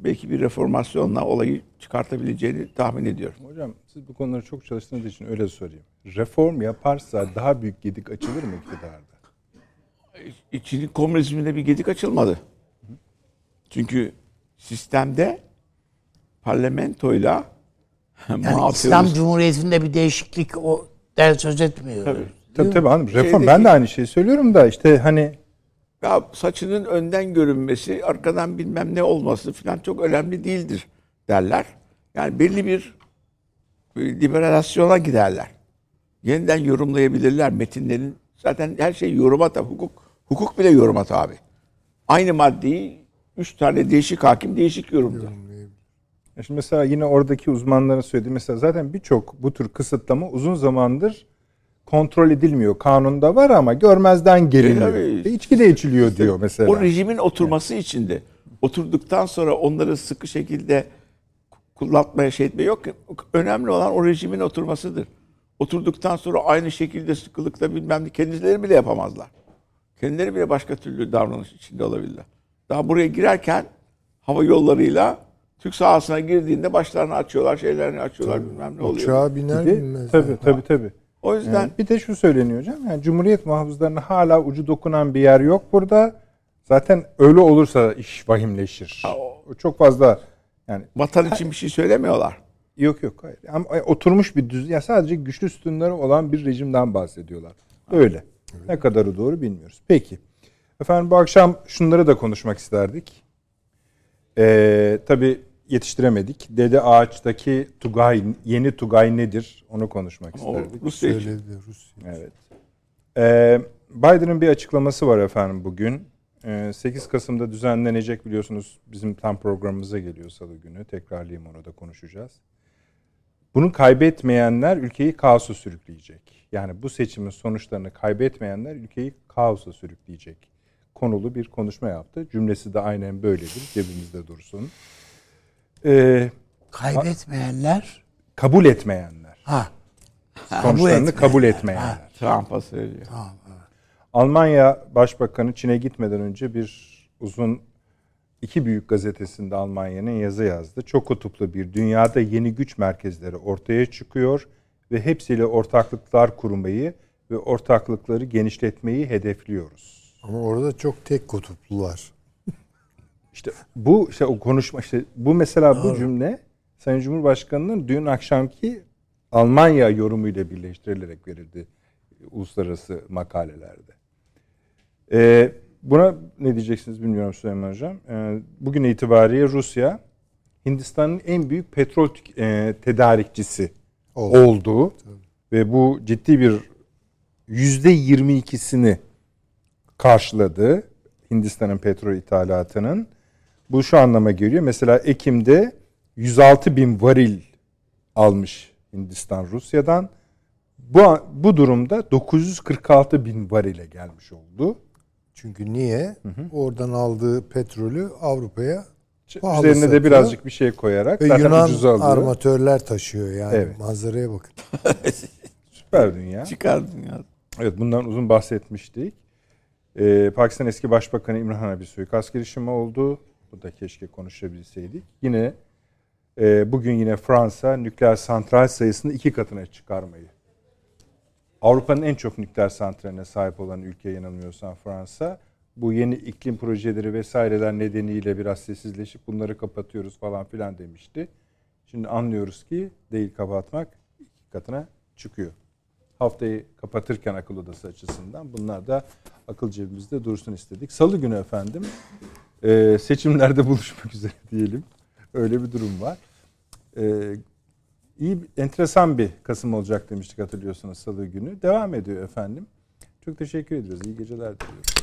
belki bir reformasyonla olayı çıkartabileceğini tahmin ediyorum. Hocam siz bu konuları çok çalıştığınız için öyle sorayım. Reform yaparsa daha büyük gedik açılır mı iktidarda? Çin'in komünizminde bir gedik açılmadı. Çünkü sistemde parlamentoyla Yani İslam Cumhuriyeti'nde bir değişiklik o der söz etmiyor. Tabii. Tabii tabii hanım. Reform Şeydeki- ben de aynı şeyi söylüyorum da işte hani ya saçının önden görünmesi, arkadan bilmem ne olması falan çok önemli değildir derler. Yani belli bir liberalasyona giderler. Yeniden yorumlayabilirler metinlerin. Zaten her şey yoruma tabi. Hukuk, hukuk bile yoruma tabi. Aynı maddeyi üç tane değişik hakim değişik yorumlar. Şimdi mesela yine oradaki uzmanların söylediği mesela zaten birçok bu tür kısıtlama uzun zamandır kontrol edilmiyor. Kanunda var ama görmezden geliniyor. tabii. İşte içki de içiliyor diyor mesela. O rejimin oturması için de oturduktan sonra onları sıkı şekilde kullanmaya şey etme yok. Önemli olan o rejimin oturmasıdır. Oturduktan sonra aynı şekilde sıkılıkla bilmem ne kendileri bile yapamazlar. Kendileri bile başka türlü davranış içinde olabilirler. Daha buraya girerken hava yollarıyla Türk sahasına girdiğinde başlarını açıyorlar, şeylerini açıyorlar bilmem ne oluyor. Uçağa biner Bir de- binmez. tabii tabii tabii. O yüzden Yani bir de şu söyleniyor hocam. Yani Cumhuriyet muhafızlarına hala ucu dokunan bir yer yok burada. Zaten öyle olursa iş vahimleşir. O Çok fazla yani vatan için bir şey söylemiyorlar. yok yok hayır. Ama oturmuş bir düz ya sadece güçlü sütunları olan bir rejimden bahsediyorlar. Öyle. Ne kadarı doğru bilmiyoruz. Peki. Efendim bu akşam şunları da konuşmak isterdik. Ee, tabii yetiştiremedik. Dede Ağaç'taki Tugay, yeni Tugay nedir? Onu konuşmak O isterdik. Rusya için. Söyledi Rusya. Evet. Ee, Biden'ın bir açıklaması var efendim bugün. Ee, 8 Kasım'da düzenlenecek biliyorsunuz bizim tam programımıza geliyor salı günü. Tekrarlayayım onu da konuşacağız. Bunu kaybetmeyenler ülkeyi kaosa sürükleyecek. Yani bu seçimin sonuçlarını kaybetmeyenler ülkeyi kaosa sürükleyecek. Konulu bir konuşma yaptı. Cümlesi de aynen böyledir. Cebimizde dursun. Ee, Kaybetmeyenler kabul etmeyenler. ha Sonuçlarını etmeyenler. kabul etmeyenler. Trump'a söylüyor. Almanya Başbakanı Çin'e gitmeden önce bir uzun iki büyük gazetesinde Almanya'nın yazı yazdı. Çok kutuplu bir dünyada yeni güç merkezleri ortaya çıkıyor ve hepsiyle ortaklıklar kurmayı ve ortaklıkları genişletmeyi hedefliyoruz. Ama orada çok tek kutuplular. İşte bu işte o konuşma işte bu mesela bu cümle Sayın Cumhurbaşkanı'nın dün akşamki Almanya yorumuyla birleştirilerek verildi uluslararası makalelerde. Ee, buna ne diyeceksiniz bilmiyorum Süleyman Hocam. Ee, bugün itibariyle Rusya Hindistan'ın en büyük petrol e, tedarikçisi Oldu. oldu. Ve bu ciddi bir yüzde 22'sini karşıladı Hindistan'ın petrol ithalatının. Bu şu anlama geliyor. Mesela Ekim'de 106 bin varil almış Hindistan Rusya'dan. Bu, bu durumda 946 bin varile gelmiş oldu. Çünkü niye? Oradan aldığı petrolü Avrupa'ya pahalı Üzerine de satıyor. birazcık bir şey koyarak Ve zaten Yunan ucuza alıyor. armatörler taşıyor yani. Evet. Manzaraya bakın. Süper dünya. Çıkardın ya. Evet bundan uzun bahsetmiştik. Ee, Pakistan eski Başbakanı İmran'a bir suikast girişimi oldu. Bu da keşke konuşabilseydik. Yine e, bugün yine Fransa nükleer santral sayısını iki katına çıkarmayı. Avrupa'nın en çok nükleer santraline sahip olan ülke yanılmıyorsam Fransa. Bu yeni iklim projeleri vesaireler nedeniyle biraz sessizleşip bunları kapatıyoruz falan filan demişti. Şimdi anlıyoruz ki değil kapatmak iki katına çıkıyor. Haftayı kapatırken akıl odası açısından bunlar da akıl cebimizde dursun istedik. Salı günü efendim e, seçimlerde buluşmak üzere diyelim. Öyle bir durum var. E, iyi, enteresan bir Kasım olacak demiştik hatırlıyorsunuz Salı günü. Devam ediyor efendim. Çok teşekkür ediyoruz. İyi geceler diliyoruz.